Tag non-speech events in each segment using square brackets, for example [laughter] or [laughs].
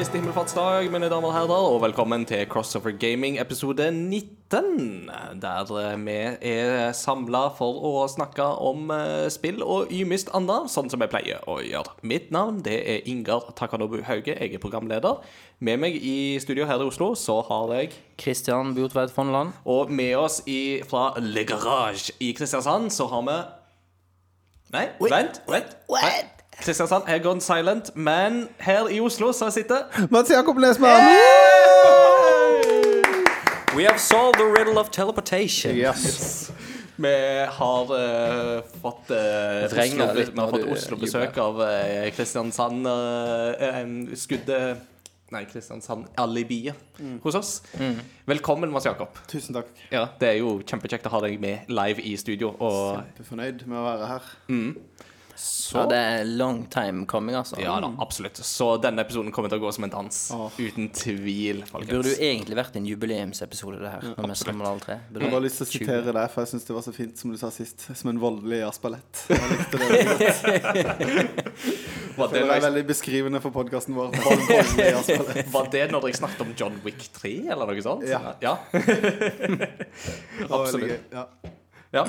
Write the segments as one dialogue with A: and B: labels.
A: Kristi himmelfartsdag, mine damer og herrer, og velkommen til Crossover Gaming episode 19. Der eh, vi er samla for å snakke om eh, spill og ymist annet, sånn som vi pleier å gjøre. Mitt navn det er Ingar Takanobu Hauge, jeg er programleder. Med meg i studio her i Oslo så har jeg
B: Kristian Bjotveit Fonland.
A: Og med oss i, fra Le Garage i Kristiansand så har vi Nei, vent. vent.
B: What?
A: Kristiansand er gone silent, men her i Oslo så sitter
C: Mats Jakob Nesmann!
B: We have solved the riddle of teleportation.
C: Yes.
A: Vi har uh, fått uh, Oslo,
B: litt
A: vi har fått Oslo-besøk av uh, Kristiansand uh, skuddet Nei, Kristiansand-alibiet hos oss. Velkommen, Mats Jakob.
C: Tusen takk.
A: Ja, Det er jo kjempekjekt å ha deg med live i studio. Og
C: Kjempefornøyd med å være her.
A: Så
B: Ja, det er long time coming, altså.
A: Ja da, absolutt. Så denne episoden kommer til å gå som en dans.
C: Oh.
A: Uten tvil,
B: Det
A: folkens.
B: burde jo egentlig vært en jubileumsepisode, det her. Når vi alle tre. Burde
C: Jeg har lyst til å sitere deg, for jeg syns det var så fint som du sa sist. Som en voldelig jazzballett. Jeg likte det godt. [laughs]
A: Var det,
C: Det er veldig beskrivende for podkasten vår. [laughs]
A: Var det når dere snakket om John Wick 3, eller noe sånt?
C: Ja.
A: ja. [laughs]
C: Det gøy. Ja.
A: Ja.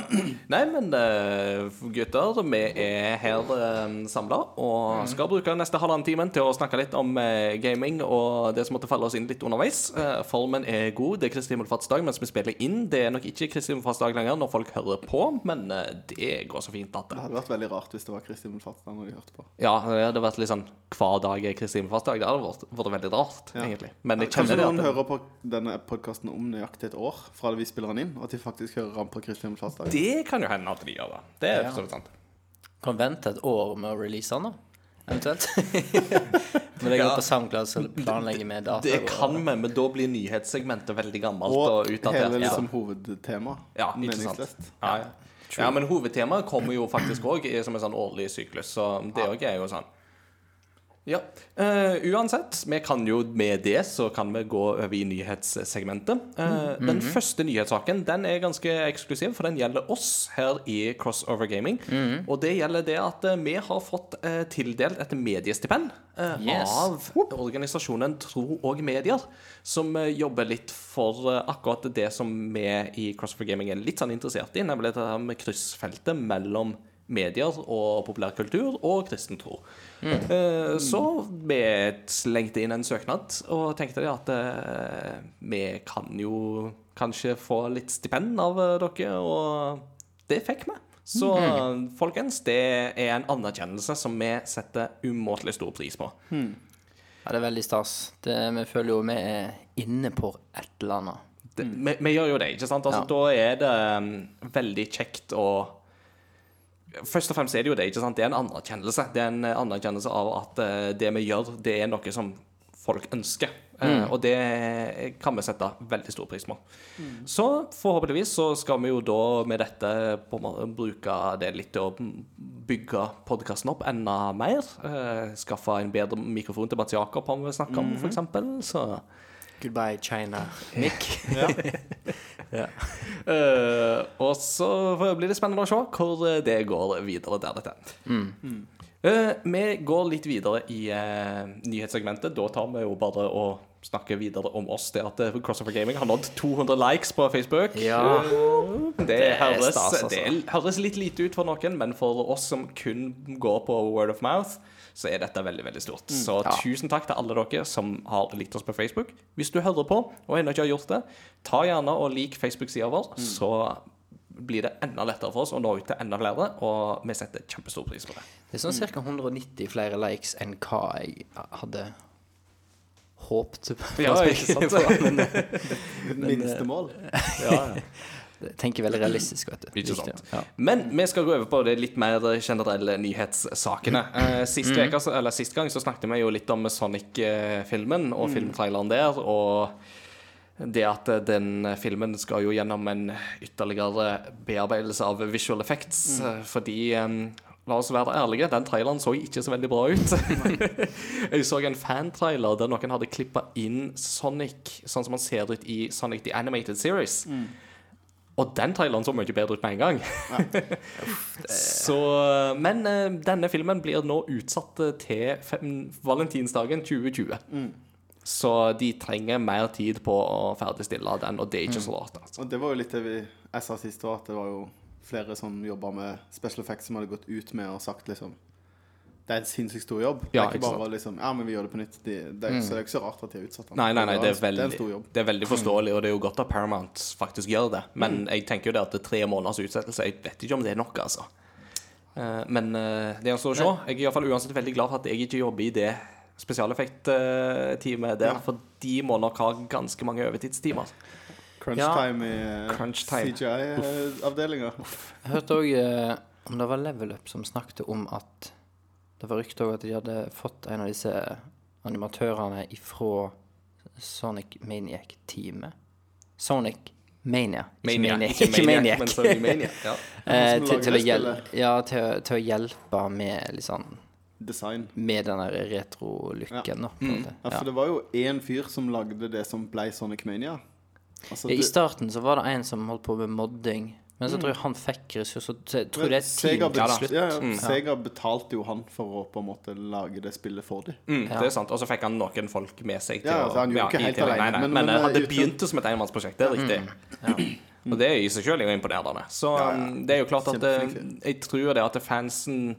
A: Nei, men eh, gutter, vi er her uh, samla og skal bruke neste halvannen timen til å snakke litt om eh, gaming og det som måtte falle oss inn litt underveis. Eh, formen er god. Det er Kristi himmelfartsdag mens vi spiller inn. Det er nok ikke Kristi himmelfartsdag lenger når folk hører på, men eh, det går så fint at
C: Det
A: det
C: hadde vært veldig rart hvis det var Kristi Himmelfartsdag når de hørte på.
A: Ja, det hadde vært litt sånn hver dag er Kristi himmelfartsdag. Det hadde vært, vært veldig rart,
C: Ja.
A: egentlig. Men jeg
C: Kanskje
A: kjenner det
C: noen hører på denne podkasten om nøyaktig et år fra vi spiller den inn, og at de faktisk hører på Kristi Himmelfartsdag.
A: Det kan jo hende at de gjør det. Det er for så sant.
B: Kan vente et år med å release den, da. Eventuelt. [laughs] Når jeg
A: Ja.
B: opp på SoundCloud så planlegger med data.
A: Det kan vi, men da blir nyhetssegmentet veldig gammelt og,
C: Og
A: utdatert.
C: hele
A: Ja.
C: liksom hovedtema.
A: Ja, ikke sant.
C: Meningsløst.
A: Ja, ja. ja, men hovedtemaet kommer jo faktisk òg som en sånn årlig syklus, så det òg er jo sånn. Ja. Uh, uansett, vi kan jo med det så kan vi gå over i nyhetssegmentet. Eh, Den første nyhetssaken den er ganske eksklusiv, for den gjelder oss her i Crossover Gaming. Og det gjelder det at uh, vi har fått tildelt et mediestipend
B: Yes.
A: av organisasjonen Tro og Medier, som jobber litt for akkurat det som vi i Crossover Gaming er litt sånn interessert i, nemlig det her med kryssfeltet mellom medier og populærkultur og kristen tro. Eh, Så vi slengte inn en søknad og tenkte at eh, vi kan jo kanskje få litt stipend av eh, dere, og det fikk vi. Så folkens, det er en anerkjennelse som vi setter umåtelig stor pris på.
B: Ja, det er veldig stas. Det, vi føler jo vi er inne på et eller annet.
A: Det, vi, vi gjør jo det, ikke sant? Altså,
B: Ja.
A: Da er det um, veldig kjekt å Først og fremst er det jo det, ikke sant? Det er en anerkjennelse. Det er en eh, anerkjennelse av at eh, det vi gjør, det er noe som folk ønsker. Mm. og det kan vi sette veldig stor pris på. Så forhåpentligvis så skal vi jo da med dette på bruke det litt til å bygge podkasten opp enda mer. Eh, skaffe en bedre mikrofon til Mats Jakob, han vil snakke om, for eksempel. Så
B: Goodbye, China. Nick.
A: Uh, [laughs] og så blir det spennende å se hvor det går videre der dette. Uh, vi går litt videre i uh, nyhetssegmentet. Da tar vi jo bare og snakker videre om oss. Det at eh, Crossover Gaming har nådd 200 likes på Facebook.
B: Ja.
A: Eh, det,
B: er
A: høres,
B: stas, altså.
A: det høres litt lite ut for noen, men for oss som kun går på word of mouth, så er dette veldig veldig stort. Så
B: Ja.
A: tusen takk til alle dere som har likt oss på Facebook. Hvis du hører på og ennå ikke har gjort det, ta gjerne og lik Facebook-sida vår, så blir det enda lettere for oss å nå ut til enda flere, og vi setter kjempestor pris på det.
B: Det er sånn ca. 190 flere likes enn hva jeg hadde håpet. på.
A: Ja, ikke sant? [laughs]
B: Men,
C: Minste mål. [laughs]
B: Jeg tenker veldig realistisk, vet du.
A: Ikke sant.
B: Ja.
A: Men vi skal gå over på de litt mer generelle nyhetssakene. Eh, sist, veka så- eller sist gang så snakket vi jo litt om Sonic-filmen og filmtraileren der. Og det at eh, den filmen skal jo gjennom en ytterligere bearbeidelse av visual effects. mm. Fordi eh, La oss være ærlige, den traileren så ikke så veldig bra ut. [laughs] Jeg så en fantrailer der noen hadde klippa inn Sonic sånn som han ser ut i Sonic The Animated Series. Og den traileren så mye bedre ut med en gang. [laughs] så, men eh, denne filmen blir nå utsatt til fem, valentinsdagen 2020. Så de trenger mer tid på å ferdigstille den, og det er ikke så rart. Altså.
C: Og det var jo litt det vi, jeg sa sist òg, at det var jo flere som jobba med special effects, som hadde gått ut med og sagt liksom Det er en sinnssykt stor jobb. det er ikke
A: ikke
C: bare liksom Ja, men vi gjør det på nytt. De, det er, Så det er ikke så rart at de har utsatt den.
A: Nei, nei, nei, det er,
C: det er
A: veldig,
C: en stor jobb.
A: det er veldig forståelig, og det er jo godt at Paramount faktisk gjør det. Men jeg tenker jo det at det er tre måneders utsettelse Jeg vet ikke om det er nok, altså. Eh, Men det det gjenstår å se. Jeg er iallfall uansett veldig glad for at jeg ikke jobber i det spesialeffektteamet der,
C: Ja.
A: for de må nok ha ganske mange overtidstimer.
C: Crunch
B: Ja.
C: time i eh,
A: Crunch.
C: CGI-avdelinga.
B: Jeg hørte òg om det var Level Up som snakket om at Det var rykter om at de hadde fått en av disse animatørene ifra Sonic Maniac-teamet. Sonic Mania. Ikke Maniac, ikke Maniac.
A: men Sony Maniac. [laughs] Ja.
B: Eh, til, til, å hjel ja, til, til å hjelpe med litt sånn
C: Design.
B: Med den der retro-lykken, Ja. Mm.
C: Ja, for det var jo én fyr som lagde det som ble Sonic Mania. Altså,
B: Ja, I starten så var det en som holdt på med modding, men så tror jeg han fikk ressurser. Så jeg tror det er
C: Sega,
B: team slutt.
C: ja, ja, Sega betalte jo han for å på en måte lage det spillet for dem.
A: Mm, Det er sant. Og så fikk han noen folk med seg til
C: Ja,
A: å
C: han gjorde ikke helt alene,
A: Nei, nei,
C: men-
A: men,
C: men,
A: eh,
C: eh,
A: det
C: uten-
A: begynte som et enmannsprosjekt, det er riktig. Og det er i seg jo imponerende. Så
C: Ja, ja.
A: um, det er jo klart at
C: det,
A: jeg tror det at fansen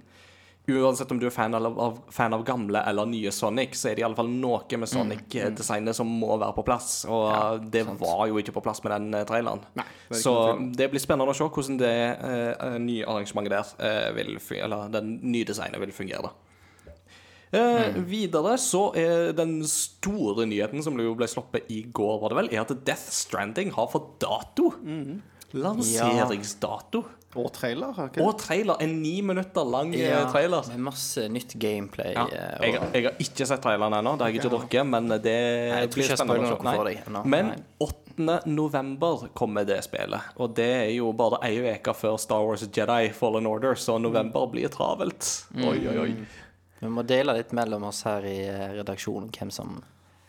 A: Uansett om du er fan av, fan av gamle eller nye Sonic, så er det iallfall noe med Sonic-designet som må være på plass. Og det var jo ikke på plass med den eh, traileren.
C: Nei, det
A: så det blir spennende å se hvordan det uh, nye arrangementet der uh, vil fungere, Eller den nye designet vil fungere. Eh, Videre så er den store nyheten som ble sluppet i går, var det vel, er at Death Stranding har fått dato. Lanseringsdato.
C: Og trailer,
A: Og trailer. En ni minutter lang eh,
B: Ja,
A: trailer.
B: med masse nytt gameplay.
A: Ja,
B: eh,
A: jeg, jeg har ikke sett traileren ennå, det har jeg ikke drukket, men det
B: jeg tror
A: blir
B: ikke jeg
A: spennende. Nei.
B: deg ennå.
A: Men 8. november kommer det spillet, og det er jo bare ei uke før Star Wars Jedi Fallen Order, så november blir travelt. Oi, oi, oi.
B: Vi må dele litt mellom oss her i eh, redaksjonen hvem som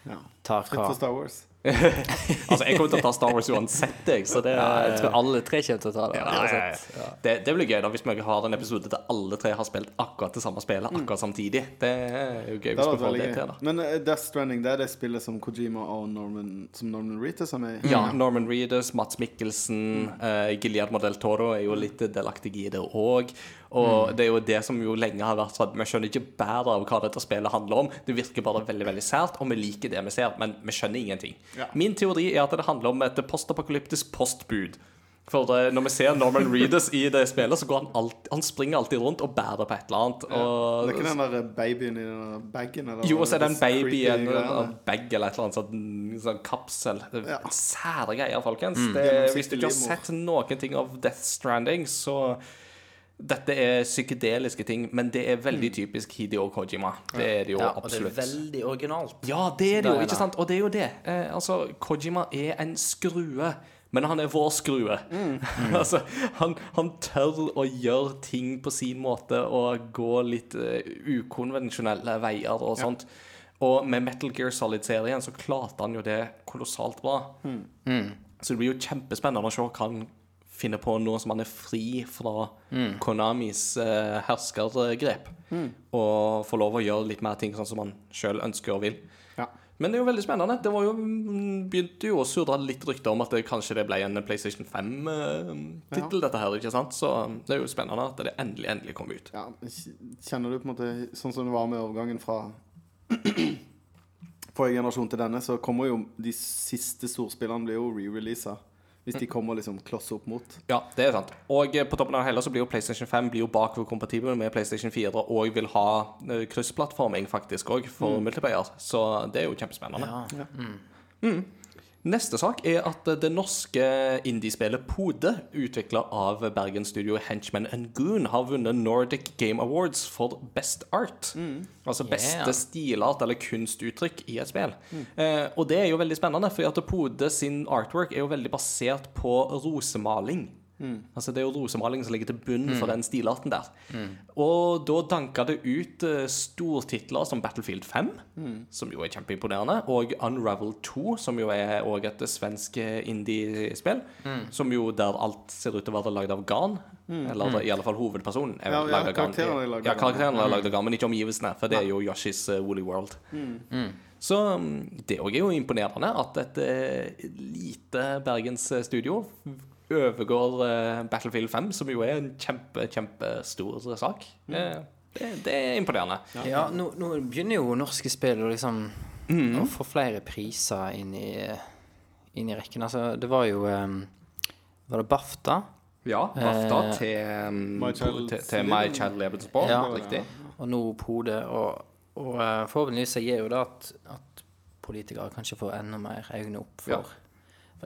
C: Ja.
B: tar
C: Fritt
B: hva.
C: for Star Wars. [laughs]
A: Altså, jeg kommer til å ta Star Wars uansett, jeg, så det
B: Ja, jeg tror alle tre kommer til å ta det.
A: Ja, ja. Det, det blir gøy da hvis vi har en episode der alle tre har spilt akkurat det samme spillet akkurat samtidig. Det er jo gøy
C: Det
A: hvis vi får det til. da
C: Men uh, Death Stranding, det er det spillet som Kojima og Norman Som Norman Reedus er med i?
A: Ja, Norman Reedus, Mats Mikkelsen, uh, Gilead Model Toro er jo litt delaktig i det òg. Og det er jo det som jo lenge har vært sånn Vi skjønner ikke bedre av hva dette spillet handler om. Det virker bare veldig veldig sært, og vi liker det vi ser, men vi skjønner ingenting.
C: Ja.
A: Min teori er at det handler om et postapokalyptisk postbud. For eh, når vi ser Norman Reedus i det spillet, så går han alltid, Han springer alltid rundt og bærer på et eller annet. Og
C: Det er ikke den der babyen i den bagen?
A: Jo, og så er det en baby i en, bag eller et eller annet sånn, sånn kapsel. Det
C: Ja.
A: Sære greier, folkens. Det,
C: Gjennomsiktig
A: hvis du ikke har sett noen ting av Death Stranding, så Dette er psykedeliske ting, men det er veldig typisk Hideo Kojima. Det er det jo
B: Ja, og det er veldig originalt.
A: Ja, det er det jo, ikke sant? Og det er jo det. Eh, altså, Kojima er en skrue. Men han er vår skrue. [laughs] altså, han, han tør å gjøre ting på sin måte og gå litt uh, ukonvensjonelle veier og sånt. Og med Metal Gear Solid-serien så klarte han jo det kolossalt bra. Så det blir jo kjempespennende å se hva han finner på nå som han er fri fra Konamis eh, herskergrep. Og får lov å gjøre litt mer ting sånn som han sjøl ønsker og vil.
C: Ja.
A: Men det er jo veldig spennende. Det var jo, mm, begynte jo å surre litt rykter om at det kanskje det ble en PlayStation 5-tittel, dette her. ikke sant? Så um, det er jo spennende at det endelig endelig kom ut.
C: Ja, Kjenner du på en måte Sånn som det var med overgangen fra [clears throat] forrige generasjon til denne, så kommer jo de siste storspillene blir jo re-releasa. Hvis de kommer liksom kloss opp mot.
A: Ja, det er sant. Og eh, på toppen av det hele så blir jo PlayStation 5 blir jo bakoverkompatibel med PlayStation 4 og vil ha eh, kryssplattforming faktisk òg for multiplayer. Så det er jo kjempespennende.
B: Ja.
A: Neste sak er at det norske indiespillet Pode, utvikla av Bergen-studioet Henchman and Goon, har vunnet Nordic Game Awards for Best Art. Altså beste
B: Yeah.
A: stilart eller kunstuttrykk i et spill. Eh, og det er jo veldig spennende, for at Pode sin artwork er jo veldig basert på rosemaling. Altså Det er jo rosemalingen som ligger til bunn for den stilarten der. Og da danka det ut eh, stortitler som Battlefield 5, som jo er kjempeimponerende, og Unravel 2, som jo er òg et svensk eh, indie-spill, som jo der alt ser ut til å være lagd av garn. Eller i alle fall hovedpersonen er
C: Ja, ja,
A: lagd av garn. Ja,
C: av
A: karakterene er lagd av garn, men ikke omgivelsene, for det er jo Yoshis eh, Woolly World. Så mm, det òg er jo imponerende at et lite Bergens bergensstudio overgår eh, Battlefield 5, som jo er en kjempe, kjempestor sak. Mm. Det, det er imponerende.
B: Ja, nå, nå begynner jo norske spill å liksom
A: Mm.
B: Å få flere priser inn i, inn i rekken. Altså, det var jo um, Var det BAFTA?
A: Ja, BAFTA
B: Eh,
A: til, mm,
C: My Child
A: til, til My Child Sport.
B: Ja.
A: Riktig.
B: Og nå Pode. Og, og eh, forhåpentligvis gir jo det at, at politikere kanskje får enda mer øyne opp for,
A: Ja.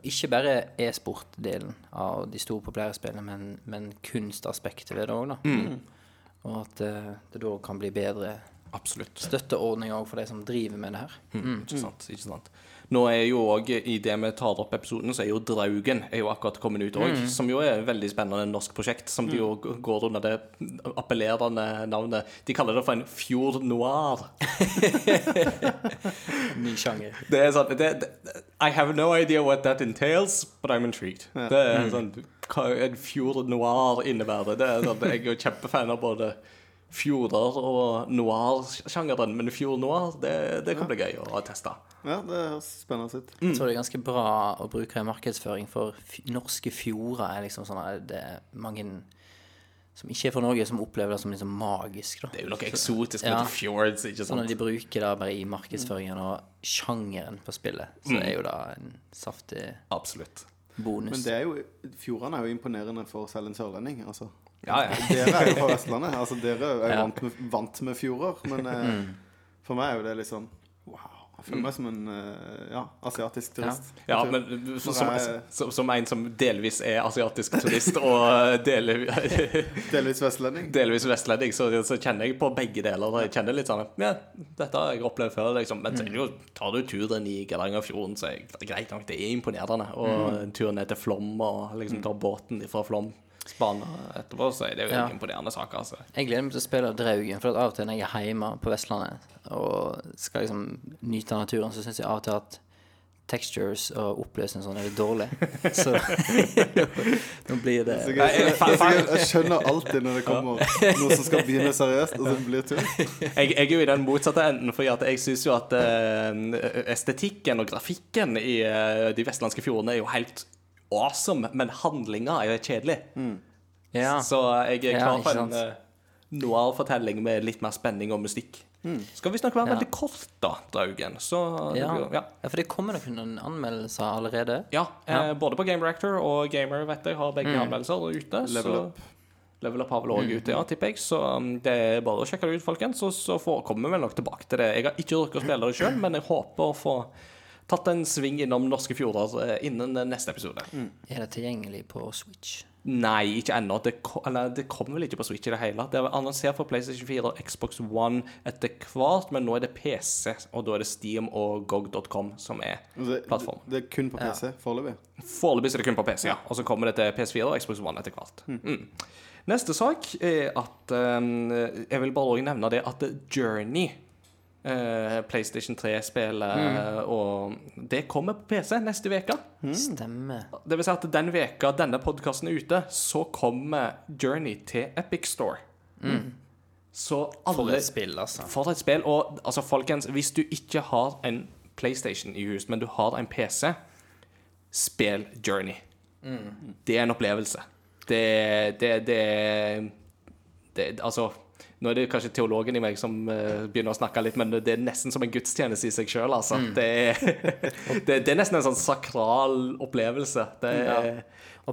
B: Ikke bare e-sport-delen av de store populære spillene, men, men kunstaspektet ved det òg, da.
A: Mm.
B: Og at uh, det da kan bli bedre
A: Absolutt.
B: støtteordninger for de som driver med det her.
A: Mm. Ikke sant, ikke sant. Nå er jo òg, i det vi tar opp episoden, så er jo Draugen er jo akkurat kommet ut òg. Som jo er et veldig spennende norsk prosjekt, som de jo går under det appellerende navnet De kaller det for en fjord noir. [laughs]
B: Ny sjanger.
A: Det er sånn det, det, I have no idea what that entails, but I'm intrigued. Det er sånn Hva en fjord noir innebærer. Det er sånn, Jeg er jo kjempefan av både fjorder og noir-sjangeren, men fjord noir, det, det kan bli gøy å teste.
C: Ja, det høres spennende ut.
B: Jeg tror det er ganske bra å bruke i markedsføring, for f norske fjorder er liksom sånn at Det er mange som ikke er fra Norge, som opplever det som liksom magisk. da
A: Det er jo noe eksotisk
B: Ja.
A: med fjords, ikke sant?
B: de bruker det bare i markedsføringen og sjangeren på spillet, så det er jo da en saftig
A: Absolutt.
B: bonus.
C: Men det er jo, fjordene er jo imponerende for selv en sørlending. altså.
A: Ja, ja. [laughs]
C: Dere er jo fra Vestlandet. altså Dere er jo
B: Ja.
C: vant, med, vant med fjorder. Men eh, for meg er jo det litt sånn Wow. Jeg føler meg som en eh, ja, asiatisk turist.
A: Ja,
C: ja
A: men som, som,
C: jeg-
A: som, som en som delvis er asiatisk turist [laughs] og dele, [laughs]
C: Delvis vestlending.
A: delvis vestlending, så, så kjenner jeg på begge deler. Jeg kjenner litt sånn Ja, dette har jeg opplevd før, liksom. Men så jo, tar du turen i Geirangerfjorden, så er det greit nok, det er imponerende. Og en tur ned til Flom, og liksom ta båten fra Flåm Spana etterpå, så er det jo
B: Ja.
A: imponerende saker. altså.
B: Jeg gleder meg til å spille Draugen, for at av og til når jeg er hjemme på Vestlandet og skal liksom nyte av naturen, så syns jeg av og til at textures og oppløsning sånn er litt dårlig. [laughs] Så [laughs] nå blir det
C: jeg, jeg, skjønner alltid når det kommer noe som skal begynne seriøst, og så blir det tull.
A: Jeg, jeg er jo i den motsatte enden, for jeg syns jo at eh, estetikken og grafikken i eh, de vestlandske fjordene er jo helt awesome, men handlinga er jo kjedelig.
B: Ja.
A: Så jeg er klar
B: ikke
A: for en uh, noir-fortelling med litt mer spenning og mystikk. Skal visstnok være
B: Ja.
A: veldig kort, da, Draugen. Så det
B: Ja.
A: blir- ja.
B: ja, for det kommer nok noen anmeldelser allerede.
A: ja,
B: Ja.
A: eh, både på Game Reactor og Gamer vet jeg har begge anmeldelser ute.
C: Level
A: så
C: Up.
A: Level Up har vel òg ute, ja, tipper jeg. Så um, det er bare å sjekke det ut, folkens. Så, så får, kommer vi vel nok tilbake til det. Jeg har ikke rukket å spille det sjøl, men jeg håper å få tatt en sving innom norske fjorder eh, innen neste episode.
B: Er det tilgjengelig på Switch?
A: Nei, ikke ennå. Det, eller, det kommer vel ikke på Switch i det hele. Det er annonsert for PlayStation 4 og Xbox One etter hvert, men nå er det PC, og da er det Steam og GOG.com som er
C: Det, det er kun på PC foreløpig.
A: Foreløpig er det kun på PC, ja. Og så kommer det til PS4 og Xbox One etter hvert. Mm. Neste sak er at um, Jeg vil bare også nevne det at Journey eh, PlayStation 3-spillet, og det kommer på PC neste uke.
B: Stemmer.
A: Det vil si at den veka denne podkasten er ute, så kommer Journey til Epic Store. Så
B: For et spill, altså.
A: For et spill. Og altså, folkens, hvis du ikke har en PlayStation i hus, men du har en PC, spill Journey. Det er en opplevelse. Det, det, det, det Altså nå er det kanskje teologen i meg som uh, begynner å snakke litt, men det er nesten som en gudstjeneste i seg sjøl, altså. Det, er, [laughs] det, det er nesten en sånn sakral opplevelse. Det er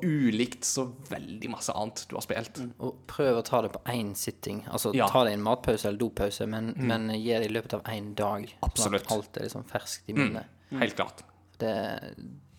A: ulikt så veldig masse annet du har spilt.
B: Og prøv å ta det på én sitting. Altså
A: Ja.
B: ta det i en matpause eller dopause, men, men gi det i løpet av én dag. Sånn
A: Absolutt.
B: at alt er liksom ferskt i minnet.
A: Helt klart.
B: Det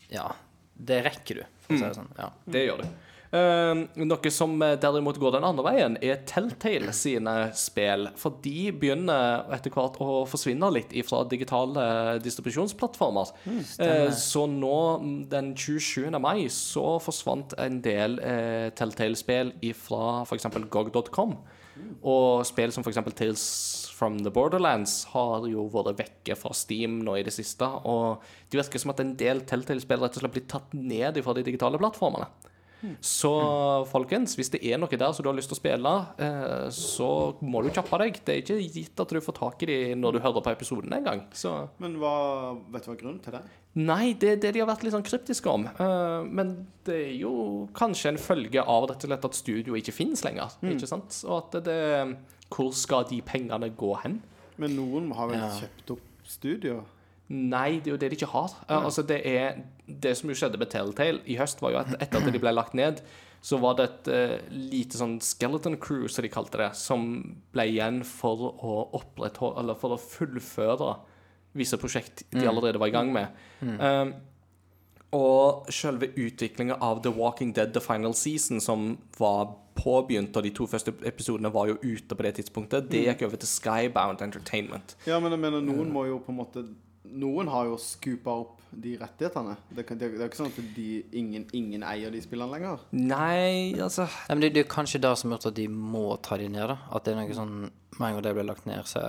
B: Ja. Det rekker du, for å si det sånn. Ja.
A: Det gjør du. Eh, noe som eh, derimot går den andre veien, er Telltale sine spill. For de begynner etter hvert å forsvinne litt fra digitale distribusjonsplattformer. Eh, så nå, mm, den 27. mai, så forsvant en del eh, Telltale-spill fra f.eks. GOG.com. Og spill som f.eks. Tales from the Borderlands har jo vært vekke fra Steam nå i det siste. Og det virker som at en del Telltale-spill rett og slett blir tatt ned fra de digitale plattformene. Så folkens, hvis det er noe der som du har lyst til å spille, eh, så må du kjappe deg. Det er ikke gitt at du får tak i de når du hører på episoden engang. Så
C: Men hva, vet du hva grunnen til det?
A: Nei, det er det de har vært litt sånn kryptiske om. Eh, men det er jo kanskje en følge av rett og slett at studioet ikke finnes lenger. Ikke sant? Og at det, Hvor skal de pengene gå hen?
C: Men noen har vel
B: Ja.
C: kjøpt opp studio?
A: Nei, det er jo det de ikke har. Ja. altså det er Det som jo skjedde med Telltale i høst, var jo at etter at de ble lagt ned, så var det et uh, lite sånn skeleton crew, som de kalte det, som ble igjen for å opprettholde Eller for å fullføre visse prosjekt de allerede var i gang med. Um, og selve utviklinga av The Walking Dead The Final Season, som var påbegynt, og de to første episodene var jo ute på det tidspunktet, det gikk over til Skybound Entertainment.
C: Ja, men jeg mener, noen må jo på en måte Noen har jo scoopa opp de rettighetene. Det, kan, det, det er ikke sånn at de, ingen, ingen eier de spillene lenger.
A: Nei, altså
B: Nei, men det, det er kanskje det som har gjort at de må ta de ned. da At det er noe sånn Med en gang det blir lagt ned, så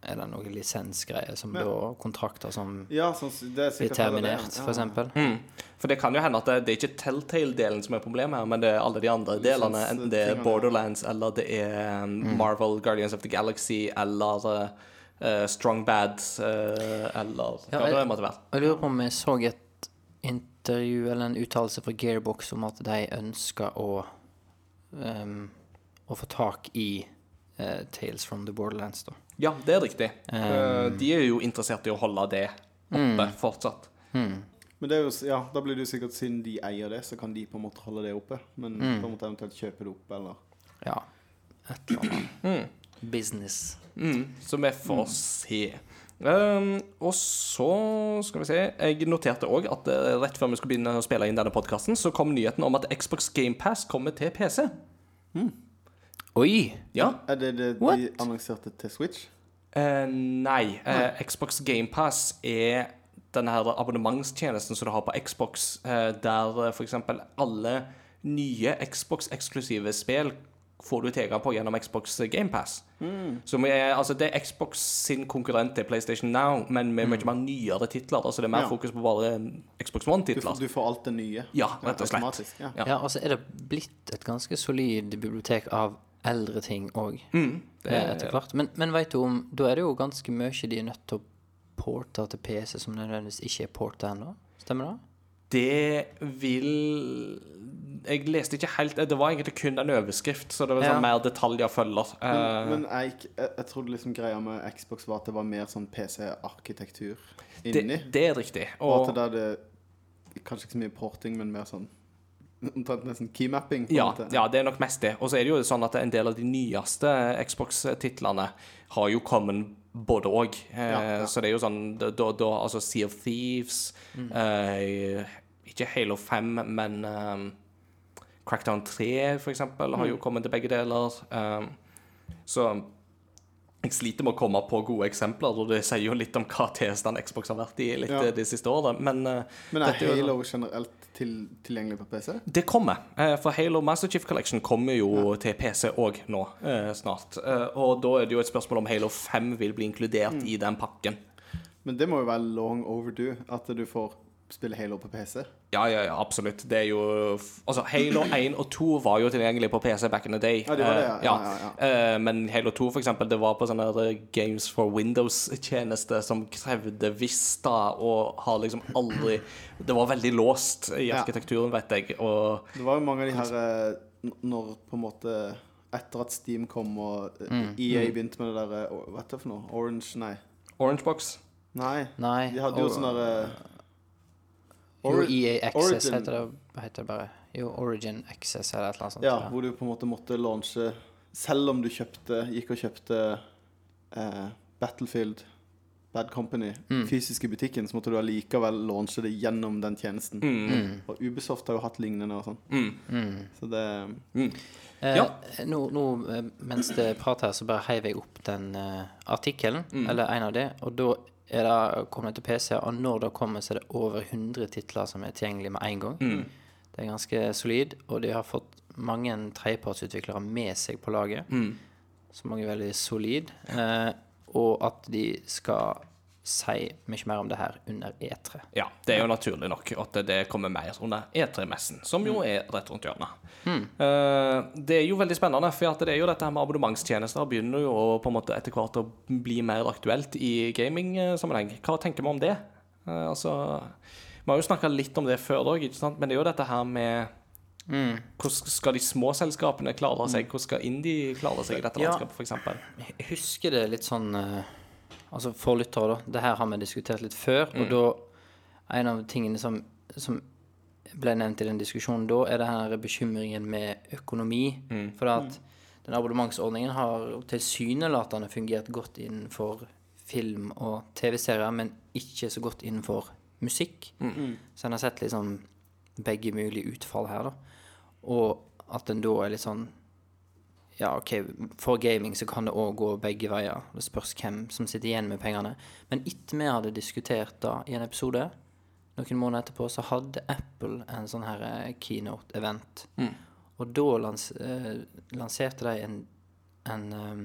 B: er det noen lisensgreier som
C: Ja.
B: da Kontrakter som
C: Ja, sånn, det er
B: blir terminert,
C: Ja,
B: for eksempel.
A: Mm. For det kan jo hende at det, det er ikke Telltale-delen som er problemet her, men det er alle de andre delene. Enten det er. Borderlands, eller det er um, Marvel Guardians of the Galaxy, eller uh, Strong Bad, uh, eller
B: Ja,
A: hva det måtte være.
B: Jeg lurer på om jeg så et intervju eller en uttalelse fra Gearbox om at de ønsker å um, Å få tak i uh, Tales from the Borderlands, da.
A: Ja, det er riktig. Uh, de er jo interessert i å holde det oppe fortsatt.
C: Men det er jo, ja, da blir det jo sikkert siden de eier det, så kan de på en måte holde det oppe. Men på en måte eventuelt kjøpe det opp, eller
B: Ja. Et eller annet. Business.
A: Mm, så vi får se. Um, og så skal vi se Jeg noterte òg at eh, rett før vi skulle begynne å spille inn denne podkasten, så kom nyheten om at Xbox GamePass kommer til PC.
B: Oi!
A: Ja.
C: Er det det de
B: What?
C: annonserte til Switch?
A: Uh, nei. Uh, Xbox GamePass er denne her abonnementstjenesten som du har på Xbox, der f.eks. for eksempel alle nye Xbox-eksklusive spill får du tilgang på gjennom Xbox GamePass. Som er, altså det er Xbox sin konkurrent til PlayStation Now, men med mye mer nyere titler. Altså det er mer
C: Ja.
A: fokus på bare Xbox One-titler.
C: du får alt det nye.
A: Ja, rett og slett.
C: Ja.
A: Ja.
B: Ja, altså er det blitt et ganske solid bibliotek av eldre ting òg,
A: Mm,
B: etter hvert. Men, men veit du om Da er det jo ganske mye de er nødt til å porte til PC som nødvendigvis ikke er porta ennå. Stemmer det?
A: Det vil Jeg leste ikke helt Det var egentlig kun en overskrift, så det var
B: Ja.
A: sånn mer detaljer følger.
C: Men,
A: Eh,
C: men jeg, jeg, jeg trodde liksom greia med Xbox var at det var mer sånn PC-arkitektur inni.
A: det, det er riktig.
C: og at det er Kanskje ikke så mye porting, men mer sånn [laughs] Omtrent nesten keymapping.
A: ja, ja, det er nok mest det. Og så er det jo sånn at en del av de nyeste Xbox-titlene har jo kommet både òg.
C: Ja, ja.
A: Så det er jo sånn da, da, Altså Sea of Thieves eh, Ikke Halo 5, men um, Crackdown 3, for eksempel, har jo kommet til begge deler. Um, så jeg sliter med å komme på gode eksempler, og det sier jo litt om hva tilstand Xbox har vært i litt
C: Ja.
A: eh, de siste årene. Men uh,
C: Men er
A: er jo-
C: Halo generelt til, tilgjengelig på PC?
A: det kommer. Uh, For Halo Master Chief Collection kommer jo til PC òg nå uh, snart. Og da er det jo et spørsmål om Halo 5 vil bli inkludert
C: Mm.
A: i den pakken.
C: Men det må jo være long overdue at du får spille Halo på PC.
A: Ja, ja, ja, absolutt. Det er jo Altså, Halo 1 og 2 var jo tilgjengelig på PC back in the day.
C: Ja, det var det,
A: ja.
C: ja. Ja, ja,
A: Eh, Men Halo 2, for eksempel, det var på sånne Games for Windows-tjeneste som krevde Vista, og har liksom aldri [clears throat] Det var veldig låst i arkitekturen, vet jeg, og
C: Det var jo mange av de her eh, Når på en måte Etter at Steam kom og eh,
A: Mm.
C: EA begynte med det der eh, Hva er det for noe? Orange? Nei.
A: Orange Box?
C: Nei.
B: Nei.
C: De hadde jo sånn derre
B: Jo,
C: Ori-
B: EA Access
C: Origin.
B: heter det, hva heter det bare. Jo, Origin Access eller et eller annet sånt.
C: Ja,
B: ja.
C: hvor du på en måte måtte launche Selv om du kjøpte gikk og kjøpte eh, Battlefield Bad Company
B: Mm.
C: fysisk i butikken, så måtte du allikevel launche det gjennom den tjenesten.
B: Mm.
C: Og Ubisoft har jo hatt lignende og sånn.
A: Mm.
C: Så det
B: Eh,
A: Ja.
B: nå, nå, eh, mens det prater her, så bare heiv jeg opp den uh, artikkelen, eller en av de, og da er det kommet til PC, og når det kommer, så er det over 100 titler som er tilgjengelige med en gang. Det er ganske solid, og de har fått mange tredjepartsutviklere med seg på laget, som også er veldig solid, eh, og at de skal si mye mer om det her under E E3.
A: Ja, det er jo naturlig nok at det kommer mer under E3-messen, som jo er rett rundt hjørnet. Mm. det er jo veldig spennende, for at det er jo dette her med abonnementstjenester begynner jo på en måte etter hvert å bli mer aktuelt i gaming-sammenheng. Hva tenker vi om det? Eh, altså, Vi har jo snakka litt om det før òg, men det er jo dette her med Hvordan skal de små selskapene klare seg? Hvordan skal Indie klare seg i dette
B: Ja.
A: landskapet, f.eks.?
B: Jeg husker det litt sånn eh, Altså for lyttere, da. Det her har vi diskutert litt før. Og da En av tingene som, som ble nevnt i den diskusjonen da, er denne bekymringen med økonomi. For at den abonnementsordningen har tilsynelatende fungert godt innenfor film og TV-serier, men ikke så godt innenfor musikk. Så en har sett liksom begge mulige utfall her, da. Og at en da er litt sånn ja, OK, for gaming så kan det òg gå begge veier. Det spørs hvem som sitter igjen med pengene. Men etter vi hadde diskutert da i en episode, noen måneder etterpå, så hadde Apple en sånn her eh, keynote-event. Og da lans eh, lanserte de en, en um,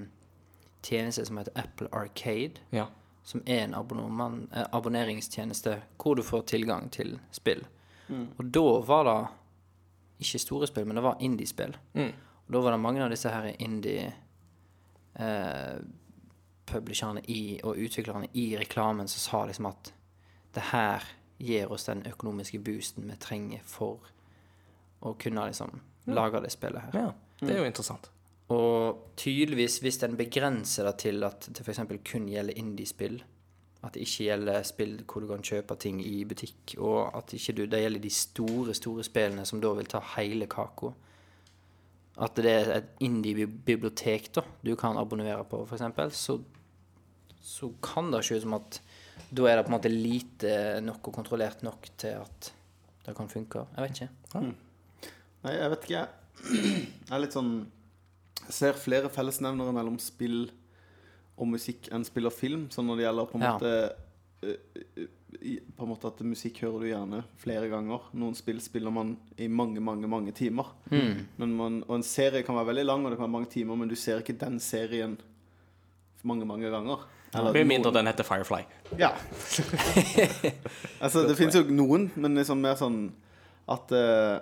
B: tjeneste som heter Apple Arcade.
A: Ja.
B: Som er en eh, abonneringstjeneste hvor du får tilgang til spill. Og da var det ikke store spill, men det var indiespill. Og da var det mange av disse her indie eh, og utviklerne i reklamen som sa liksom at det her gir oss den økonomiske boosten vi trenger for å kunne liksom lage det spillet her.
A: ja. Det er jo interessant.
B: Og tydeligvis, hvis en begrenser det til at det f.eks. kun gjelder indiespill, at det ikke gjelder spill hvor du kan kjøpe ting i butikk, og at ikke du, det gjelder de store, store spillene som da vil ta hele kaka At det er et indie-bibliotek da du kan abonnere på, f.eks., så, så kan det se ut som at da er det på en måte lite nok og kontrollert nok til at det kan funke. Jeg vet ikke.
C: Nei, jeg vet ikke. [clears throat] Jeg er litt sånn Jeg ser flere fellesnevnere mellom spill og musikk enn spill og film. Så når det gjelder på en
B: Ja.
C: måte På en måte at musikk hører du gjerne flere ganger. Noen spill spiller man i mange, mange mange timer. Men man, og en serie kan være veldig lang, og det kan være mange timer, men du ser ikke den serien mange, mange ganger. Eller
A: Med mindre den heter Firefly.
C: ja. [laughs] altså, det finnes jo noen, men liksom mer sånn at uh,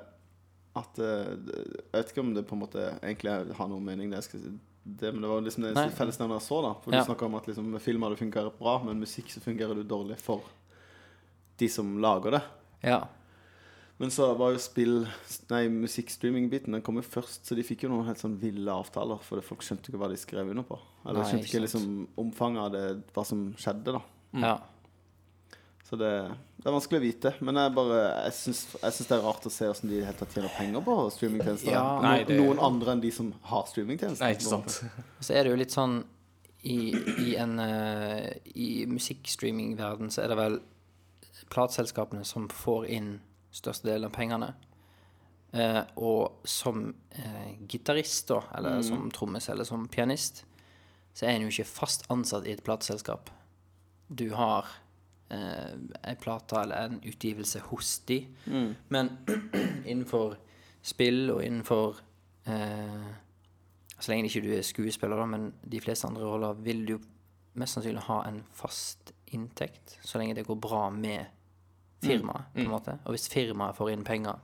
C: At uh, Jeg vet ikke om det på en måte egentlig har noen mening, det jeg skal si. Det, men det var liksom det
B: Nei.
C: fellesnevner jeg så, da. For
B: Ja.
C: du snakka om at liksom, med film har det fungerer bra, men musikk så fungerer det dårlig for de som lager det.
B: Ja.
C: Men så var jo spill Nei, musikkstreaming-biten Den kom jo først, så de fikk jo noen helt sånn ville avtaler. For folk skjønte ikke hva de skrev under på. Eller
B: Nei,
C: skjønte
B: ikke
C: ikke liksom omfanget av det, hva som skjedde, da.
B: ja.
C: Så det, det er vanskelig å vite. Men jeg bare Jeg syns, det er rart å se hvordan de helt tatt tjener penger på streamingtjenester.
B: Ja.
C: No,
A: Nei, det-
C: Noen andre enn de som har streamingtjenester.
A: Nei, ikke sant?
B: Så er det jo litt sånn I, i en uh, I musikkstreamingverden så er det vel plateselskapene som får inn størstedelen av pengene. Eh, og som uh, gitarist, da, eller som trommis eller som pianist, så er en jo ikke fast ansatt i et plateselskap. Du har uh, ei plate eller en utgivelse hos de, men [clears throat] innenfor spill og innenfor eh, så lenge ikke du er skuespiller, da, men de fleste andre roller vil du mest sannsynlig ha en fast inntekt, så lenge det går bra med firmaet, på en måte. Og hvis firmaet får inn penger,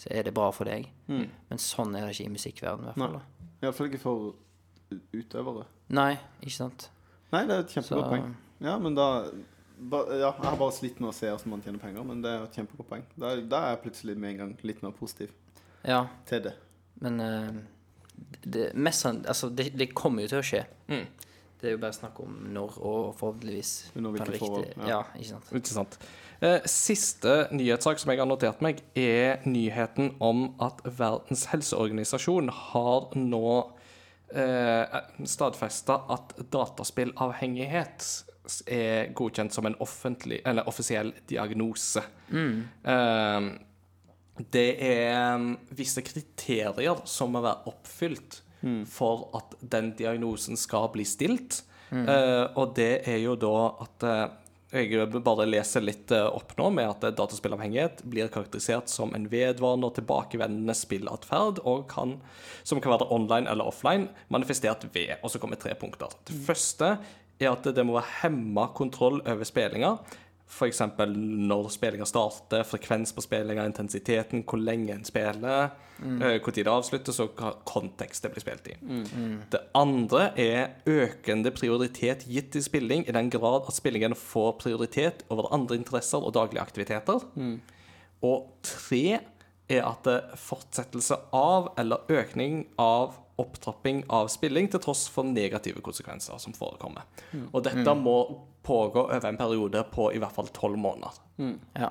B: så er det bra for deg. Men sånn er det ikke i musikkverdenen, i hvert fall. da.
C: Iallfall ikke for utøvere.
B: Nei, ikke sant?
C: Nei, det er et kjempegodt poeng. Ja, men da ba, Ja, jeg har bare slitt med å se hvordan man tjener penger, men det er et kjempegodt poeng. Da, da er jeg plutselig med en gang litt mer positiv
B: Ja,
C: til det.
B: men uh, det, mest altså, det, det kommer jo til å skje. Det er jo bare snakk om når, og forhåpentligvis
C: Under hvilke forhold, ja.
B: Ja, ikke sant.
A: Ikke sant. Eh, siste nyhetssak som jeg har notert meg, er nyheten om at Verdens helseorganisasjon har nå eh, stadfesta at dataspillavhengighet er godkjent som en offentlig, eller offisiell diagnose. Eh, det er um, visse kriterier som må være oppfylt for at den diagnosen skal bli stilt. Eh, og det er jo da at uh, jeg bare leser litt eh, opp nå med at eh, dataspillavhengighet blir karakterisert som en vedvarende og tilbakevendende spillatferd, og kan, som kan være online eller offline, manifestert ved Og så kommer tre punkter. Det første er at det må være hemma kontroll over spillinga. F.eks. når spillinga starter, frekvens på spillinga, intensiteten, hvor lenge en spiller, mm. hvor tid det avsluttes, og hva kontekst det blir spilt i. Det andre er økende prioritet gitt til spilling i den grad at spillingen får prioritet over andre interesser og daglige aktiviteter. Og tre er at fortsettelse av eller økning av opptrapping av spilling til tross for negative konsekvenser som forekommer. Og dette må pågå over en periode på i hvert fall tolv måneder.
B: Ja.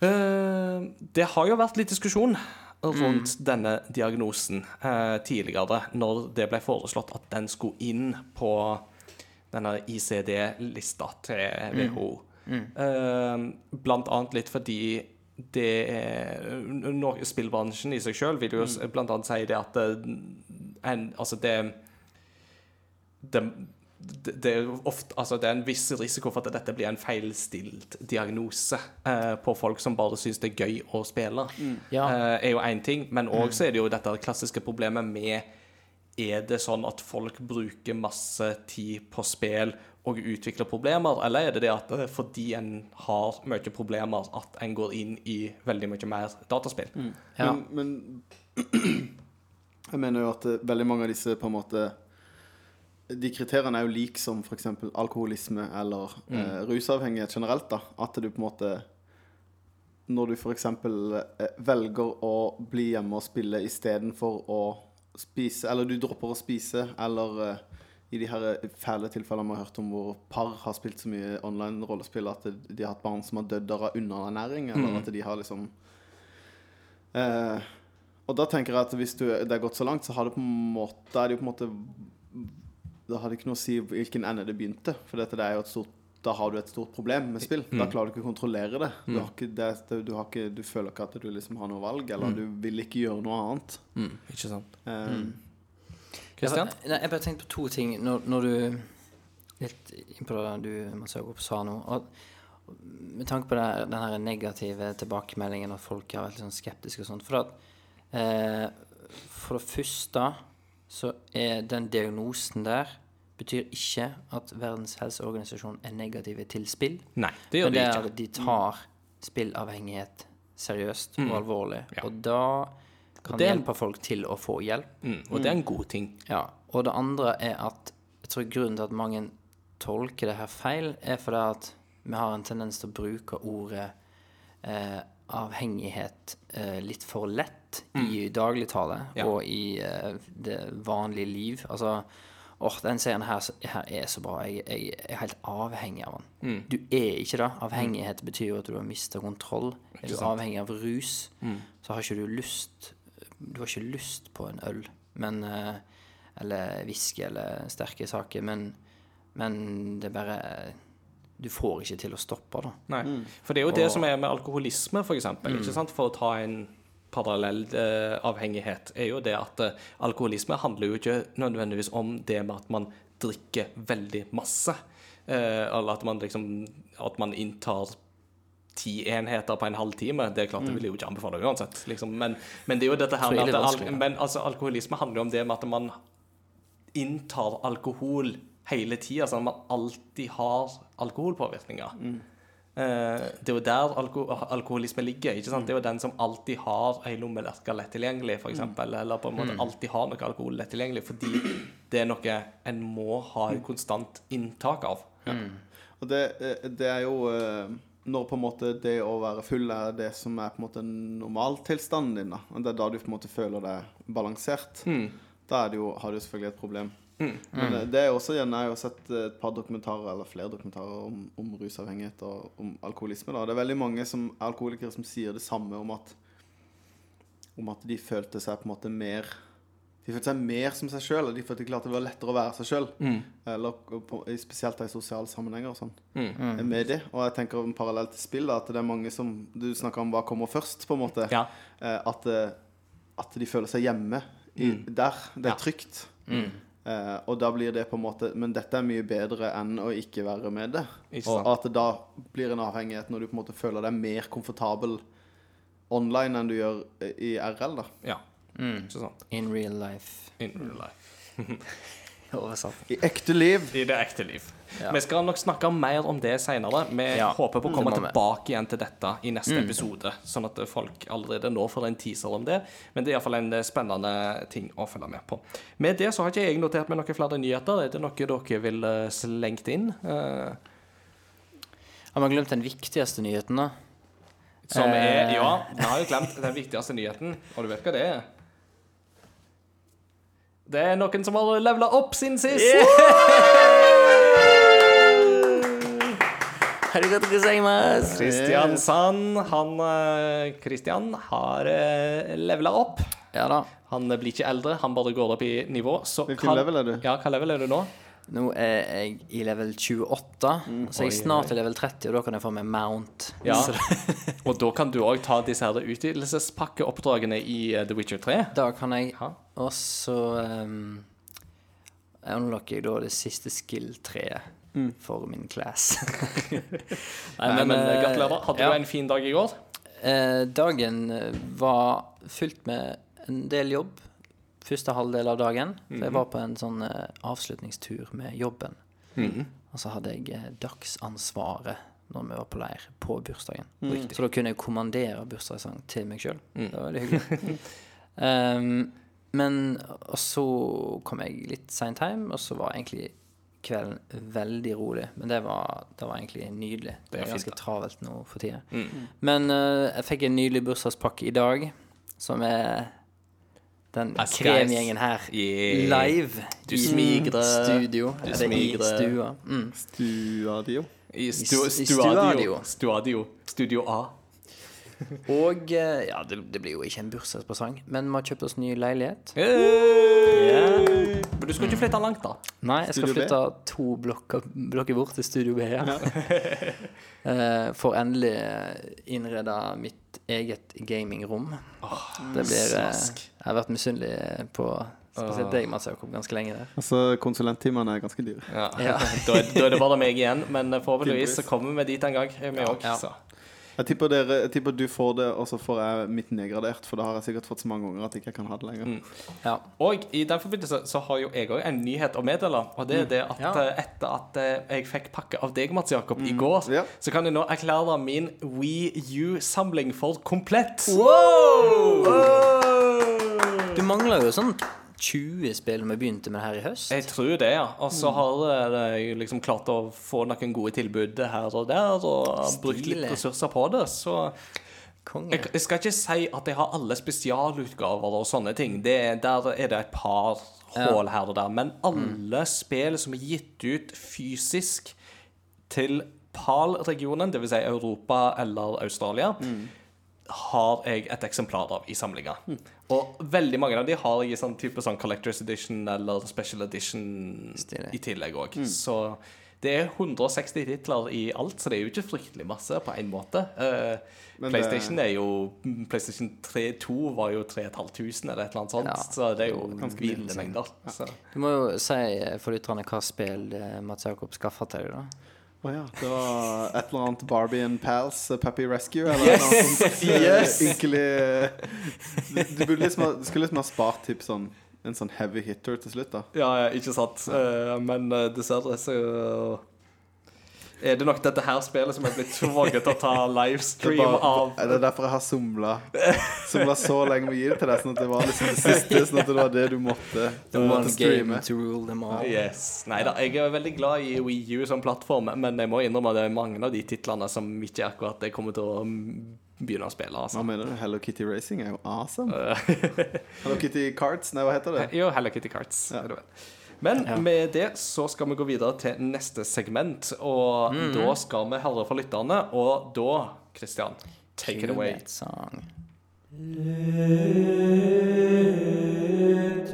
A: Eh, Det har jo vært litt diskusjon rundt denne diagnosen eh, tidligere, når det ble foreslått at den skulle inn på denne ICD-lista til WHO. Eh, Blant annet litt fordi det er no, Spillbransjen i seg sjøl vil jo mm. blant annet si det at det, en, Altså, det det, det, er ofte, altså det er en viss risiko for at dette blir en feilstilt diagnose eh, på folk som bare syns det er gøy å spille.
B: Ja.
A: Eh, er jo én ting, men òg så er det jo dette klassiske problemet med Er det sånn at folk bruker masse tid på spill og utvikler problemer, eller er det det at det er fordi en har mye problemer, at en går inn i veldig mye mer dataspill?
B: Ja.
C: Men, men [clears throat] jeg mener jo at eh, veldig mange av disse på en måte De kriteriene er jo like som f.eks. alkoholisme eller eh, rusavhengighet generelt. da At du på en måte Når du f.eks. Eh, velger å bli hjemme og spille istedenfor å spise Eller du dropper å spise, eller eh, i de her fæle tilfellene vi har hørt om hvor par har spilt så mye online rollespill at de har hatt barn som har dødd av underernæring, eller at de har liksom Eh, og da tenker jeg at hvis du, det er gått så langt, så har det på en måte, er det jo på en måte Da har det ikke noe å si hvilken ende det begynte. For dette det er jo et stort da har du et stort problem med spill. Da klarer du ikke å kontrollere det. Du, har ikke, det, du, har ikke, du føler ikke at du liksom har noe valg, eller du vil ikke gjøre noe annet.
A: Mm, ikke sant?
C: Eh,
A: Kristian?
B: Jeg, jeg bare tenkte på to ting når, når du Litt innpå det du Mats sa nå. Og, med tanke på det, den her negative tilbakemeldingen, at folk har vært litt sånn skeptiske og sånt. For, at, eh, for det første så er den diagnosen der betyr ikke at Verdens helseorganisasjon er negative til spill.
A: Nei, det gjør
B: Men
A: de
B: det
A: ikke.
B: de tar spillavhengighet seriøst og alvorlig.
A: Ja.
B: Og da kan
A: det
B: hjelpe folk til å få hjelp.
A: Mm, og det er en god ting.
B: Ja, og det andre er at jeg tror grunnen til at mange tolker det her feil, er fordi at vi har en tendens til å bruke ordet eh, avhengighet eh, litt for lett i dagligtale
A: Ja.
B: og i eh, det vanlige liv. Altså åh, den serien her, her er så bra. Jeg, jeg er helt avhengig av den. Du er ikke det. Avhengighet betyr jo at du har mista kontroll. Er du avhengig av rus, så har ikke du lyst Du har ikke lyst på en øl, men eh, Eller whisky eller sterke saker, men, men det er bare Du får ikke til å stoppe, da.
A: Nei. For det er jo det som er med alkoholisme, for eksempel. Ikke sant? For å ta en parallell eh, avhengighet, er jo det at eh, alkoholisme handler jo ikke nødvendigvis om det med at man drikker veldig masse. Eh, eller at man liksom At man inntar ti enheter på en halv time. Det er klart, det vil jeg jo ikke anbefale uansett. Liksom. Men, men det er jo dette her med at al. Men altså, alkoholisme handler jo om det med at man inntar alkohol hele tida, sånn at man alltid har alkoholpåvirkninger. Eh, det er jo der alko alkoholisme ligger. ikke sant? Det er jo den som alltid har ei lommelerke lett tilgjengelig, f.eks. eksempel Eller på en måte alltid har noe alkohol lett tilgjengelig, fordi det er noe en må ha et konstant inntak av.
C: Og det, eh, det er jo eh, når på en måte det å være full er det som er på en måte normaltilstanden din. da Og Det er da du på en måte føler deg balansert. Da er det jo, har du selvfølgelig et problem. Men det- det er også igjen, Jeg har jo sett et par dokumentarer eller flere dokumentarer om, om rusavhengighet og om alkoholisme. da Det er veldig mange som, alkoholikere som sier det samme om at om at de følte seg på en måte mer De følte seg mer som seg sjøl, og de følte klart det var lettere å være seg sjøl.
A: Mm.
C: Eller på, i- spesielt i sosiale sammenhenger og sånn.
A: Mm.
C: Med det. Og jeg tenker en parallell til spill, da, at det er mange som Du snakker om hva kommer først, på en måte.
A: Ja.
C: Eh, at, eh, at de føler seg hjemme i, der. Det er
A: Ja.
C: trygt. Eh, og da blir det på en måte Men dette er mye bedre enn å ikke være med det. Og at det da blir en avhengighet når du på en måte føler deg mer komfortabel online enn du gjør i RL, da.
A: ja. Ikke sant.
B: In real life.
A: In real life. [laughs]
B: Oversatt.
C: I ekte liv.
A: I det ekte liv.
B: Ja.
A: Vi skal nok snakke mer om det senere. Vi
B: Ja,
A: håper på å komme tilbake igjen til dette i neste episode, sånn at folk allerede nå får en teaser om det. Men det er iallfall en eh, spennende ting å følge med på. Med det så har ikke jeg notert meg noen flere nyheter. Er det noe dere vil eh, slengt inn? Uh...
B: Har man glemt den viktigste nyheten, da?
A: som er. Ja, vi har jo glemt den viktigste nyheten, og du vet hva det er? Det er noen som har levela opp sin sist.
B: Yeah! Kristiansand
A: Kristian Sand, han eh, Kristian har uh, levela opp.
B: Ja da.
A: Han blir ikke eldre, han bare går opp i nivå. Så
C: Hvilken level er du?
A: Ja, hva level er du nå?
B: Nå er jeg i level 28, så jeg er snart i level 30, og da kan jeg få meg mount.
A: Ja. [laughs] Og da kan du òg ta disse her utvidelsespakkeoppdragene i eh, The Witcher 3.
B: da kan jeg
A: Og
B: også um, unlocker jeg da det siste skill-treet for min class. [laughs]
A: Nei, men,
B: eh,
A: gratulerer. Hadde
B: ja.
A: du en fin dag i går?
B: Eh, dagen var fylt med en del jobb. Første halvdel av dagen. For jeg var på en sånn eh, avslutningstur med jobben. Og så hadde jeg eh, dagsansvaret når vi var på leir, på bursdagen. Så da kunne jeg kommandere bursdagssang til meg sjøl. Det var veldig hyggelig. um, [laughs] men og så kom jeg litt seint hjem, og så var egentlig kvelden veldig rolig. Men det var, det var egentlig nydelig. Det
A: er
B: ganske travelt nå for tida. Men uh, jeg fikk en nydelig bursdagspakke i dag, som er den kremgjengen her
A: Yeah.
B: live
A: Du
B: i
A: smigre.
B: studio.
A: Du
B: eller i stua. Mm.
C: Stuadio.
A: I,
B: stu- i
A: stuadio.
B: stuadio.
A: Studio A.
B: Og eh, ja, det, det blir jo ikke en bursdagspresang, men vi har kjøpt oss ny leilighet.
A: Hey! Men du skal ikke flytte langt, da.
B: Nei, jeg skal flytte to blokker, blokker bort til Studio B. Ja. [laughs] Eh, For endelig innrede mitt eget gamingrom. det blir eh,
A: slask.
B: Jeg har vært misunnelig på spesielt deg, Mats Jakob, ganske lenge der.
C: Altså, konsulenttimene er ganske dyre.
A: Ja.
B: Ja. [laughs]
A: da, da er det bare meg igjen, men forhåpentligvis så kommer vi dit en gang, vi òg.
B: Ja.
C: Jeg tipper, dere, jeg tipper du får det, og så får jeg mitt nedgradert. For det har jeg sikkert fått så mange ganger at jeg ikke kan ha det lenger.
B: Ja.
A: Og i den forbindelse så har jo jeg òg en nyhet å meddele. Og det er det at
B: Ja.
A: eh, etter at eh, jeg fikk pakke av deg, Mats Jakob, i går,
C: Ja.
A: så kan jeg nå erklære min Wii U-samling for komplett.
B: Du mangler jo sånn 20 spill vi begynte med her i høst.
A: Jeg tror det, ja. Og så har eh, jeg liksom klart å få noen gode tilbud her og der, og har brukt litt ressurser på det. Så jeg, jeg skal ikke si at jeg har alle spesialutgaver og sånne ting. Det, der er det et par hull her og der. Men alle spill som er gitt ut fysisk til PAL-regionen, dvs. Si Europa eller Australia, har jeg et eksemplar av i samlinga. Og veldig mange av de har i sånn type sånn Collectors Edition eller Special Edition
B: Stilig.
A: i tillegg òg. Så det er 160 titler i alt, så det er jo ikke fryktelig masse på én måte. Uh,
C: PlayStation det-
A: er jo PlayStation 3 2 var jo 3500 eller et eller annet sånt,
B: Ja,
A: så det er jo
C: ganske
A: ville mengder. Ja.
B: Du må jo si for lytterne hva spill eh, Mats Jakob skaffa til deg, da.
C: Å ja. Det var et eller annet Barbie and Pals uh, Puppy Rescue, eller noe sånt. [laughs]
A: Yes!
C: uh, Ynkelig Du, du liksom ha, du skulle liksom ha spart typ sånn en sånn heavy hitter til slutt, da.
A: Ja, ja, ikke sant. Eh, men uh, dessverre så er det nok dette her spillet som er blitt tvunget til å ta
C: Det er,
A: livestream
C: bare,
A: av.
C: er det derfor jeg har somla Somla så lenge med å gi det til deg, sånn at det var liksom det siste, sånn at det var det du måtte, du måtte streame.
B: game to rule them all.
A: Yes. Nei da, jeg er veldig glad i Wii U som plattform, men jeg må innrømme at det er mange av de titlene som ikke akkurat jeg kommer til å begynne å spille.
C: Hva
A: Altså.
C: mener du? Hello Kitty Racing er jo awesome. [laughs] Hello Kitty Carts? nei, hva heter det?
A: jo, Hello Kitty Carts. er det ja. Men med det så skal vi gå videre til neste segment, og da skal vi høre fra lytterne, og da, Christian, take it away.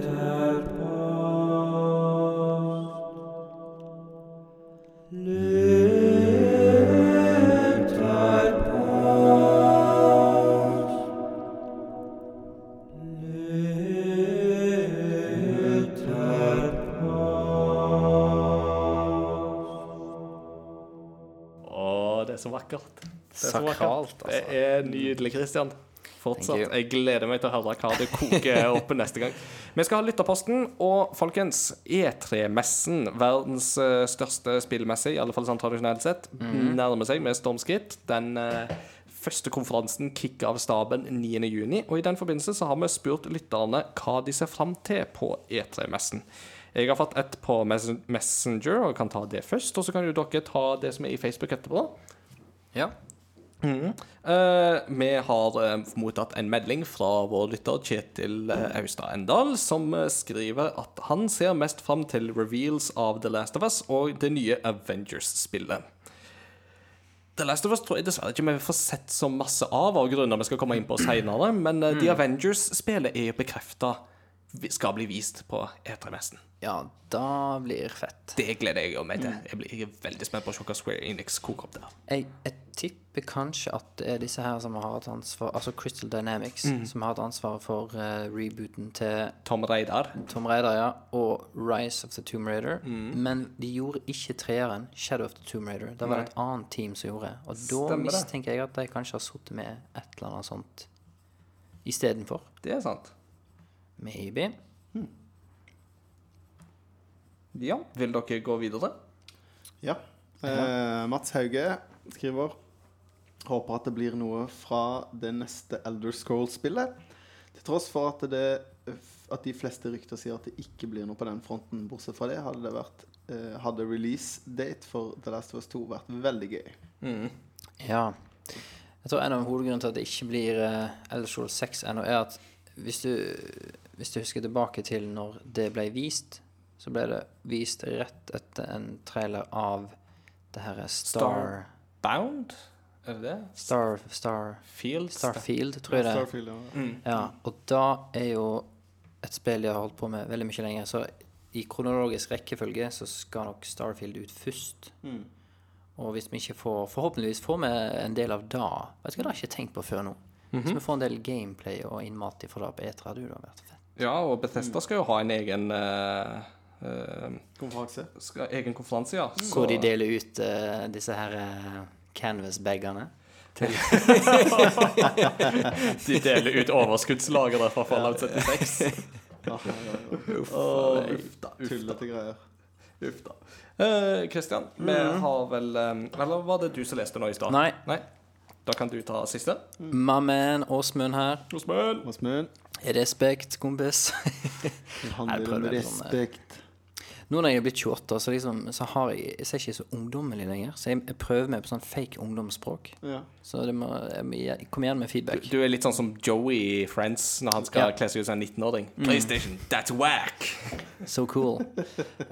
B: That
A: vakkert.
B: Altså.
A: Det er nydelig, Christian. Fortsatt. Jeg gleder meg til å høre hva det koker opp neste gang. Vi skal ha lytterposten, og folkens, E3-messen, verdens eh, største spillmesse, i alle fall sånn tradisjonelt sett,
B: mm.
A: nærmer seg med stormskritt. Den eh, første konferansen kicker av staben 9.6, og i den forbindelse så har vi spurt lytterne hva de ser fram til på E3-messen. Jeg har fått et på Messenger og kan ta det først, og så kan jo dere ta det som er i Facebook etterpå.
B: Ja.
A: Eh, vi har uh, mottatt en melding fra vår lytter Kjetil uh, Austad Endal, som eh, skriver at han ser mest fram til reveals av The Last of Us og det nye Avengers-spillet. The Last of Us tror jeg dessverre ikke vi får sett så masse av, av grunner vi skal komme inn på senere, men eh, The Avengers-spillet er bekrefta skal bli vist på E3-messen.
B: ja, da blir fett.
A: Det gleder jeg meg til. Jeg, blir, jeg er veldig spent på å se hva Square Enix koker opp der.
B: Jeg, jeg tipper kanskje at det er disse her som har hatt ansvar Altså Crystal Dynamics, som har hatt ansvaret for uh, rebooten til
A: Tom Reidar.
B: Tom Raider, ja, og Rise of the Tomb Raider. Men de gjorde ikke treeren, Shadow of the Tomb Raider. Det var det et annet team som gjorde. Og da
A: Stemmer det.
B: mistenker jeg at de kanskje har sittet med et eller annet sånt istedenfor.
A: Det er sant.
B: Maybe.
A: Ja, vil dere gå videre?
C: Ja. Eh, Mats Hauge skriver Håper at det blir noe fra det neste Elder Scrolls-spillet. Til tross for at, det, at de fleste rykter sier at det ikke blir noe på den fronten. Bortsett fra det hadde det vært eh, Hadde release date for The Last of Us 2 vært veldig gøy.
B: Ja. Jeg tror en av hovedgrunnene til at det ikke blir uh, Elder Scrolls 6 ennå, er at hvis du, hvis du husker tilbake til når det ble vist, så ble det vist rett etter en trailer av det herre Star
A: Bound? Er det det?
B: Star, Star
A: Field?
B: Starfield, tror jeg det er.
C: Starfield, ja.
B: Ja, og da er jo et spill de har holdt på med veldig mye lenger. Så i kronologisk rekkefølge så skal nok Starfield ut først. Og hvis vi ikke får forhåpentligvis får vi en del av da Vet du hva, det har jeg ikke tenkt på før nå. Hvis vi får en del gameplay og innmat fra da på E3, da det jo vært fett.
A: Ja, og Bethesda skal jo ha en egen uh, uh,
C: Konferanse.
A: skal, egen konferanse, ja.
B: Hvor de deler ut uh, disse her uh, canvas-bagene. [laughs]
A: de deler ut overskuddslageret fra Fallout 76. [laughs]
C: Ja, ja, ja.
A: Uff da.
C: Tullete greier.
A: Uff da. Eh, Christian, vi har vel um, Eller var det du som leste nå i stad?
B: Nei.
A: Nei. Da kan du ta siste.
B: Mammen, man Åsmund her.
C: Åsmund,
B: Respekt, kompis.
C: det handler om
B: det sånn, eh,
C: respekt.
B: Nå når jeg er blitt 28, så, liksom, så har jeg, jeg ser ikke så ungdommelig lenger. Så jeg, jeg prøver meg på sånn fake ungdomsspråk.
C: Ja.
B: Så det må, jeg, kom igjen med feedback.
A: Du er litt sånn som Joey i Friends når han skal
B: Ja.
A: kle seg ut som en 19-åring. PlayStation, that's whack!
B: So cool.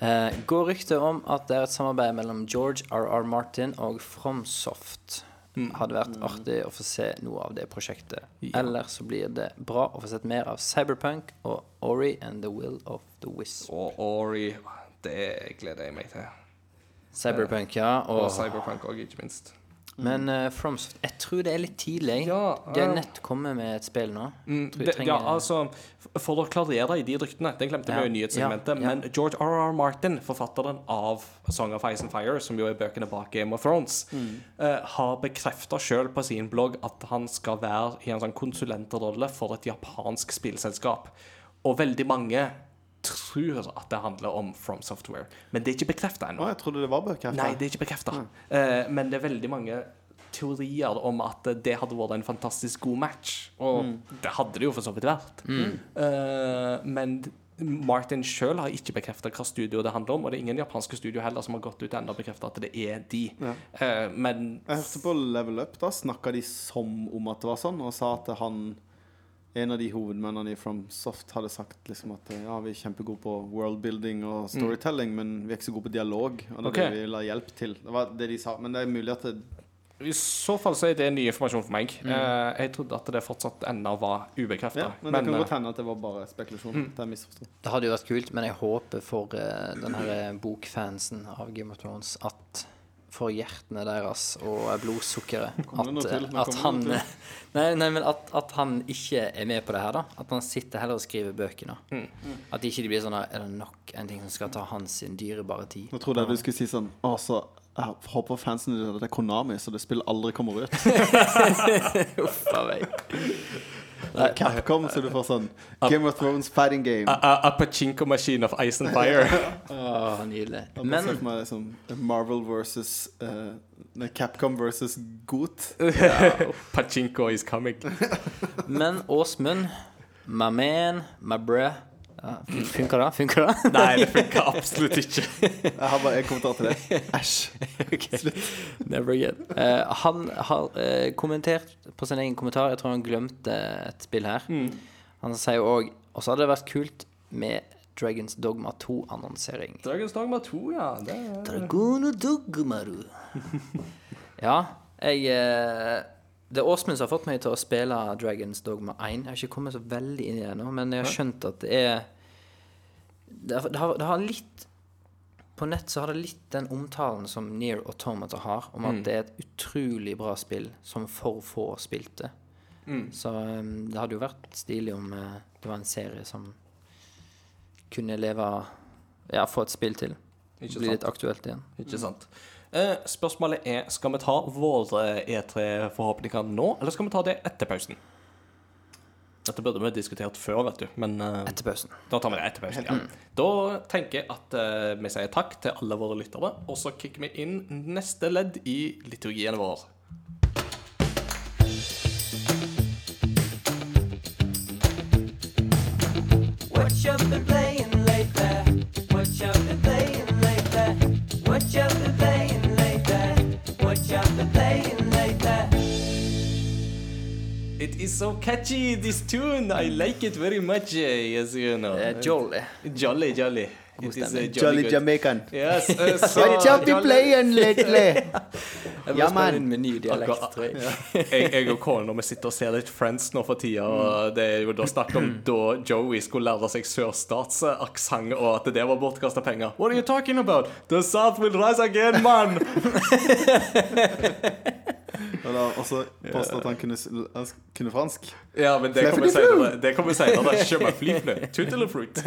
B: Eh, går rykte om at det er et samarbeid mellom George R.R. Martin og FromSoft. Hadde vært artig å få se noe av det prosjektet. Eller så blir det bra å få sett mer av Cyberpunk og Ori and the Will of the Wisp.
A: Og Ori Det gleder jeg meg til.
B: Cyberpunk, ja.
A: Og
B: Og,
A: Cyberpunk òg, ikke minst.
B: men uh, FromSoft Jeg tror det er litt tidlig.
A: Ja,
B: De har
A: eh,
B: nett kommet med et spill nå.
A: Mm, det,
B: trenger-
A: ja, altså, For å klarere i de ryktene, det glemte
B: Ja,
A: vi jo i nyhetssegmentet,
B: ja.
A: men George R.R. Martin, forfatteren av Song of Ice and Fire, som jo er bøkene bak Game of Thrones,
B: Mm.
A: uh, har bekrefta sjøl på sin blogg at han skal være i en sånn konsulentrolle for et japansk spillselskap. Og veldig mange tror at det handler om From Software, men det er ikke bekrefta ennå.
C: jeg trodde det var bekrefta.
A: Nei, det er ikke bekrefta. Uh, men det er veldig mange teorier om at det hadde vært en fantastisk god match. Og det hadde det jo for så vidt vært. Eh, men Martin sjøl har ikke bekrefta hva studio det handler om, og det er ingen japanske studio heller som har gått ut ennå og bekrefta at det er de.
C: Ja.
A: Uh, men
C: Jeg hørte på Level Up, da snakka de som om at det var sånn, og sa at han en av de hovedmennene i FromSoft hadde sagt liksom at ja, vi er kjempegode på worldbuilding og storytelling, men vi er ikke så gode på dialog. Og det okay.
A: Ok.
C: vi la hjelp til. Det var det de sa. Men det er mulig at det
A: i så fall så er det ny informasjon for meg. Eh, jeg trodde at det fortsatt ennå var ubekrefta.
C: ja, Men det kan godt hende at det var bare spekulasjon. Det er.
B: Det hadde jo vært kult, men jeg håper for uh, den her eh, bokfansen av Game of Thrones at for hjertene deres og blodsukkeret at, eh,
C: nå
B: at han [laughs] Nei, nei men at, at han ikke er med på det her, da. At han sitter heller og skriver bøkene.
C: Mm.
B: At ikke de blir sånn Er det nok en ting som skal ta hans sin dyrebare tid?
C: Nå trodde jeg du skulle si sånn Å, så jeg håper fansen dine at det er Konami, så det spillet aldri kommer ut. [laughs]
B: Uff a meg.
C: Capcom, så du får sånn Game of Thrones fighting game.
A: A, a, a pachinko machine of ice and fire. [laughs]
B: oh, nydelig. Men
C: meg liksom Marvel versus uh, Capcom versus Goot. [laughs]
A: Pachinko is coming.
B: Men Åsmund, my man, my bruh ja, fun- Funker det? Funker det?
A: Nei, det funka absolutt ikke. [laughs]
C: Jeg har bare en kommentar til det. Æsj. [laughs]
B: Never again. Uh, han har uh, kommentert på sin egen kommentar Jeg tror han glemte et spill her. Han sier òg Og så hadde det vært kult med Dragons Dogma 2-annonsering.
A: Dragons Dogma 2, ja. Det er...
B: Dragono Dogmaru. [laughs] ja, jeg eh, Det er Åsmund som har fått meg til å spille Dragons Dogma 1. Jeg har ikke kommet så veldig inn i det ennå, men jeg har skjønt at det er det har, det, har, litt På nett så har det litt den omtalen som Near Automata har, om at det er et utrolig bra spill som for få spilte. Så um, det hadde jo vært stilig om uh, det var en serie som kunne leve Ja, få et spill til.
A: Ikke
B: Bli
A: sant.
B: litt aktuelt igjen.
A: Ikke sant. Eh, spørsmålet er skal vi ta våre E3-forhåpninger nå, eller skal vi ta det etter pausen? Dette burde vi diskutert før, vet du, men eh,
B: Etter pausen.
A: da tar vi det etter pausen. Ja. Da tenker jeg at uh, vi sier takk til alle våre lyttere, og så kicker vi inn neste ledd i liturgien vår. Is so catchy, this tune. I like it very much, as you know.
B: Eh, Jolly.
A: Jolly, jolly. It is
B: a
A: jolly,
C: Jolly
A: good.
C: Jamaican.
A: Yes, uh, so
C: jolly. you playing lately?
B: Jeg må
C: Ja,
B: spille
C: man.
B: inn med ny dialekt, tror jeg. [laughs]
A: jeg, jeg og kona vi sitter og ser litt Friends nå for tida, og det er jo da snakk om [clears throat] da Joey skulle lære seg sørstatsaksent, og at det var bortkasta penger. What are you talking about? The South will rise again, man! [laughs]
C: Da også påstå at han kunne, han kunne fransk.
A: Ja, men det kommer senere. Det kommer senere. Je m'affligne. Tutelefruit.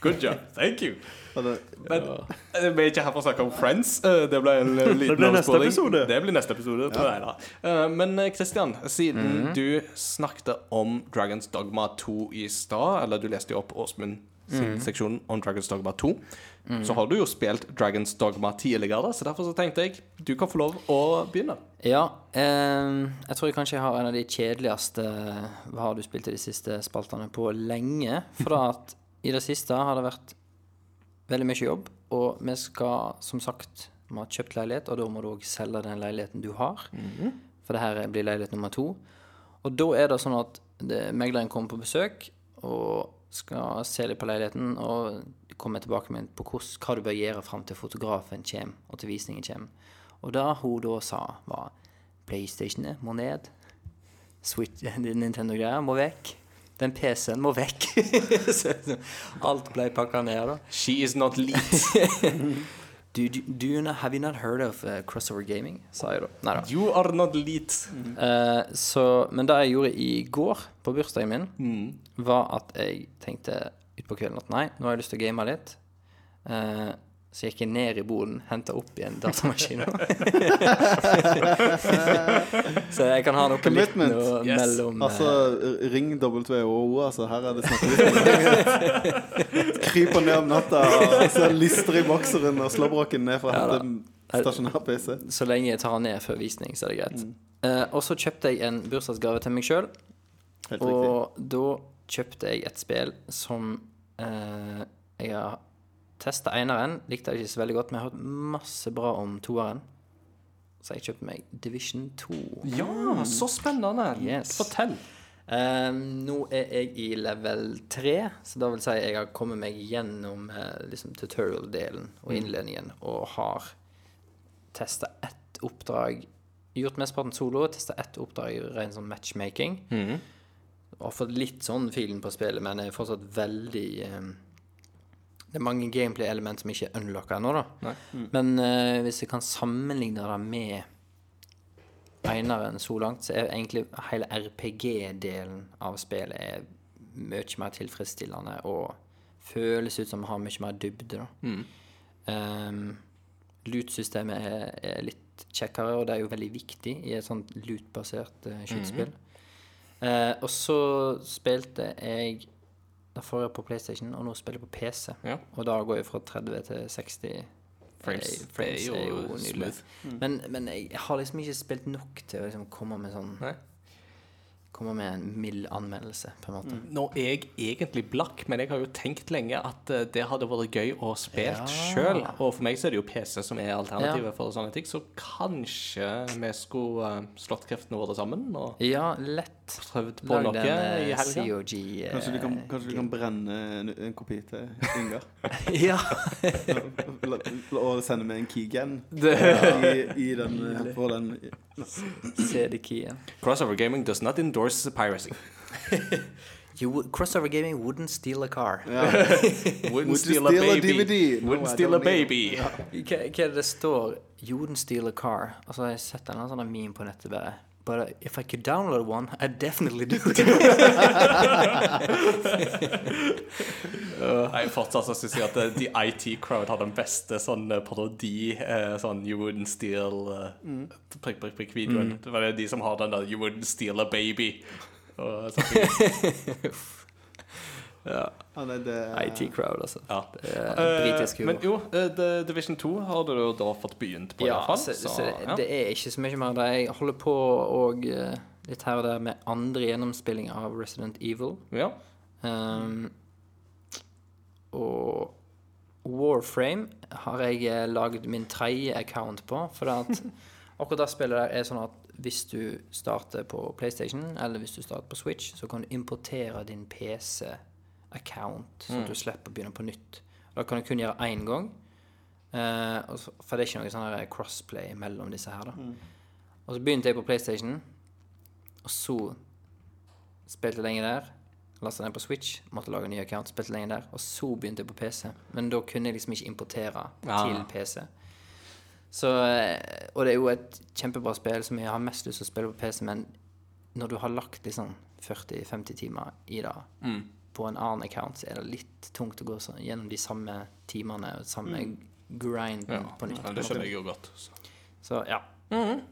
A: Good job. Thank you. Men eh, vi er ikke her for å snakke om Friends. Eh, Det ble en eh, [laughs] liten
C: blir neste
A: avsporing.
C: episode.
A: Det blir neste episode. Nei da. Eh, Men eh, Christian, siden
C: Mhm.
A: du snakket om Dragons Dogma 2 i stad, eller du leste jo opp Åsmund sin
C: Mhm.
A: seksjon om Dragons Dogma 2, så har du jo spilt Dragons Dogma tidligere, så derfor så tenkte jeg du kan få lov å begynne.
B: Ja, eh, jeg tror jeg kanskje jeg har en av de kjedeligste Hva har du spilt i de siste spaltene på lenge. For at i det siste har det vært veldig mye jobb, og vi skal som sagt Vi har kjøpt leilighet, og da må du òg selge den leiligheten du har. For det her blir leilighet nummer to. Og da er det sånn at det, megleren kommer på besøk og skal se litt på leiligheten og komme tilbake med på hos, hva du bør gjøre fram til fotografen kommer, og til visningen kommer. Og det hun da sa, var PlayStationet må ned. Switch, [laughs] Nintendo-greier må vekk. Den PC-en må vekk. [laughs] Alt ble pakka ned, da.
A: She is not lead.
B: Do, do, do you have you not heard of uh, crossover gaming? sa jeg da. Nei da.
A: You are not lead.
B: Uh, så, men det jeg gjorde i går, på bursdagen min, var at jeg tenkte utpå kvelden at nei, nå har jeg lyst til å game litt. Eh, så gikk jeg ned i boden, henta opp igjen datamaskinen. [laughs] så jeg kan ha noe litt noe
A: Yes.
B: mellom eh,
C: altså, ring WHO, altså. Her er det snakk [laughs] Kryper ned om natta og så lister i bokseren og slåbroken ned for å
B: Ja
C: hente en stasjonær PC.
B: Så lenge jeg tar den ned før visning, så er det greit. Eh, og så kjøpte jeg en bursdagsgave til meg sjøl. Og da kjøpte jeg et spill som uh, jeg har testa eneren. Likte det ikke så veldig godt, men jeg har hørt masse bra om toeren. Så jeg kjøpte meg Division 2.
A: Ja, så spennende.
B: Yes.
A: Fortell.
B: Eh, nå er jeg i level 3, så da vil si jeg har kommet meg gjennom eh, liksom tutorial-delen og innledningen, og har testa ett oppdrag Gjort mesteparten solo, testa ett oppdrag ren sånn matchmaking. Og har fått litt sånn filen på spillet, men er fortsatt veldig eh, Det er mange gameplay-element som ikke er unlocka ennå, da. Men uh, hvis jeg kan sammenligne det med eineren så langt, så er egentlig hele RPG-delen av spillet er mye mer tilfredsstillende og føles ut som det har mye mer dybde, da. Ehm, loot-systemet er, er litt kjekkere, og det er jo veldig viktig i et sånt loot-basert uh, skytespill. Eh, og så spilte jeg Da får jeg på PlayStation, og nå spiller jeg på PC.
A: Ja.
B: Og da går jeg fra 30 til 60
A: Frames.
B: Eh, frames
A: Det er jo
B: nydelig.
A: smooth.
B: Men, men jeg har liksom ikke spilt nok til å liksom komme med sånn
A: Nei.
B: Komme med en mild anmeldelse, på en måte.
A: Nå er jeg egentlig blakk, men jeg har jo tenkt lenge at eh, det hadde vært gøy å spille
B: Ja.
A: sjøl. Og for meg så er det jo PC som er alternativet
B: Ja.
A: for sånne ting, så kanskje vi skulle eh, slått kreftene våre sammen og
B: Ja, lett.
A: Prøvd på
B: Lag
A: noe i
B: eh,
A: helga.
B: COG eh,
C: Kanskje du kan, kanskje du kan brenne en, en kopi til Ingar? [laughs]
B: Ja. [laughs]
C: Og sende med en keygen [laughs] i, i den, eh, på den
B: CD-keyen.
A: Crossover Gaming does not endorse piracy.
B: You would- Crossover Gaming wouldn't steal a car.
C: Yeah.
A: Wouldn't
C: Would you
A: steal a
C: steal a
A: baby.
C: DVD? No,
A: Wouldn't steal a baby.
B: Hva, hva er det det står? You wouldn't steal a car. Altså, jeg har sett en sånn meme på nettet bare But uh, if I could download one, I'd definitely do it.
A: Nei, fortsatt syns jeg at eh, The IT Crowd har den beste sånn eh, parodi. eh, Sånn You wouldn't steal eh, Prikk, prikk, prikk videoen. Det var de som har den der You wouldn't steal a baby. Og. [laughs]
B: ja.
C: Ja, nei, det,
B: IT Crowd, altså.
A: Ja.
B: Det er
A: Eh,
B: britisk humor.
A: men jo, eh, The Division 2 har du jo da fått begynt på,
B: Ja,
A: iallfall.
B: så,
A: Så,
B: så det,
A: ja.
B: det er ikke så mye mer der. Jeg holder på og eh, litt her og der med andre gjennomspilling av Resident Evil.
A: ja.
B: Um, og Warframe har jeg eh, lagd min tredje account på. For at [laughs] akkurat det spillet der er sånn at hvis du starter på PlayStation, eller hvis du starter på Switch, så kan du importere din PC-account, så at du slipper å begynne på nytt. Da kan du kun gjøre én gang. Uh, for det er ikke noe sånn crossplay mellom disse her, da. Og så begynte jeg på PlayStation, og så spilte jeg lenge der. Lasta den på Switch, måtte lage en ny account, spilte lenge der. Og så begynte jeg på PC. Men da kunne jeg liksom ikke importere
A: ja.
B: til PC. Så, eh, og det er jo et kjempebra spill som jeg har mest lyst til å spille på PC, men når du har lagt liksom 40-50 timer i det på en annen account, så er det litt tungt å gå så, gjennom de samme timene og samme grinden
A: Ja,
B: på nytt.
A: ja, det skjønner jeg jo godt. Så.
B: Så ja.
A: Mm.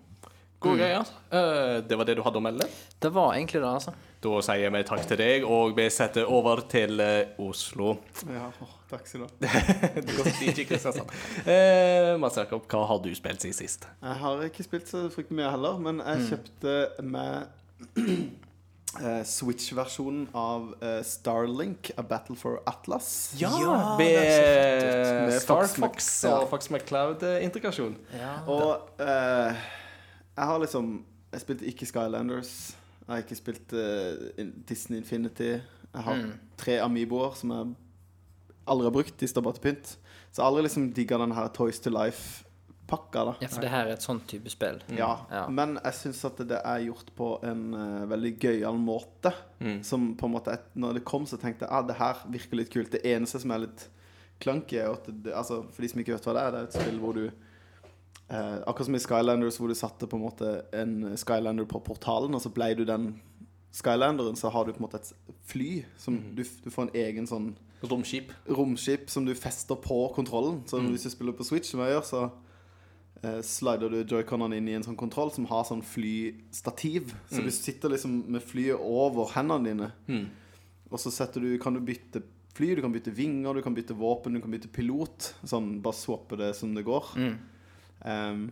A: God greie. Uh, det var det du hadde å melde.
B: Det var egentlig det, altså.
A: Da sier vi takk til deg, og vi setter over til uh, Oslo.
C: ja, oh, takk skal du ha. [laughs]
A: Godt like Kristiansand. Uh, Mads Jakob, hva har du spilt siden sist?
C: Jeg har ikke spilt så fryktelig mye heller, men jeg kjøpte med [clears throat] eh, Switch-versjonen av eh, Starlink, A Battle for Atlas.
A: Ja,
B: Ja,
A: med,
B: fett
C: Med
A: Star
C: Fox ja.
A: og Fox McCloud-integrasjon.
B: Ja.
C: Og uh, jeg har liksom Jeg spilte ikke Skylanders. Jeg har ikke spilt uh, Disney Infinity. Jeg har
B: Mm.
C: tre Amiboer som jeg aldri har brukt. De står bare til pynt. Så jeg har aldri liksom digga den her Toys to Life-pakka. da
B: ja, for det her er et sånn type spill.
C: Ja,
B: Ja.
C: men jeg syns at det er gjort på en uh, veldig gøyal måte. Som på en måte et, Når det kom, så tenkte jeg at ah, det her virker litt kult. Det eneste som er litt klanky, er at det, altså, for de som ikke vet hva det er, det er et spill hvor du uh, Akkurat som i Skylanders, hvor du satte på en måte en Skylander på portalen, og så blei du den Skylanderen, så har du på en måte et fly som du, du får en egen sånn
A: Romskip.
C: romskip som du fester på kontrollen. Så hvis du spiller på Switch, som jeg gjør, så eh, slider du joyconene inn i en sånn kontroll som har sånn flystativ. Så du sitter liksom med flyet over hendene dine. Og så setter du, kan du bytte fly, du kan bytte vinger, du kan bytte våpen, du kan bytte pilot. Sånn, bare swappe det som det går. Um,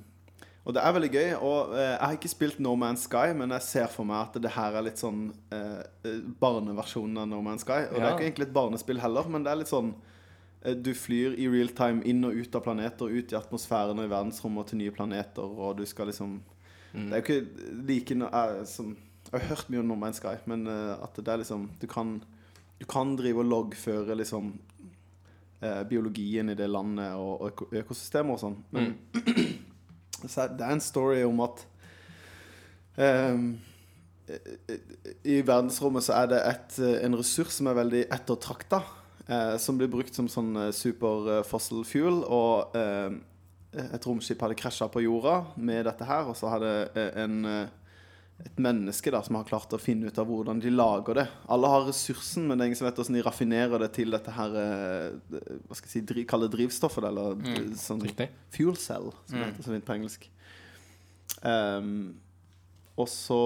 C: og det er veldig gøy. Og eh, jeg har ikke spilt No Man's Sky, men jeg ser for meg at det her er litt sånn eh, eh, barneversjonen av No Man's Sky. Og det er ikke egentlig et barnespill heller, men det er litt sånn Du flyr i real time inn og ut av planeter, ut i atmosfæren og i verdensrommet til nye planeter, og du skal liksom Det er jo ikke like no, jeg, som Jeg har hørt mye om No Man's Sky, men uh, at det er liksom Du kan, du kan drive og loggføre liksom uh, biologien i det landet og, og øko- økosystemer og sånn. Men [clears throat] så er- det er en story om at um, i verdensrommet så er det et, eh, en ressurs som er veldig ettertrakta. Eh, som blir brukt som sånn eh, super eh, fossil fuel. Og eh, et romskip hadde krasja på jorda med dette her, og så hadde eh, en, et menneske da som har klart å finne ut av hvordan de lager det. Alle har ressursen, men det er ingen som vet hvordan de raffinerer det til dette her Hva skal jeg si, dri, kalle drivstoffet, eller
B: Mm.
C: sånn
A: Riktig.
C: fuel cell, som det heter så fint på engelsk. Um, og så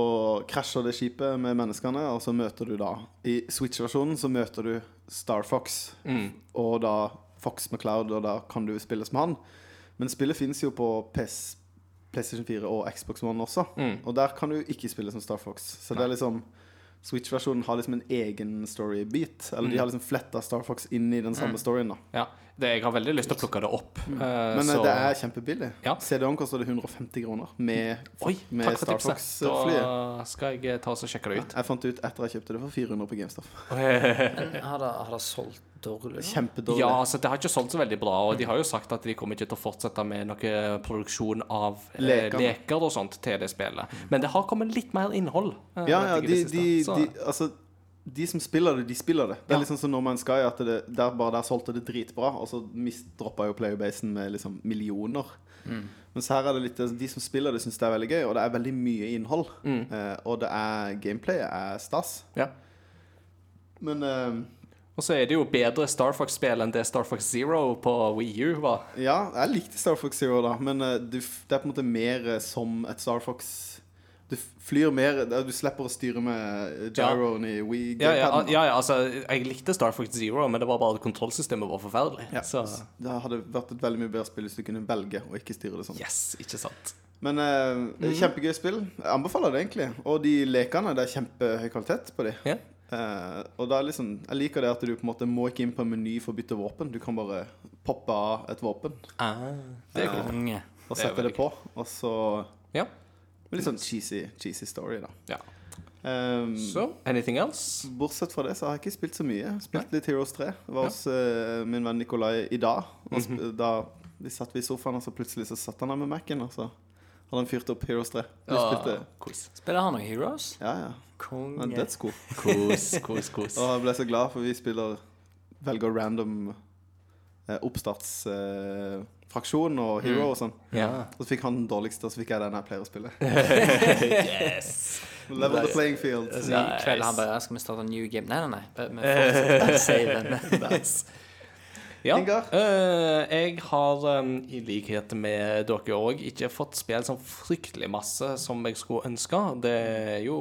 C: krasjer det skipet med menneskene, og så møter du da I Switch-versjonen så møter du Star Fox,
A: Mm.
C: og da Fox McCloud, og da kan du spille som han. Men spillet finnes jo på PS, PlayStation 4 og Xbox One også,
A: Mm.
C: og der kan du ikke spille som Star Fox. Så det er liksom Switch-versjonen har liksom en egen story-beat. Eller
A: Mm.
C: de har liksom fletta Star Fox inn i den samme storyen, da.
A: Ja. Det, jeg har veldig lyst til å plukke det opp.
C: Mm. Uh, Men eh,
A: så-
C: det er kjempebillig.
A: Ja.
C: CD-en koster det 150 kroner med,
A: Oi,
C: med Star. Fox-flyet.
A: Da skal jeg eh, ta og sjekke det ut.
C: Jeg fant ut etter jeg kjøpte det for 400 på GameStop. [laughs]
B: Men har det, har det solgt dårlig?
C: Kjempedårlig.
A: Ja, altså det har ikke solgt så veldig bra, og de har jo sagt at de kommer ikke til å fortsette med noe produksjon av eh,
C: Leker.
A: leker og sånt til det spillet. Men det har kommet litt mer innhold. eh,
C: Ja, ja, de, de, de, altså, de som spiller det, de spiller det. Det er
A: Ja.
C: liksom som No Man's Sky, at det, der bare der solgte det dritbra, og så droppa jo playerbasen med liksom millioner.
A: Mm.
C: Mens her er det litt De som spiller det, syns det er veldig gøy, og det er veldig mye innhold.
A: Mm.
C: Eh, og det er gameplayet er stas.
A: ja.
C: Men eh,
A: Og så er det jo bedre Star Fox-spill enn det Star Fox Zero på Wii U var.
C: ja, jeg likte Star Fox Zero, da, men eh, det er på en måte mer eh, som et Star Fox Du flyr mer Du slipper å styre med gyroen i Wii.
A: Ja, ja,
C: gamepaden,
A: ja, ja, altså, jeg likte Star Fox Zero, men det var bare at kontrollsystemet var forferdelig.
C: Ja.
A: Så
C: Det hadde vært et veldig mye bedre spill hvis du kunne velge og ikke styre det sånn.
A: yes, ikke sant.
C: Men uh, det er kjempegøy spill. Jeg anbefaler det egentlig. Og de lekene, det er kjempehøy kvalitet på de.
A: Ja.
C: Eh, og er liksom, jeg liker det at du på en måte må ikke inn på en meny for å bytte våpen. Du kan bare poppe av et våpen
A: Ah, det er konge.
B: Konge.
C: og
A: er
C: sette det,
A: det
C: på. Og så
A: Ja.
C: Litt sånn cheesy, cheesy story, da.
A: ja.
C: Um,
A: Så, anything else?
C: Bortsett fra det så har jeg ikke spilt så mye. Jeg Spilt litt Heroes 3. Jeg var hos uh, min venn Nikolai i dag. Og sp da vi satt vi i sofaen, og så plutselig så satt han der med Mac-en, og så han fyrt opp Heroes 3. Vi spilte
A: kos.
B: Spiller han noen Heroes?
C: Ja, ja.
B: Konge.
C: Er dødsgod.
A: Kos, kos, kos.
C: Og jeg ble så glad, for vi spiller Velger random eh, oppstartsfraksjon og hero og sånn.
A: Ja.
C: Og så fikk han den dårligste, og så fikk jeg den jeg pleier å spille. [laughs]
A: Yes.
C: Level the playing field.
B: Nice. i kveld han bare Skal vi starte en new game? Nei, nei, nei. Vi fortsetter [laughs] saven.
A: nice. Ja, eh, jeg har um, i likhet med dere òg ikke fått spilt sånn fryktelig masse som jeg skulle ønske. Det er jo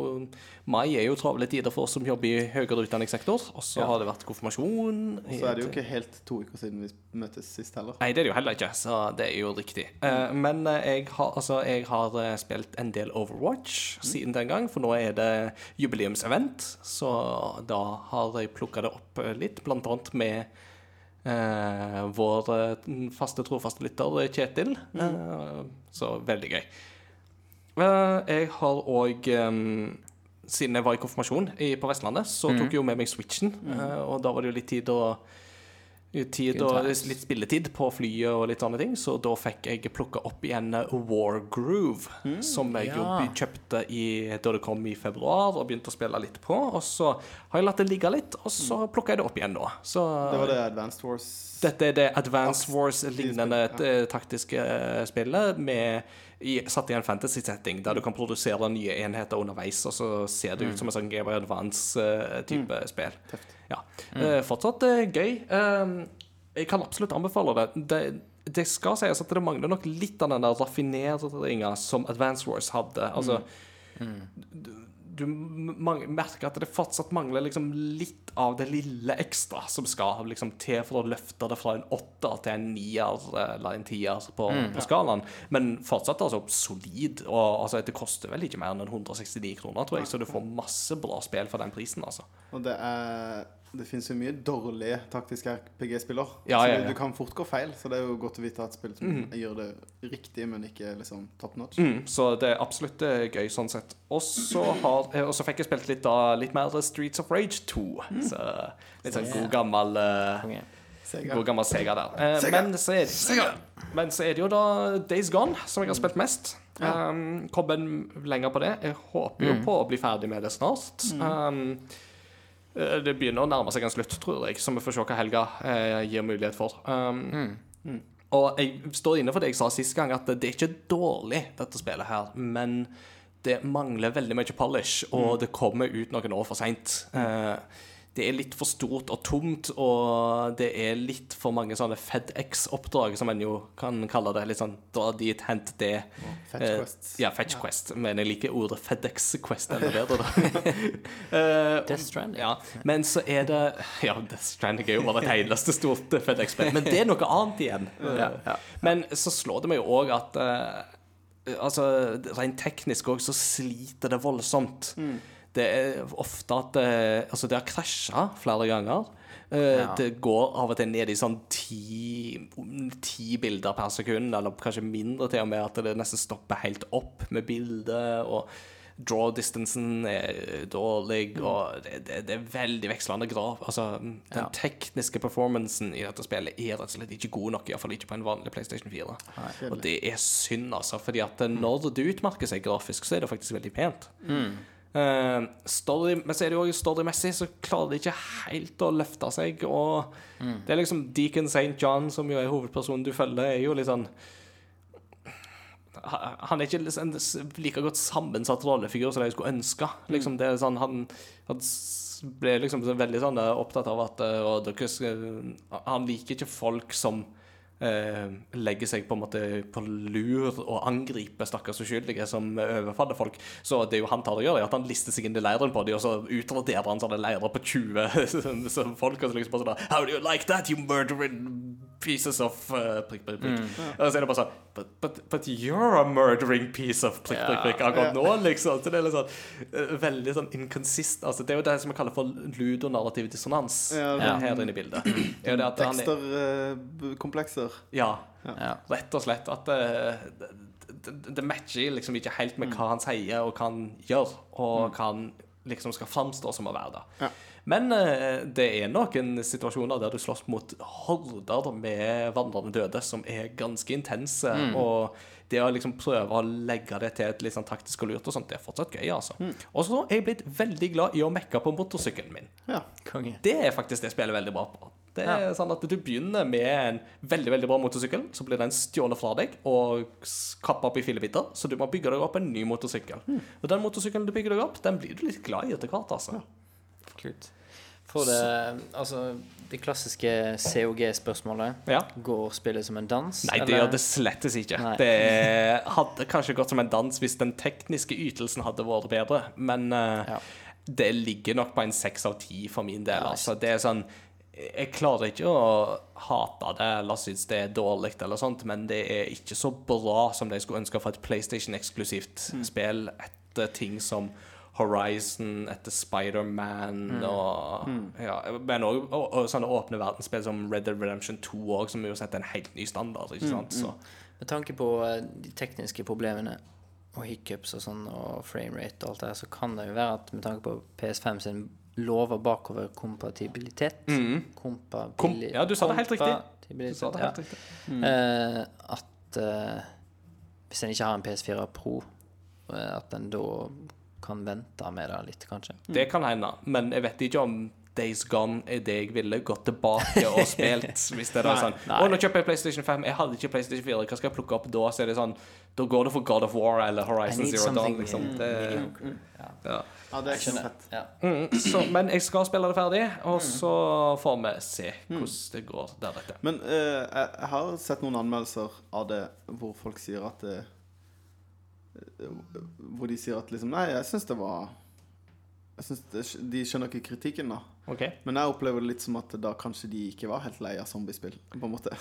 A: Mai er jo travle tider for oss som jobber i høyere utdanningssektor. Og så har det vært konfirmasjon.
C: Og så er det jo ikke helt to uker siden vi møttes sist heller.
A: Nei, det er det jo heller ikke, så det er jo riktig. Uh, men eh, jeg har, altså, jeg har spilt en del Overwatch siden den gang, for nå er det jubileumsevent. Så da har jeg plukka det opp litt, blant annet med eh, vår eh, faste, trofaste lytter eh, Kjetil. Eh, så veldig gøy. Eh, jeg har òg siden jeg var i konfirmasjon i, på Vestlandet, så tok jeg jo med meg Switchen. eh, og da var det jo litt tid å Tid og litt spilletid på flyet og litt sånne ting, så da fikk jeg plukka opp igjen War Groove, som jeg jo kjøpte i, da det kom i februar, og begynte å spille litt på. Og så har jeg latt det ligge litt, og så plukka jeg det opp igjen nå. Så
C: Det var det Advanced Wars
A: dette er det Advance Wars-lignende eh, taktiske eh, spillet med i, satt i en fantasy-setting, der du kan produsere nye enheter underveis, og så ser det ut som en sånn Game of Advance-type spill. Ja. Eh, fortsatt eh, gøy. Eh, jeg kan absolutt anbefale det. det. Det skal sies at det mangler nok litt av den der raffineringa som Advance Wars hadde. Altså du, du merker at det fortsatt mangler liksom litt av det lille ekstra som skal liksom til for å løfte det fra en åtter til en nier eller en tier på, på skalaen. Men fortsatt altså solid. Og altså, det koster vel ikke mer enn 169 kroner, tror jeg, så du får masse bra spill for den prisen, altså.
C: Og det er Det finnes jo mye dårlige taktiske RPG-spiller.
A: Ja,
C: så
A: ja,
C: du-
A: ja.
C: du kan fort gå feil, så det er jo godt å vite at spill som gjør det riktig, men ikke liksom top notch.
A: Mm, så det er absolutt eh, gøy sånn sett. Og så har- eh, og så fikk jeg spilt litt, da, litt mer Streets of Rage 2. Så litt sånn god gammel
B: uh,
C: Sega.
A: God gammel Sega der. Eh, Men, så er det, men så er det jo da Days Gone som jeg har spilt mest. Um, Kommet lenger på det. Jeg håper jo på å bli ferdig med det snart. Um, eh, det begynner å nærme seg en slutt, tror jeg, så vi får se hva helga eh, gir mulighet for. Um, Og jeg står inne for det jeg sa sist gang, at det er ikke dårlig, dette spillet her, men det mangler veldig mye polish, og det kommer ut noen år for seint. Det er litt for stort og tomt, og det er litt for mange sånne FedEx-oppdrag, som en jo kan kalle det. Litt sånn dra dit, hent det.
C: Fetch
A: Eh,
C: quests.
A: Ja, Fetch Quest. Men jeg liker ordet FedEx-Quest enda [laughs] bedre, da. [laughs] Eh,
B: Death Stranding.
A: ja, men så er det Ja, Death Stranding er jo bare det eneste stort FedEx-spill, men det er noe annet igjen.
B: Ja, ja.
A: Men så slår det meg jo òg at uh, Altså, rent teknisk òg så sliter det voldsomt. Det er ofte at det, Altså, det har krasja flere ganger. Eh,
B: Ja.
A: Det går av og til ned i sånn ti, ti bilder per sekund, eller kanskje mindre til og med, at det nesten stopper helt opp med bildet. og Draw distancen er dårlig, og det, det, det er veldig vekslende grad. Altså, den
B: Ja.
A: tekniske performancen i dette spillet er rett og slett ikke god nok, iallfall ikke på en vanlig PlayStation 4. Og det er synd, altså, fordi at når det utmerker seg grafisk, så er det faktisk veldig pent. Eh, story, men så er det jo storymessig så klarer de ikke helt å løfte seg. Og det er liksom Deacon St. John, som jo er hovedpersonen du følger, er jo litt sånn Han er ikke en like godt sammensatt rollefigur som jeg skulle ønske. Liksom, det er sånn, han, han ble liksom veldig sånn eh, opptatt av at eh, og Han liker ikke folk som eh, legger seg på en måte på lur og angriper stakkars uskyldige som overfaller folk. Så det jo han tar og gjør, er at han lister seg inn i leiren på dem, og så utraderer han sånne leirer på 20 som- [laughs] som folk. Og så liksom bare sånn How do you like that, you murdering pieces of uh, prikk, prikk, prikk. Og så er det bare sånn but, but, but you're a murdering piece of prikk, prikk, prikk akkurat nå, liksom. Så det er litt sånn eh, veldig sånn inconsist Altså, det er jo det som vi kaller for ludonarrativ dissonans
C: Ja,
B: Ja.
A: her inne i bildet. Teksterkomplekser. er-. Ja,
B: Ja.
A: rett og slett. At det, det, det matcher liksom ikke helt med hva han sier og hva han gjør, og hva han liksom skal framstå som å være. da.
C: Ja.
A: Men eh, det er noen situasjoner der du slåss mot horder med vandrende døde som er ganske intense. Og det å liksom prøve å legge det til et litt sånn taktisk og lurt og sånt, det er fortsatt gøy, altså. Og så er jeg blitt veldig glad i å mekke på motorsykkelen min.
C: Ja.
B: Konge.
A: Det er faktisk det spillet veldig bra på. Det er sånn at Du begynner med en veldig veldig bra motorsykkel, så blir den stjålet fra deg og kappa opp i fillebiter, så du må bygge deg opp en ny motorsykkel. Og den motorsykkelen du bygger deg opp, den blir du litt glad i etter hvert. altså.
B: Kult. For det Altså, det klassiske COG-spørsmålet.
A: Ja.
B: Går spillet som en dans?
A: Nei, det gjør det slettes ikke.
B: Nei.
A: Det hadde kanskje gått som en dans hvis den tekniske ytelsen hadde vært bedre, men eh,
B: Ja.
A: det ligger nok på en seks av ti for min del.
B: Ja,
A: altså. Det er sånn Jeg klarer ikke å hate det eller synes det er dårlig, eller sånt, men det er ikke så bra som de skulle ønske for et PlayStation-eksklusivt
B: Mm.
A: spill etter ting som Horizon, etter Spider-Man
B: Mm.
A: og ja, Men òg og, og sånne åpne verdensspill som Red Dead Redemption 2 òg, som jo setter en helt ny standard.
B: Mm,
A: ikke sant? Så
B: Med tanke på eh, de tekniske problemene og hiccups og sånn, og framerate og alt det her, så kan det jo være at med tanke på PS5 sin lover bakoverkompatibilitet Kompabili-
A: Mm. Kom- ja, du sa det helt riktig. Du sa det
B: ja.
A: helt riktig.
B: Uh, at uh, hvis en ikke har en PS4 Pro, uh, at en da kan vente med det litt, kanskje.
A: Det kan hende, men jeg vet ikke om Days Gone er det jeg ville gått tilbake og [laughs] spilt. Hvis det er nei, sånn Å, nå kjøper jeg PlayStation 5. Jeg hadde ikke PlayStation 4. Hva skal jeg plukke opp da? Så er det sånn Da går det for God of War eller Horizon Zero Dawn. Liksom. Det,
B: mm, Ja.
A: ja.
C: ja, det er ikke fett.
B: Ja.
A: mm, så, men jeg skal spille det ferdig, og så får vi se hvordan det går deretter.
C: Men uh, jeg, har sett noen anmeldelser av det hvor folk sier at det, eh, Hvor de sier at liksom Nei, jeg syns det var jeg synes det, De skjønner ikke kritikken, da.
A: Okay.
C: Men jeg opplever det litt som at da kanskje de ikke var helt lei av zombiespill. På en måte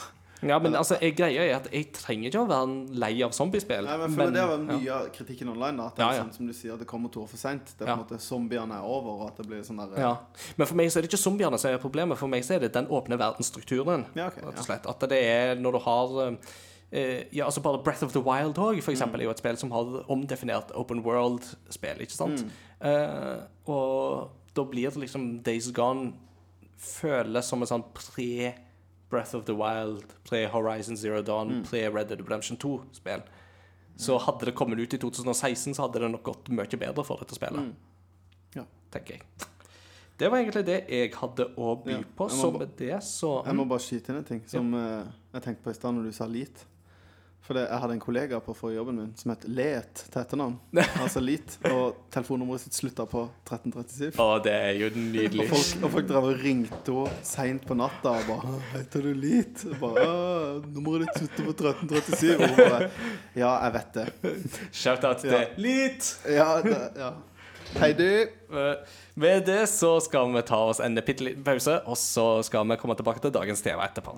A: Ja, men altså, jeg greia er at jeg trenger ikke å være lei av zombiespill.
C: Nei, men føler Det var
A: ja.
C: mye av kritikken online. da At det er
A: Ja, ja.
C: sånn som du sier, det kommer to år for seint.
A: Ja.
C: måte Zombiene er over, og at det blir sånn der
A: Ja. Men for meg så er det ikke zombiene som er problemet. For meg så er det den åpne verdensstrukturen.
C: Ja, ok,
A: rett
C: ja.
A: og slett. At det er når du har eh, Ja, altså bare Breath of the Wild òg, for eksempel, er jo et spill som har omdefinert open world-spill, ikke sant? Eh, og da blir det liksom Days Gone føles som en sånn pre Breath of the Wild, pre Horizon Zero Dawn, pre Red Dead Redemption 2-spill. Så hadde det kommet ut i 2016, så hadde det nok gått mye bedre for dette spillet.
C: Ja.
A: Tenker jeg. Det var egentlig det jeg hadde å by
C: Ja,
A: på. Så med det så
C: Jeg må bare skyte inn en ting som ja. jeg tenkte på i stad når du sa lit. For det, jeg hadde en kollega på forrige jobben min som het Let til etternavn. [laughs] Altså Lit. Og telefonnummeret sitt slutta på 1337.
A: Å, det er jo
C: Og
A: nydelig.
C: folk, og folk drev og ringte henne seint på natta og bare 'Heter du Lit?' Og bare «Å, 'Nummeret ditt slutter på 1337.' Og hun bare 'Ja, jeg vet det'.
A: Shout-out
C: Ja.
A: til.
C: Ja, det, ja. Hei, du.
A: Eh, Med det så skal vi ta oss en bitte liten pause, og så skal vi komme tilbake til dagens tema etterpå.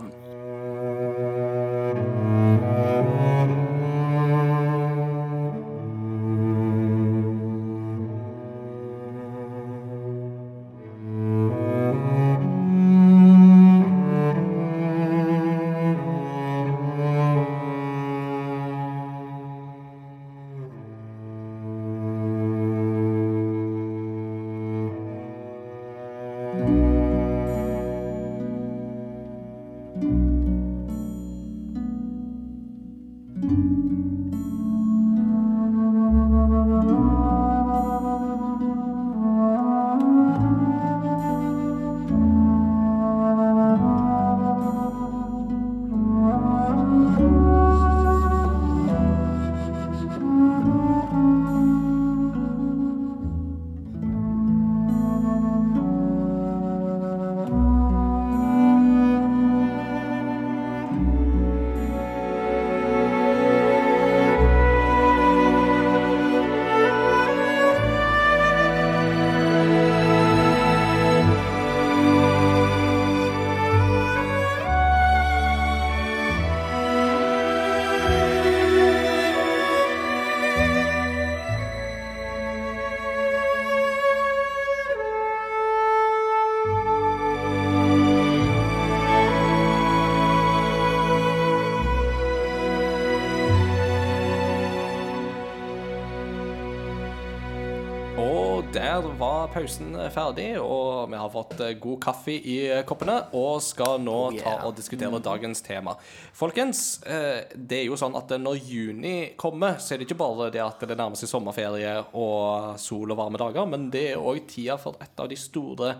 A: Pausen ferdig, og vi har fått eh, god kaffe i eh, koppene og skal nå
B: Oh,
A: ta og diskutere dagens tema. Folkens, eh, det er jo sånn at når juni kommer, så er det ikke bare det at det nærmer seg sommerferie og sol og varme dager, men det er òg tida for et av de store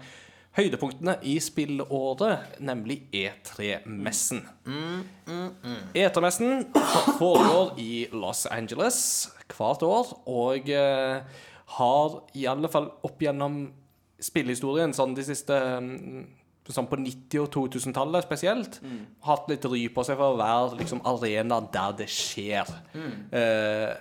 A: høydepunktene i spillåret, nemlig E3-messen. E3-messen foregår i Los Angeles hvert år, og eh, har i alle fall opp gjennom spillehistorien, sånn de siste mm, Sånn på 90- og 2000-tallet spesielt, hatt litt ry på seg for å være liksom arena der det skjer. Eh,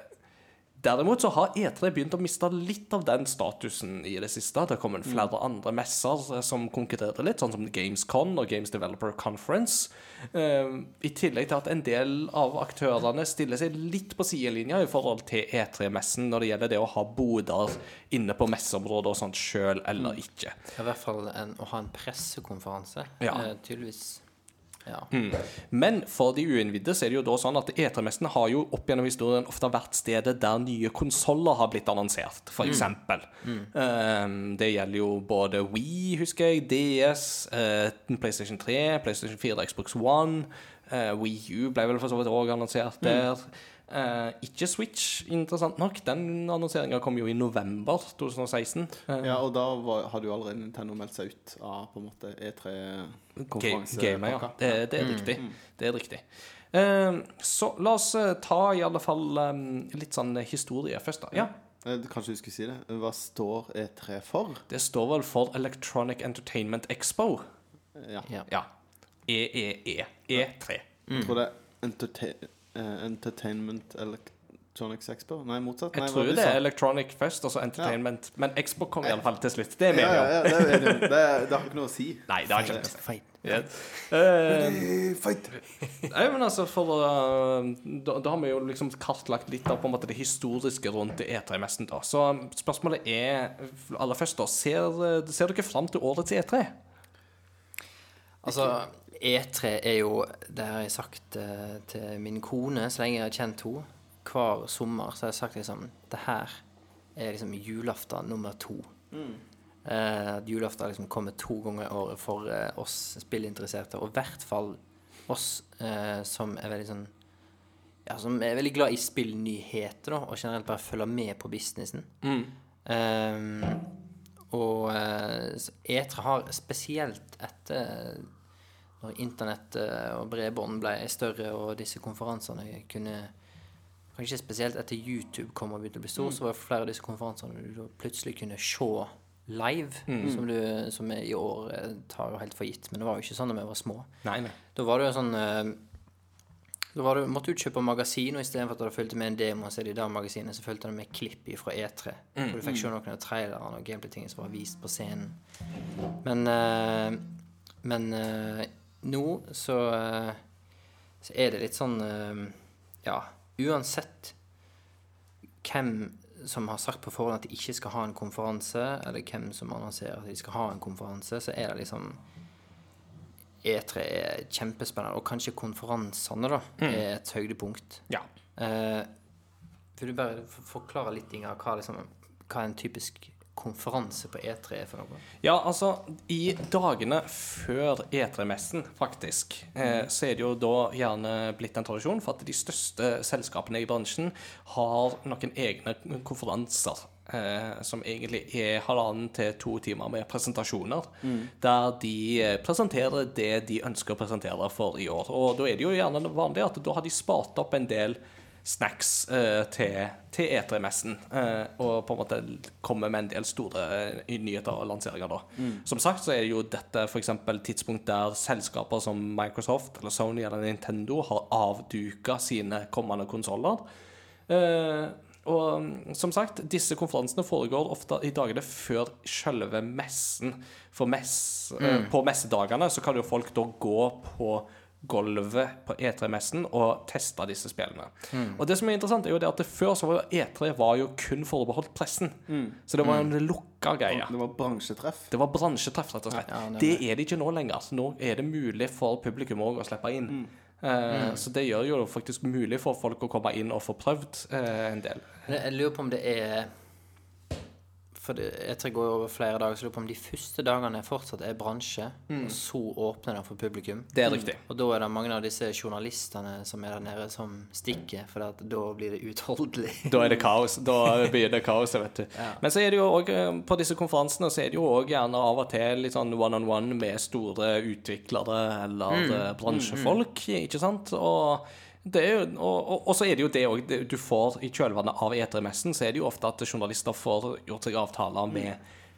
A: Derimot så har E3 begynt å miste litt av den statusen i det siste. Det kommer flere andre messer eh, som konkurrerer litt, sånn som Gamescon og Games Developer Conference. Uh, I tillegg til at en del av aktørene stiller seg litt på sidelinja i forhold til E3-messen når det gjelder det å ha boder inne på messeområdet og sånt sjøl eller ikke.
B: I hvert fall en, å ha en pressekonferanse.
A: Ja.
B: Eh, tydeligvis. Ja.
A: Men for de uinnvidde så er det jo da sånn at E3-messen har jo opp gjennom historien ofte vært stedet der nye konsoller har blitt annonsert, for eksempel. Um, det gjelder jo både Wii, husker jeg, DS, uh, PlayStation 3, PlayStation 4, Xbox One. Uh, Wii U ble vel for så vidt òg annonsert der. Eh, ikke Switch, interessant nok. Den annonseringa kom jo i november 2016. Eh,
C: Ja, og da var, hadde jo allerede Nintendo meldt seg ut av på en måte E
A: Ga-
C: E3-konferanse.
A: Gamer, ja. Det, det er riktig. Det er riktig. Eh, så la oss eh, ta i alle fall um, litt sånn historie først, da. Ja.
C: Eh, Kanskje du skulle si det? Hva står E3 for?
A: Det står vel for Electronic Entertainment Expo.
C: Ja.
B: Ja.
A: EEE. E3.
C: Jeg tror det er Entertainment Electronics Expo? Nei, motsatt?
A: Jeg
C: Nei, hva
A: tror det er Electronic først, og så Entertainment. Men Expo kom i alle fall til slutt. Det er vi
C: ja, ja, ja, det, er det, det har ikke noe å si.
A: Nei, det har ikke noe å si.
B: Fight.
A: Ja. Eh,
C: Fight!
A: Nei, men altså, for uh, da, da har vi jo liksom kartlagt litt av på en måte det historiske rundt E3-messen, da. Så spørsmålet er aller først, da. Ser, ser dere fram til årets E E3?
B: Altså, E3 er jo Det har jeg sagt eh, til min kone så lenge jeg har kjent henne. Hver sommer så har jeg sagt liksom Det her er liksom julaften nummer to. Eh, at julaften liksom kommer to ganger i året for eh, oss spillinteresserte, og i hvert fall oss eh, som er veldig sånn Ja, som er veldig glad i spillnyheter, da, og generelt bare følger med på businessen. Eh, og eh, E3 har spesielt etter når internett eh, og bredbånd ble større, og disse konferansene kunne Kanskje spesielt etter YouTube kom og begynte å bli stor, så var det flere av disse konferansene du plutselig kunne se live, som, du, som i år eh, tar jo helt for gitt. Men det var jo ikke sånn da vi var små.
A: Nei, nei.
B: Da var det jo sånn eh, Da var det, måtte du kjøpe magasin, og istedenfor at det fulgte med en demo, så er det i det magasinet, så fulgte det med klipp fra E3. For du fikk se noen av trailerne og gameplay-tingene som var vist på scenen. Men Men nå så eh, Så er det litt sånn eh, Ja, uansett hvem som har sagt på forhånd at de ikke skal ha en konferanse, eller hvem som annonserer at de skal ha en konferanse, så er det liksom E3 er kjempespennende, og kanskje konferansene da, er et høydepunkt.
A: Ja.
B: Eh, vil du bare forklare litt, Inga, hva, liksom, hva en typisk konferanse på E3 er for noe?
A: Ja, altså, i dagene før E3-messen, faktisk, eh, så er det jo da gjerne blitt en tradisjon for at de største selskapene i bransjen har noen egne konferanser. Eh, som egentlig er halvannen til to timer med presentasjoner. Der de eh, presenterer det de ønsker å presentere for i år. Og da er det jo gjerne vanlig at da har de spart opp en del snacks eh, til, til E3-messen. Eh, og på en måte komme med en del store eh, nyheter og lanseringer da. Som sagt så er jo dette f.eks. tidspunkt der selskaper som Microsoft eller Sony eller Nintendo har avduka sine kommende konsoller. Eh, og mm, som sagt, disse konferansene foregår ofte i dagene før selve messen. For mess, eh, på messedagene så kan jo folk da gå på gulvet på E3-messen og testa disse spillene. Og det som er interessant, er jo det at det før så var jo E3 var jo kun forbeholdt pressen. Så det var jo en lukka greie.
C: Det var bransjetreff.
A: Det var bransjetreff, rett og slett.
B: Ja,
A: det er det ikke nå lenger. Så nå er det mulig for publikum òg å slippe inn. Eh, Så det gjør jo faktisk mulig for folk å komme inn og få prøvd uh, en del.
B: Jeg lurer på om det er For det, E3 går over flere dager, så lurer på om de første dagene fortsatt er bransje, og så åpner det for publikum.
A: Det er riktig.
B: Og da er det mange av disse journalistene som er der nede, som stikker, for da blir det uutholdelig. [laughs]
A: Da er det kaos. Da begynner kaoset, vet du. Men så er det jo også, eh, på disse konferansene så er det jo òg gjerne av og til litt sånn one-on-one med store utviklere eller mm. bransjefolk, ikke sant? Og det jo, og, og, og så er det jo det òg du får i kjølvannet av E3-messen, så er det jo ofte at journalister får gjort seg avtaler med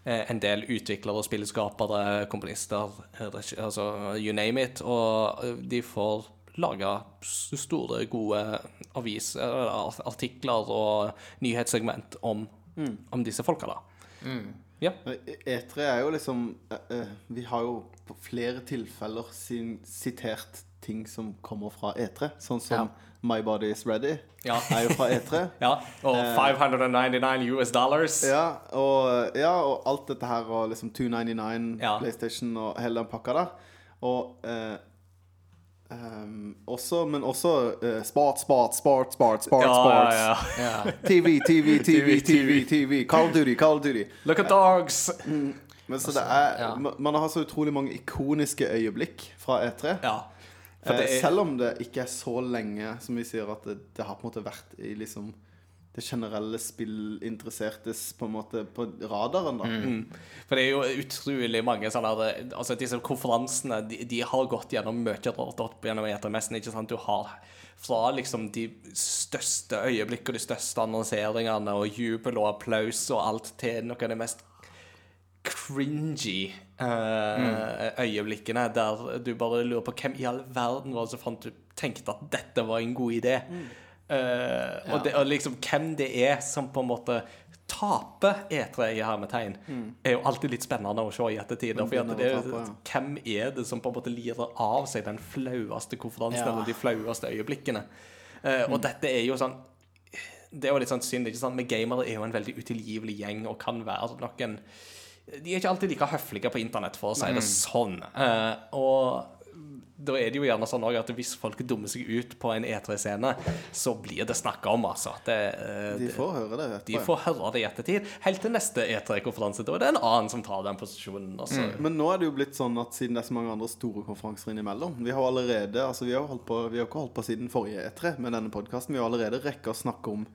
A: eh, en del utviklere, spillskapere, komponister, eh, altså you name it, og eh, de får lage store, gode avis, artikler og nyhetssegment om, om disse folka, da. Ja.
C: E3 er jo liksom eh, eh, Vi har jo på flere tilfeller sin, sitert ting som kommer fra E3. Sånn som
B: Ja.
C: My Body Is Ready
A: Ja.
C: er jo fra E3. [laughs]
A: ja. Og 599 US dollars.
C: Ja og, ja, og alt dette her og liksom 299
A: Ja.
C: PlayStation og hele den pakka der. Og eh, um, også, men også eh, sport, sport, sport, sport, sport,
A: Ja,
C: sport.
A: ja, [laughs] ja.
B: Ja.
C: TV, TV, TV, TV, TV. Call of Duty, Call of Duty.
A: Look at dogs!
C: Men så det er. Man har så utrolig mange ikoniske øyeblikk fra E3.
A: Ja. For
C: Eh,
A: det er,
C: Selv om det ikke er så lenge som vi sier at det, det har på en måte vært i liksom det generelle spillinteressertes på en måte på radaren, da.
A: Mm. for det er jo utrolig mange sånne der- Altså Disse konferansene de, de har gått gjennom mye rart opp gjennom E3-messen. Ikke sant? Du har fra liksom de største øyeblikk og de største annonseringene og jubel og applaus og alt til noe av det mest cringy eh, øyeblikkene der du bare lurer på hvem i all verden var det som fant ut tenkte at dette var en god idé. Eh, og, det, og liksom hvem det er som på en måte taper E3 i hermetegn, er jo alltid litt spennende å se i ettertid. For det,
C: tape, ja.
A: hvem er det som på en måte lirer av seg den flaueste konferansen
B: Ja.
A: eller de flaueste øyeblikkene? Eh, og dette er jo sånn det er jo litt sånn synd. ikke sant? Men gamere er jo en veldig utilgivelig gjeng og kan være noen De er ikke alltid like høflige på internett, for å si det sånn. Uh, og da er det jo gjerne sånn at hvis folk dummer seg ut på en E3-scene, så blir det snakka om, altså. Det, eh,
C: De får høre det. etterpå, De
A: får høre det i ettertid. Helt til neste E3-konferanse. Da er det en annen som tar den posisjonen. Altså.
C: Men nå er det jo blitt sånn at siden det er så mange andre store konferanser innimellom Vi har allerede Altså vi har holdt på Vi har ikke holdt på siden forrige E3 med denne podkasten. Vi har allerede rekka å snakke om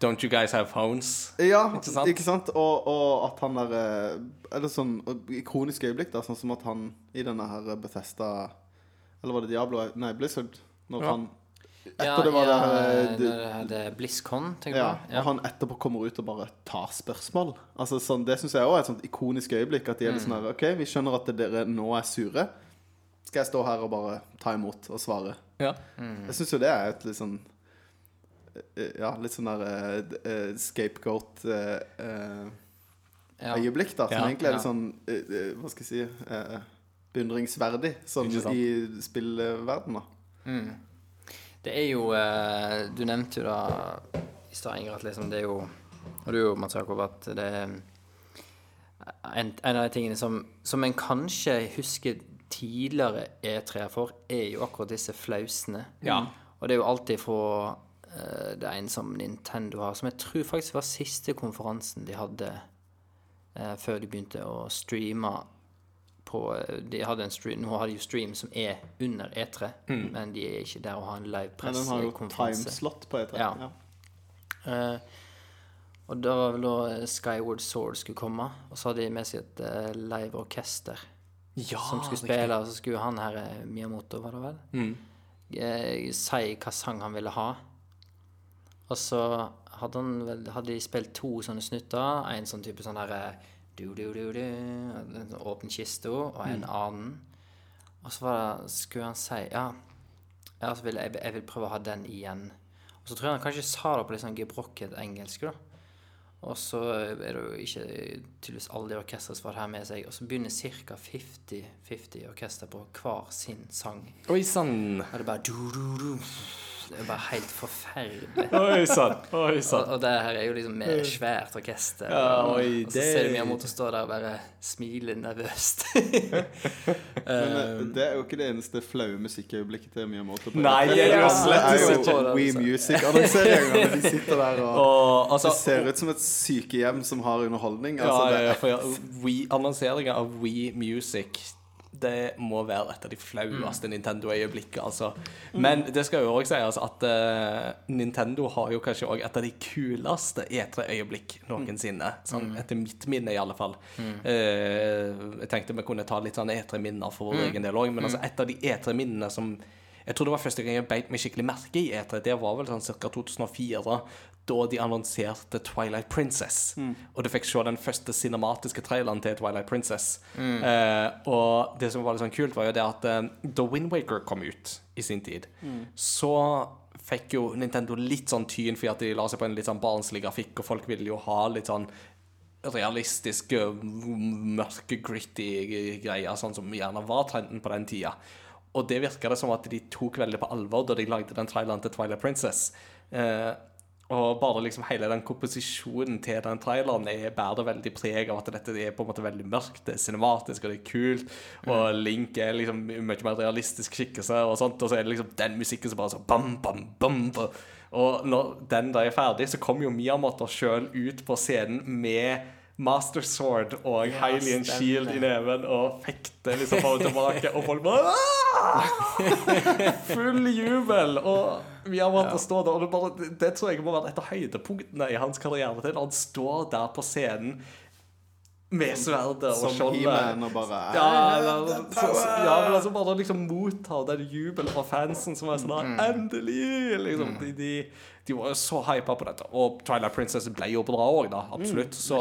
A: Don't you guys have phones?
C: Ja,
A: Ikke sant?
C: ikke sant? Og, og at han der eh, Eller sånn ikonisk ikoniske øyeblikk, da. Sånn som at han i denne her Bethesda Eller var det Diablo? Nei, Blizzard. Når
A: Ja.
C: han Etter
B: Ja,
C: det var
B: ja,
C: det, det
B: når det hadde BlizzCon, tenker
C: ja,
B: du Ja.
C: Og han etterpå kommer ut og bare tar spørsmål. Altså sånn, Det syns jeg òg er et sånt ikonisk øyeblikk. At de er litt
B: Mm.
C: sånn her OK, vi skjønner at dere nå er sure. Skal jeg stå her og bare ta imot og svare?
A: Ja.
B: Mm.
C: Jeg syns jo det er et litt sånn eh, Ja, litt sånn der eh, eh, scapegoat-øyeblikk, da. Som
A: Ja,
C: egentlig er litt
B: ja.
C: sånn eh, eh, Hva skal jeg si eh, Beundringsverdig, sånn i spillverdenen, da.
B: Mm. Det er jo eh, Du nevnte jo da i stad, Inger, at liksom det er jo Og du Mats Jakob, at det er en, en av de tingene som, som en kanskje husker tidligere E3-er for, er jo akkurat disse flausene.
A: Ja.
B: Og det er jo alltid fra eh, det ene som Nintendo har, som jeg tror faktisk var siste konferansen de hadde eh, før de begynte å streame på eh, De hadde en stream, Nå har de jo stream som er under E3, men de er ikke der å ha en live
C: Men den har jo
B: pressekonferanse.
C: timeslot på E3.
B: Ja.
C: Ja.
B: Eh, og da var vel da Skyward Sword skulle komme, og så hadde de med seg et eh, live orkester
A: ja
B: som skulle spille, og så skulle han her eh, Miyamoto, var det vel,
A: Mm.
B: si hva sang han ville ha. Og så hadde, han hadde de spilt to sånne snutter. En sånn type sånn her du, du, du, du, en sånn åpen kiste, og en annen. Og så var det, skulle han si Ja, jeg vil jeg, jeg vil prøve å ha den igjen. Og så tror jeg han kanskje sa det på litt sånn gebrokket engelsk, da. Og så er det jo ikke tydeligvis alle de orkestrene som det her med seg. Og så begynner ca. 50-50 orkester på hver sin sang.
A: Oi sann.
B: Og det er bare du, du, du. Det er bare helt forferdelig. [laughs]
A: Oi sann. Oi
B: Og,
A: sann.
B: og det her er jo liksom med svært orkester.
A: Ja,
B: og,
A: oi,
B: og så
A: det-
B: ser du Miyamoto stå der og bare smile nervøst. [laughs]
C: Men eh, det er jo ikke det eneste flaue musikkøyeblikket til Miyamoto. på
A: Nei, det er jo slett
C: er
B: ikke
C: We. Music-annonseringer. De sitter der og [laughs]
A: Og altså
C: Det ser ut som et sykehjem som har underholdning.
A: Ja,
C: Altså, ja,
A: ja,
C: ja,
A: for ja, We- annonseringa av We Music det må være et av de flaueste Nintendo-øyeblikkene. Altså. Men det skal jo òg sies at uh, Nintendo har jo kanskje òg et av de kuleste E3-øyeblikk noensinne. Sånn, Etter mitt minne, i alle fall. Eh, jeg tenkte vi kunne ta litt sånn E3-minner for vår egen del òg, men altså, et av de E3-minnene som jeg tror det var første gang jeg beit meg skikkelig merke i E3. Det var vel sånn ca. 2004, da de annonserte Twilight Princess. Og du fikk se den første cinematiske traileren til Twilight Princess. Eh, og det som var litt sånn kult, var jo det at eh, da Wind Waker kom ut i sin tid, så fikk jo Nintendo litt sånn tyn fordi at de la seg på en litt sånn barnslig grafikk, og folk ville jo ha litt sånn realistiske, mørke, gritty greier, sånn som gjerne var trenden på den tida. Og det virka det som at de tok veldig på alvor da de lagde den traileren til Twilight Princess. Eh, og bare liksom hele den komposisjonen til den traileren er, bærer veldig preg av at dette er på en måte veldig mørkt, det er cinematisk og det er kult. Og Link er liksom mye mer realistisk skikkelse, og sånt, og så er det liksom den musikken som bare så bam, bam, bam. Og når den da er ferdig, så kommer jo Miyamoto sjøl ut på scenen med Master Sword og Hylian. Shield i neven og fekte liksom bare tilbake, og folk bare! [laughs] Full jubel! Og vi har valgt å stå der, og det, bare, det, tror jeg må være et av høydepunktene i hans karriere. Er når han står der på scenen med sverdet og
C: som
A: skjoldet.
C: He-Man og bare
A: Ja, eller, så, så, ja, men altså bare liksom motta den jubelen fra fansen som er sånn
C: Mm.
A: Endelig! Liksom, de, de, de var jo så hypa på dette. Og Twilight Princess ble jo bra òg, da. Absolutt.
C: Mm,
A: Så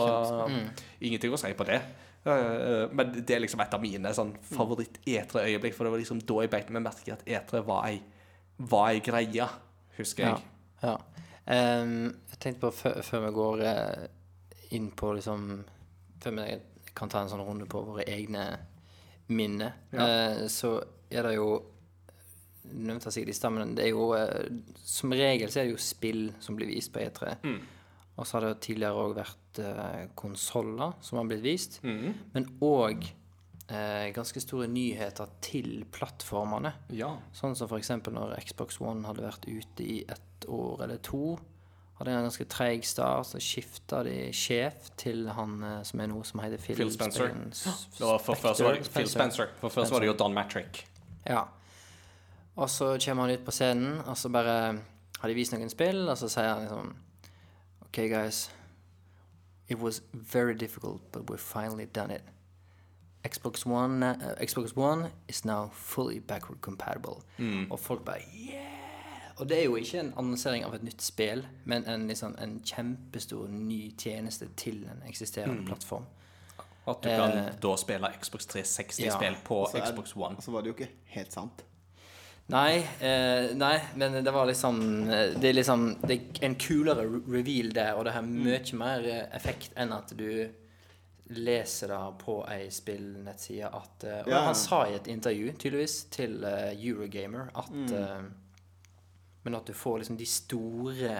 A: ingenting å si på det. Eh, men det er liksom et av mine sånn favoritt-E3-øyeblikk, for det var liksom da jeg beit meg merke i at E3 var ei, var ei greie, husker jeg.
B: Ja. Ehm, jeg tenkte på før, før vi går eh, inn på liksom Før vi kan ta en sånn runde på våre egne minner, ja. så er det jo nevnte sikkert i stad, men det er jo eh, Som regel så er det jo spill som blir vist på E3. Og så har det tidligere òg vært eh, konsoller som har blitt vist. Men òg eh, ganske store nyheter til plattformene.
A: Ja.
B: Sånn som eksempel når Xbox One hadde vært ute i ett år eller to. Hadde en ganske treig start, så skifta de sjef til han eh, som er noe som heter Phil,
A: Phil Spencer.
B: Spen-
A: Det for først var det Phil Spencer. For først var det jo Don Matrick.
B: Ja. Og så kommer han ut på scenen, og så bare har de vist noen spill, og så sier han liksom OK, guys. It was very difficult, but we've finally done it. Xbox One, uh, Xbox One is now fully backward compatible. Og folk bare yeah! Og det er jo ikke en annonsering av et nytt spill, men en, liksom, en kjempestor ny tjeneste til en eksisterende plattform.
A: At du kan da spille Xbox 360-spill
B: Ja.
A: på
C: Så er-
A: Xbox One.
C: Så var det jo ikke helt sant.
B: Nei, eh, nei, men det var liksom eh, Det er liksom Det er en kulere reveal der, og det har mye mer eh, effekt enn at du leser det på ei spillnettside at eh, Og
C: Ja.
B: han sa i et intervju, tydeligvis, til eh, Eurogamer at eh, Men at du får liksom de store,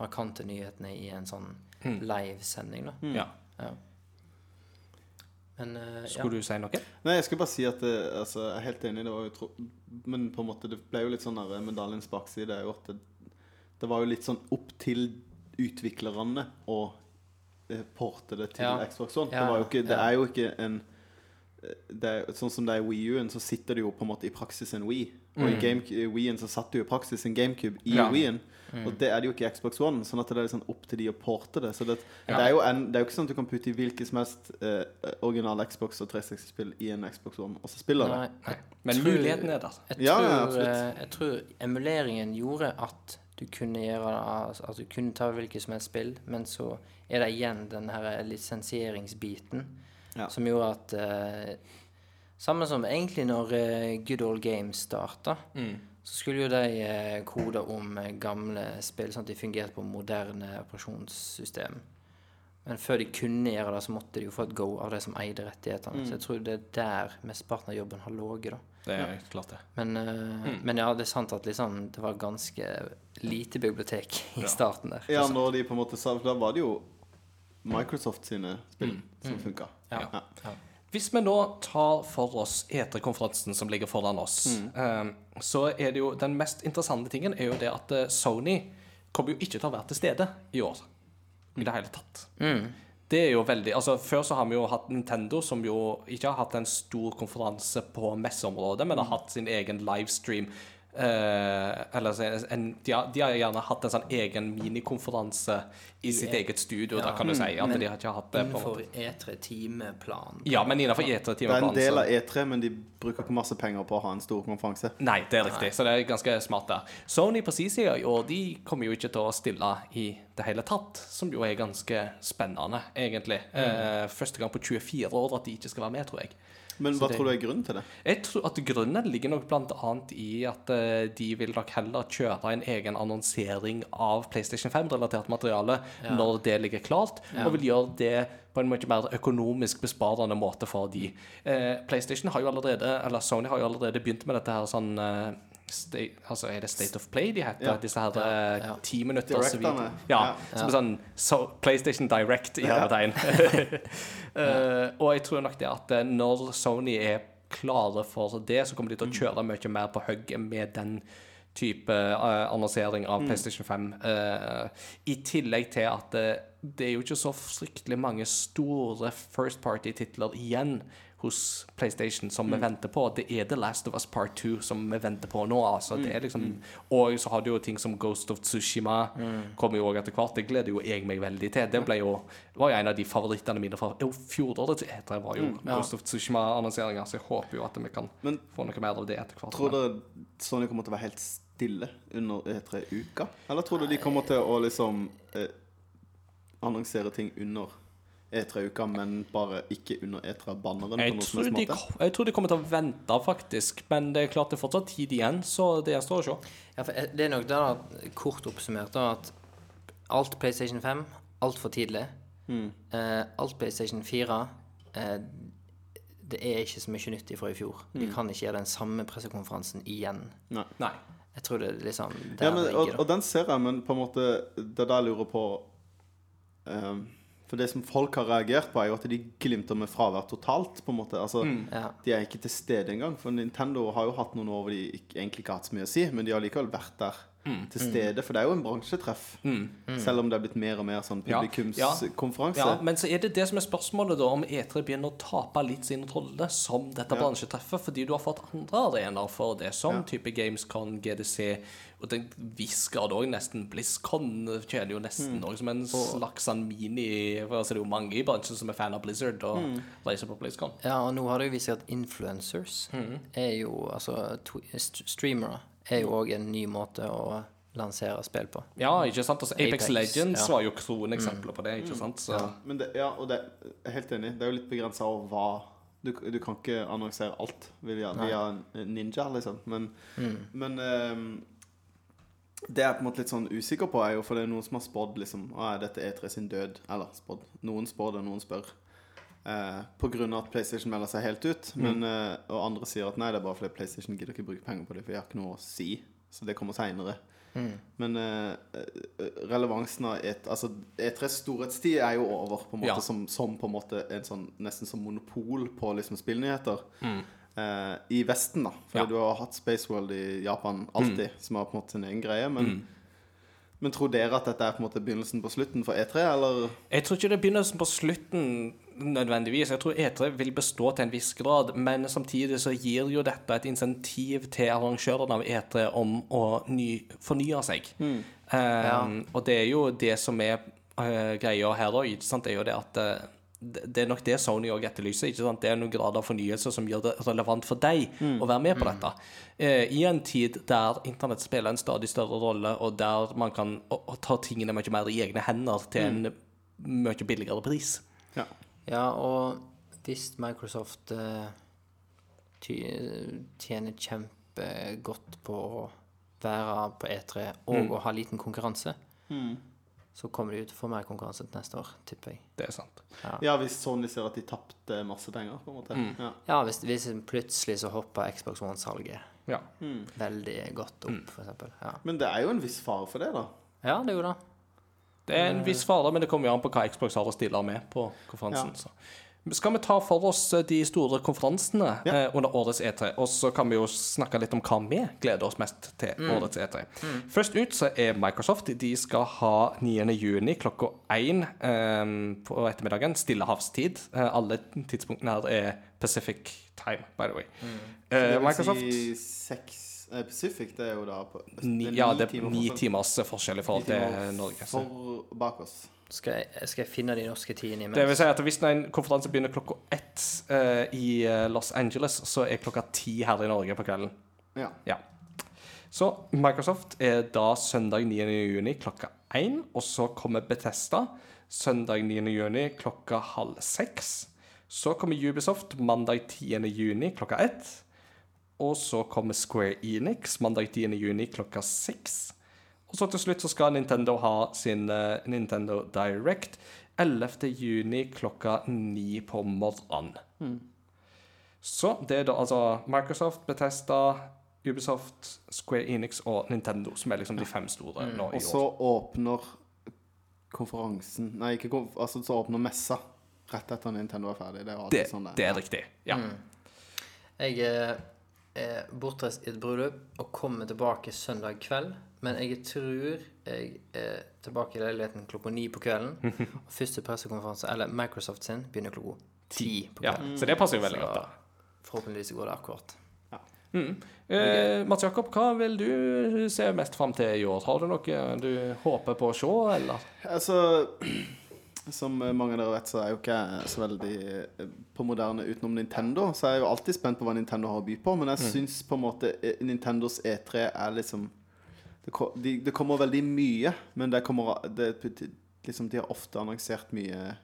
B: markante nyhetene i en sånn livesending, da.
A: Ja.
B: Ja. Men eh, ja.
A: Skulle du si noe?
C: Nei, jeg skal bare si at eh, altså, jeg er helt enig. Det var jo tro Men på en måte det ble jo litt sånn der medaljens bakside. er jo at det, det var jo litt sånn opp til utviklerne å eh, porte det til
B: Ja.
C: Xbox One.
B: Ja,
C: Det, var jo ikke, det er jo ikke en eh, det sånn som det er i Wii U-en, så sitter det jo på en måte i praksis en Wii. Og i Game, i Wii-en så satt det jo i praksis en GameCube i
A: Ja.
C: Wii-en. Og det er det jo ikke i Xbox One. Sånn at det er liksom opp til de å porte det. Så det, det, er jo en, det er jo ikke sånn at du kan putte i hvilket som helst eh, original Xbox og 360-spill i en Xbox One, og så spiller det.
B: Nei,
A: Men
B: tror-
A: muligheten er der.
B: Jeg
C: Ja,
B: tror,
C: ja,
B: eh, jeg tror emuleringen gjorde at du kunne gjøre altså, At du kunne ta hvilket som helst spill, men så er det igjen den her lisensieringsbiten
C: Ja.
B: som gjorde at eh, Samme som egentlig når eh, Good Old Games starta, så skulle jo de eh, kode om eh, gamle spill sånn at de fungerte på moderne operasjonssystem. Men før de kunne gjøre det, så måtte de jo få et go av de som eide rettighetene. Så jeg tror det er der mesteparten av jobben har ligget, da.
A: Det er klart det.
B: Men, eh, men ja, det er sant at liksom, det var ganske lite bibliotek i starten der.
C: Ja, når de på en måte sa da var det jo Microsoft sine spill som funka.
B: Ja.
C: Ja.
A: Hvis vi nå tar for oss E3-konferansen som ligger foran oss, mm. så er det jo den mest interessante tingen er jo det at eh, Sony kommer jo ikke til å være til stede i år. I det hele tatt. Det er jo veldig Altså Før så har vi jo hatt Nintendo, som jo ikke har hatt en stor konferanse på messeområdet, men har hatt sin egen livestream. Eh, eller så en, de, har, de har gjerne hatt en sånn egen minikonferanse i sitt eget studio, da kan du si. At
B: Men
A: de har ikke hatt det.
B: Innenfor E E3-timeplan.
A: Ja, men innenfor
C: Det er en del av E3, men de bruker ikke masse penger på å ha en stor konferanse.
A: Nei, det er riktig. Så det er ganske smart der. Sony på sin side i år, de kommer jo ikke til å stille i det hele tatt. Som jo er ganske spennende, egentlig. Eh, første gang på 24 år at de ikke skal være med, tror jeg.
C: Men hva tror du er grunnen til det?
A: Jeg tror at grunnen ligger nok annet i at eh, de vil nok heller kjøre en egen annonsering av PlayStation 5-relatert materiale når det ligger klart, og vil gjøre det på en mye mer økonomisk besparende måte for de. Eh, PlayStation har jo allerede, eller Sony har jo allerede begynt med dette her sånn eh, State, altså Er det State of Play de heter?
C: Ja.
A: Disse her eh,
B: ja.
A: ti
C: Directene.
A: video- Ja,
C: Ja.
A: som er sånn so, PlayStation Direct i hermetegn. uh, [laughs] [laughs] og jeg tror nok det at eh, når Sony er klare for det, så kommer de til å kjøre mye mer på hugget med den type uh, annonsering av PlayStation 5. Uh, I tillegg til at eh, det er jo ikke så fryktelig mange store First Party-titler igjen hos PlayStation som vi venter på. Det er The Last of Us Part 2 som vi venter på nå. Altså. Det er liksom, og så har du jo ting som Ghost of Tsushima. Kommer jo også etter hvert. Det gleder jo jeg meg veldig til. Det ble jo, var jo en av de favorittene mine fra jo, fjoråret. Det var jo Ghost of Tsushima-annonseringer, så jeg håper jo at vi kan
C: Men
A: få noe mer av det etter hvert.
C: tror dere Sony kommer til å være helt stille under E3-uka? Eller tror du de kommer til å liksom eh, annonsere ting under E3-uka, men bare ikke under E3-banneren? på
A: Jeg jeg tror de kommer til å vente, faktisk. Men det er klart det er fortsatt tid igjen, så det gjenstår å se.
B: Ja, for eh, det er nok det da, kort oppsummert da, at alt PlayStation 5, altfor tidlig. Eh, alt PlayStation 4, eh, det er ikke så mye nytt fra i fjor. De kan ikke gjøre den samme pressekonferansen igjen.
C: Nei.
A: Nei.
B: Jeg tror det er liksom der
C: Ja, men,
B: det
C: og,
B: ligger.
C: og den ser jeg, men på en måte Det er da jeg lurer på ehm, For det som folk har reagert på, er jo at de glimter med fravær totalt. på en måte Altså,
B: Ja.
C: De er ikke til stede engang. For Nintendo har jo hatt noen år hvor de ikke, egentlig ikke har hatt så mye å si, men de har likevel vært der til stede. For det er jo en bransjetreff. Selv om det er blitt mer og mer sånn
A: Ja.
C: publikumskonferanse.
A: Ja, men så er det det som er spørsmålet, da, om E3 begynner å tape litt sin rolle som dette
C: Ja.
A: bransjetreffet, fordi du har fått andre arenaer for det, som
C: Ja.
A: type Gamescon, GDC, og den visker det òg nesten BlizzCon tjener jo
C: Mm.
A: nesten også som en slags sånn mini For altså, det er jo mange i bransjen som er fan av Blizzard og
C: Mm.
A: reiser på BlizzCon.
B: Ja, og nå har det jo vist seg at influencers er jo Altså streamere er jo òg en ny måte å lansere spill på.
A: Ja, ikke sant? Altså, Apex,
B: Apex,
A: Legends
B: ja.
A: var jo kroneksempler på det, ikke sant? Så,
C: Ja, men det, ja, og det helt enig. Det er jo litt begrensa over hva du, du kan ikke annonsere alt via, via Ninja, liksom. Men, men um, det jeg er på en måte litt sånn usikker på, er jo for det er noen som har spådd liksom dette er dette E3 sin død? Eller spådd. Noen spår det, noen spør. Eh, av at PlayStation melder seg helt ut. Men, eh, og andre sier at nei, det er bare fordi PlayStation gidder ikke bruke penger på det, for jeg har ikke noe å si. Så det kommer seinere. Men eh, eh, relevansen av et, altså, E3s storhetstid er jo over, på en måte,
A: Ja.
C: som, som på en måte en sånn, nesten som monopol på liksom, spillnyheter. Eh, I Vesten, da. For
A: Mm. Ja. Mm.
C: du har hatt Spaceworld i Japan alltid, som har på en måte sin egen greie. Men, men tror dere at dette er på en måte begynnelsen på slutten for E3, eller?
A: Jeg tror ikke det er begynnelsen på slutten nødvendigvis. Jeg tror E3 vil bestå til en viss grad, men samtidig så gir jo dette et insentiv til arrangørene av E3 om å ny, fornye seg. Eh, Og det er jo det som er uh, greia her òg, det er jo det at uh, det er nok det Sony òg etterlyser. ikke sant? Det er noen grad av fornyelse som gjør det relevant for deg å være med på dette. Eh, I en tid der internett spiller en stadig større rolle, og der man kan å, å ta tingene mye mer i egne hender til en mye billigere pris.
C: Ja.
B: Ja, og hvis Microsoft eh, ty tjener kjempegodt på å være på E3 og å ha liten konkurranse, så kommer de ut til å få mer konkurranse til neste år, tipper jeg.
A: Det er sant.
C: ja, hvis Sony ser at de tapte masse penger, på en måte.
A: Mm.
C: Ja.
B: Ja, hvis, hvis plutselig så hopper Xbox One-salget
A: Ja.
B: veldig godt opp, eksempel. Ja.
C: Men det er jo en viss fare for det, da.
B: ja, det er jo det.
A: Det er en viss fare, men det kommer jo an på hva Xbox har å stille med på konferansen. Ja. Skal vi ta for oss eh, de store konferansene
C: ja.
A: Eh, under årets E3, og så kan vi jo snakke litt om hva vi gleder oss mest til
C: mm.
A: årets E3. Mm. Først ut så er Microsoft. De skal ha 9.6 klokka 1 eh, på ettermiddagen, stillehavstid. Eh, alle tidspunktene her er Pacific time, by the way.
C: Mm.
A: Så det
C: vil
A: Microsoft
C: si 6 Eh, Pacific det er jo da på, det ni,
A: Ja, det er ni timers forskjell i forhold til Norge.
C: For bak oss.
B: Skal jeg, skal jeg, finne de norske tidene imens?
A: Det vil si at Hvis en konferanse begynner klokka ett uh, i eh, Los Angeles, så er klokka ti her i Norge på kvelden.
C: Ja.
A: ja. Så Microsoft er da søndag 9. juni klokka én, og så kommer Betesta søndag 9. juni klokka halv seks. Så kommer Ubisoft mandag 10. juni klokka ett. Og så kommer Square Enix mandag 10. juni klokka seks. Og så til slutt så skal Nintendo ha sin uh, Nintendo Direct 11. juni klokka ni på morgenen. Så det er da altså Microsoft, Bethesda, Ubisoft, Square Enix og Nintendo som er liksom de fem store nå i år.
C: Og så åpner konferansen Nei, ikke konf altså så åpner messa rett etter Nintendo er ferdig. Det er alltid
A: Det,
C: sånn det
A: det er riktig. Ja.
B: Jeg er, bortreist i et bryllup og kommer tilbake søndag kveld. Men jeg tror jeg er tilbake i leiligheten klokka ni på kvelden. [laughs] Og første pressekonferanse, eller Microsoft sin, begynner klokka ti på
A: ja.
B: kvelden.
A: Så det passer jo veldig
B: Så
A: godt. da.
B: Forhåpentligvis går det akkurat.
A: Eh, Mats Jakob, hva vil du se mest fram til i år? Har du noe du håper på å se, eller?
C: Altså [clears throat] Som mange av dere vet, så er jeg jo ikke så veldig eh, på moderne utenom Nintendo. Så jeg er jo alltid spent på hva Nintendo har å by på. Men jeg syns på en måte eh, Nintendos E3 er liksom det, de, det kommer veldig mye, men det kommer det, liksom, De har ofte annonsert mye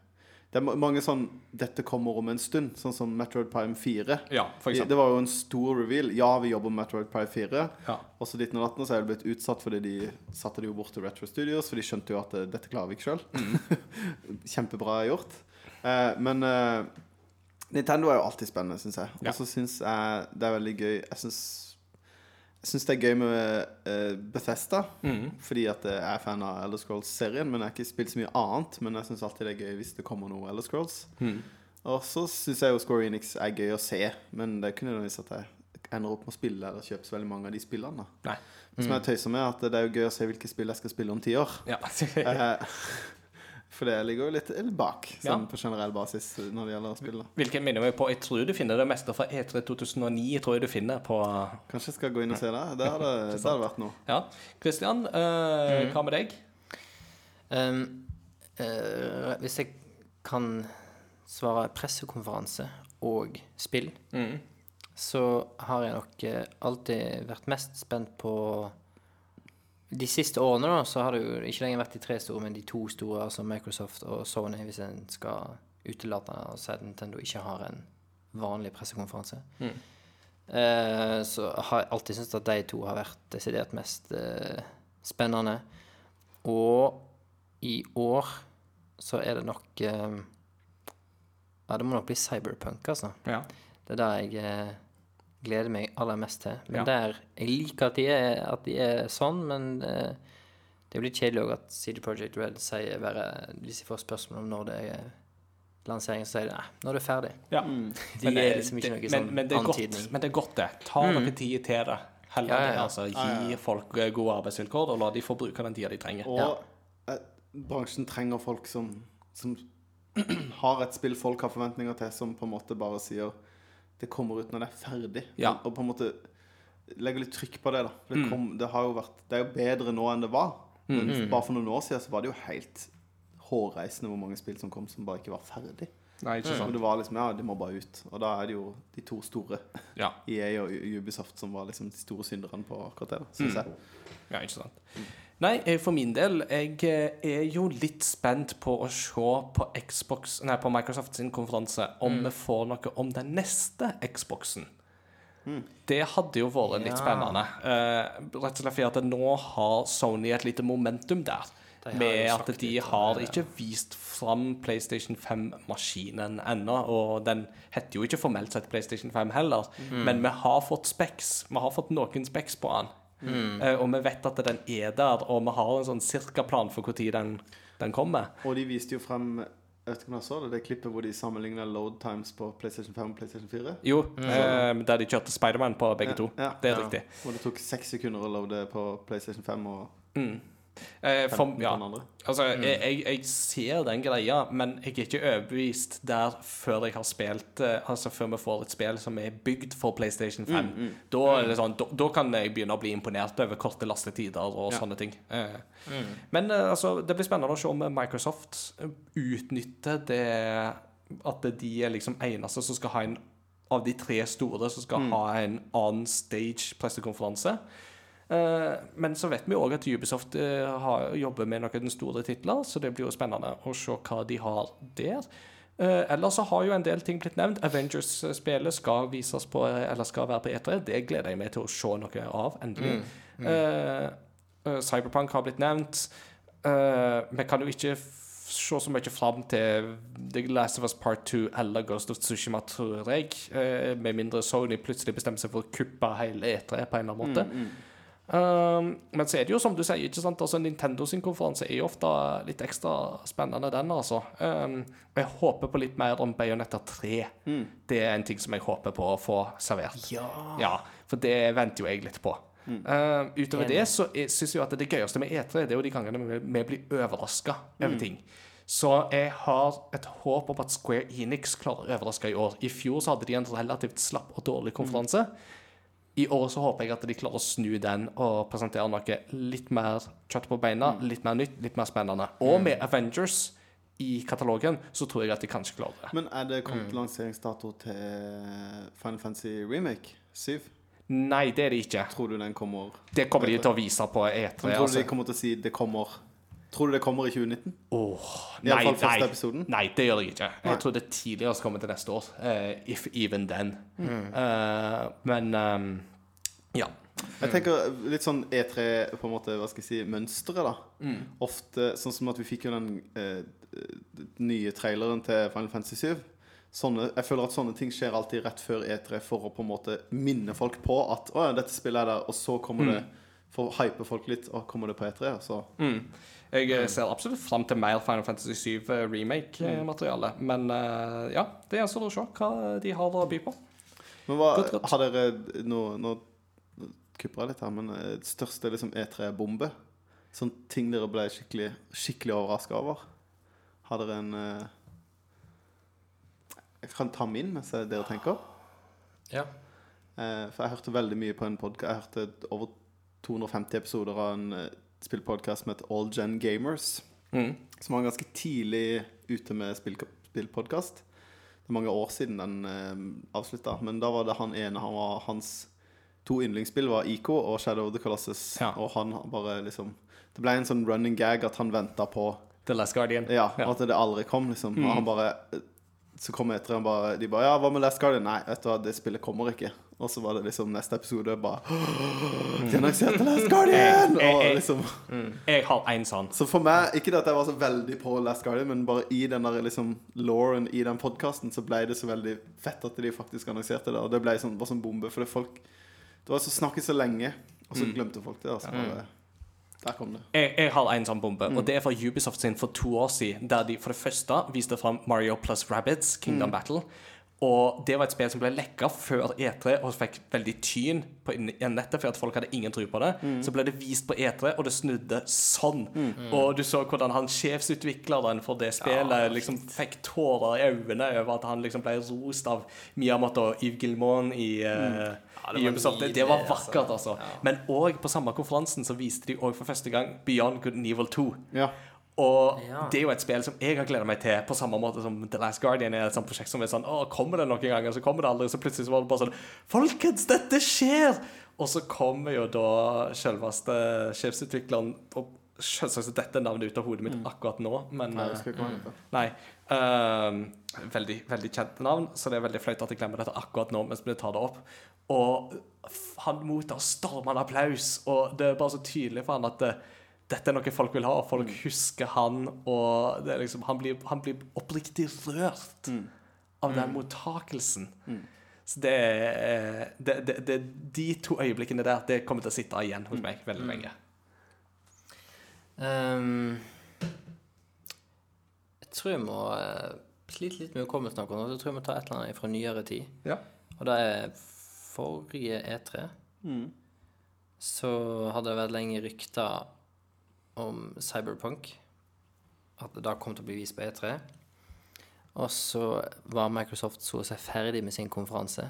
C: Det er mange sånn 'Dette kommer om en stund', sånn som Metroid Prime 4.
A: Ja, for
C: Det var jo en stor reveal. Ja, vi jobber med Metroid Prime 4.
A: Ja.
C: Og så 1918 så er det blitt utsatt fordi de satte det jo bort til Retro Studios, for de skjønte jo at eh, dette klarer vi ikke sjøl. [laughs] Kjempebra gjort. Eh, men eh, Nintendo er jo alltid spennende, syns jeg. Og så syns jeg det er veldig gøy Jeg syns jeg syns det er gøy med eh, Bethesda,
A: Mm.
C: fordi at jeg er fan av Elder Scrolls-serien. Men jeg har ikke spilt så mye annet. Men jeg syns alltid det er gøy hvis det kommer noe Elder Scrolls.
A: Mm.
C: Og så syns jeg jo Score Enix er gøy å se, men det kunne jo vist at jeg ender opp med å spille eller kjøpe så veldig mange av de spillene.
A: Nei. Mm.
C: Som jeg tøyser med, at det er jo gøy å se hvilke spill jeg skal spille om ti år.
A: Ja. [laughs]
C: For det ligger jo litt, bak, sånn
A: Ja.
C: på generell basis når det gjelder å spille.
A: Hvilket minner meg på Jeg tror du finner det meste fra E E3 2009. tror jeg du finner på
C: Kanskje jeg skal gå inn og se det? Det hadde, det hadde vært noe.
A: Ja. Christian, øh, mm. hva med deg?
B: Um, eh, hvis jeg kan svare pressekonferanse og spill,
A: Mm.
B: så har jeg nok eh, alltid vært mest spent på De siste årene da, så har det jo ikke lenger vært de tre store, men de to store, altså Microsoft og Sony, hvis en skal utelate og si at Nintendo ikke har en vanlig pressekonferanse. Eh, så har jeg alltid syntes at de to har vært desidert mest eh, spennende. Og i år så er det nok eh, Ja, det må nok bli Cyberpunk, altså.
A: Ja.
B: Det er det jeg eh, gleder meg aller mest til. Men
A: Ja.
B: der Jeg liker at de er, at de er sånn, men eh, det blir kjedelig òg at CD Projekt Red sier bare Hvis de får spørsmål om når det er lansering, så sier de nei, er det er ferdig.
A: Ja. [laughs]
B: De
A: Men det-
B: er liksom ikke
A: det-
B: noe
A: men,
B: sånn
A: men det er godt, men det er godt, det. Ta noe tid til det. Heller
B: Ja, ja,
A: det, altså. Gi folk eh, gode arbeidsvilkår, og la de få bruke den tida de trenger.
C: Og eh, bransjen trenger folk som, som [clears throat] har et spill folk har forventninger til, som på en måte bare sier det kommer ut når det er ferdig.
A: Ja.
C: Og på en måte legger litt trykk på det. da det, kom, det, vært, det er jo bedre nå enn det var. Men bare for noen år siden så var det jo helt hårreisende hvor mange spill som kom som bare ikke var ferdig.
A: Nei, ikke
C: Og
A: sant?
C: det var liksom, ja, det må bare ut. Og da er det jo de to store,
A: Ja. [laughs]
C: EA og Ubisoft, som var liksom de store synderne på akkurat det, syns jeg.
A: Ja, ikke sant. Nei, eh, for min del, jeg eh, er jo litt spent på å se på Xbox Nei, på Microsoft sin konferanse om vi får noe om den neste Xboxen. Det hadde jo vært litt
B: Ja.
A: spennende. Uh, rett og slett fordi at nå har Sony et lite momentum der. Med at de
B: litt
A: har
B: det,
A: ikke vist fram PlayStation 5-maskinen ennå. Og den heter jo ikke formelt sett PlayStation 5 heller,
B: Mm.
A: men vi har fått specs. Vi har fått noen specs på den.
B: Mm.
A: Eh, og vi vet at den er der, og vi har en sånn cirka plan for når den, den kommer.
C: Og de viste jo frem jeg vet ikke om jeg så det, det klippet hvor de sammenligna load times på PlayStation 5 og PlayStation 4.
A: Jo, eh, der de kjørte Spiderman på begge
C: Ja,
A: to.
C: ja.
A: Det er
B: Ja.
A: riktig.
C: Og det tok seks sekunder å loade på PlayStation 5 og 15
A: for, ja. Altså, jeg, jeg, jeg ser den greia, men jeg er ikke overbevist der før jeg har spilt eh, Altså før vi får et spill som er bygd for PlayStation 5. Da, er det sånn, da, da kan jeg begynne å bli imponert over korte lastetider og
C: Ja.
A: sånne ting. Eh, Men eh, altså, det blir spennende å se om Microsoft eh, utnytter det At de er liksom eneste som skal ha en av de tre store som skal ha en on stage pressekonferanse. Eh, men så vet vi òg at Ubisoft eh, har, jobber med noen store titler, så det blir jo spennende å se hva de har der. Uh, ellers så har jo en del ting blitt nevnt. Avengers-spelet skal vises på, eller skal være på E3. Det gleder jeg meg til å se noe av, endelig. Eh, eh, Cyberpunk har blitt nevnt. Eh, vi kan jo ikke se så mye fram til The Last of Us Part 2 eller Ghost of Tsushima, tror jeg. eh, med mindre Sony plutselig bestemmer seg for å kuppe hele E3 på en eller annen måte. Um, men så er det jo som du sier, ikke sant? Altså, Nintendo sin konferanse er jo ofte litt ekstra spennende, den, altså. Um, jeg håper på litt mer om Bayonetta 3. Det er en ting som jeg håper på å få servert. Ja, for det venter jo jeg litt på. Um, utover det så syns jeg at det gøyeste med E3 Det er jo de gangene vi, vi blir overraska over ting. Så jeg har et håp om at Square Enix klarer å overraske i år. I fjor så hadde de en relativt slapp og dårlig konferanse. I år så håper jeg at de klarer å snu den og presentere noe litt mer kjøtt på beina, litt mer nytt, litt mer spennende. Og med Avengers i katalogen, så tror jeg at de kanskje klarer det.
C: Men er det kommet lanseringsdato til Final Fantasy Remake 7?
A: Nei, det er det ikke.
C: Tror du den kommer
A: Det kommer de til å vise på E3.
C: Tror du de
A: Altså.
C: kommer til å si det kommer Tror du det kommer i 2019?
A: Oh,
C: I
A: nei,
C: første
A: nei, nei, det gjør jeg ikke. Jeg tror det tidligst kommer til neste år. Uh, if even then.
C: Mm.
A: Uh, men um, ja.
C: Jeg tenker litt sånn E3 på en måte, hva skal jeg si, mønsteret da
A: Mm.
C: Ofte, sånn som at vi fikk jo den uh, nye traileren til Final Fantasy 7 sånne, Jeg føler at sånne ting skjer alltid rett før E3 For å på en måte minne folk på at Å ja, dette spillet er der Og så kommer
A: Mm.
C: det For å hype folk litt Og kommer det på E3 og så
A: Jeg eh, ser absolutt fram til mer Final Fantasy 7 remake-materiale. Men eh, ja, det gjenstår å se hva de har å by på.
C: Men hva,
A: Godt, godt.
C: har dere Nå, nå kupper jeg litt her, men det største liksom E3-bombe? Sånn ting dere ble skikkelig, skikkelig overraska over? Har dere en eh, Jeg kan ta min mens dere tenker.
B: Ja.
C: Eh, for jeg hørte veldig mye på en podkast Jeg hørte over 250 episoder av en uh, spillpodkast som heter All Gen Gamers.
A: Mm.
C: Som var ganske tidlig ute med spill, spillpodkast. Det er mange år siden den eh, avslutta. Men da var det han ene han var, Hans to yndlingsspill var IK og Shadow of the Colossus.
A: Ja.
C: Og han bare liksom Det ble en sånn running gag at han venta på
A: The Last Guardian.
C: Ja,
A: Ja.
C: at det aldri kom, liksom.
A: Mm.
C: Og han bare Så kom etter han bare De bare Ja, hva med Last Guardian? Nei, vet du hva, det spillet kommer ikke. Og så var det liksom neste episode bare [gasps] De annonserte Last [laughs] Guardian! Og liksom
A: Jeg har en sånn.
C: Så for meg, ikke det at jeg var så veldig på Last Guardian, men bare i den der liksom Lauren i den podkasten, så ble det så veldig fett at de faktisk annonserte det. Og det ble sånn, var sånn bombe, for det folk Det var så snakket så lenge, og så glemte folk det. altså bare Der kom det.
A: Jeg, jeg har en sånn bombe, og det er fra Ubisoft sin for to år siden. Der de for det første viste fram Mario plus Rabbids, Kingdom Battle. Og det var et spill som ble lekka før E3 og fikk veldig tyn på nettet for at folk hadde ingen tro på det. Så ble det vist på E3, og det snudde sånn. Og du så hvordan han sjefsutvikleren for det spillet liksom fikk tårer i øynene over at han liksom ble rost av Miyamoto og Yves Gilmon i, mm.
B: ja,
A: i Ubisoft. Det, det var
B: altså.
A: vakkert, altså. Men òg på samme konferansen så viste de òg for første gang Beyond Good and Evil 2. Og
B: Ja.
A: det er jo et spill som jeg har gleda meg til, på samme måte som The Last Guardian er et sånt prosjekt som er sånn Å, kommer det noen ganger? Så kommer det aldri. Så plutselig så var det bare sånn Folkens, dette skjer! Og så kommer jo da selveste sjefsutvikleren Og selvsagt er dette navnet ut av hodet mitt akkurat nå, men
C: Nei,
A: eh,
C: jeg skal ikke på.
A: Nei. ehm, veldig, veldig kjente navn, så det er veldig flaut at jeg glemmer dette akkurat nå mens vi tar det opp. Og han mottar stormende applaus, og det er bare så tydelig for han at det, dette er noe folk vil ha, og folk husker han, og det liksom, han, blir, han blir oppriktig rørt av den mottakelsen. Så det er det, det, det, De to øyeblikkene der, det kommer til å sitte igjen hos meg veldig lenge.
B: Um, jeg tror jeg må uh, slite litt med hukommelsen akkurat nå. Jeg tror jeg må ta et eller annet fra nyere tid.
A: Ja.
B: Og det er forrige E3. Så hadde det vært lenge rykter om Cyberpunk. At det da kom til å bli vist på E3. Og så var Microsoft så å si ferdig med sin konferanse.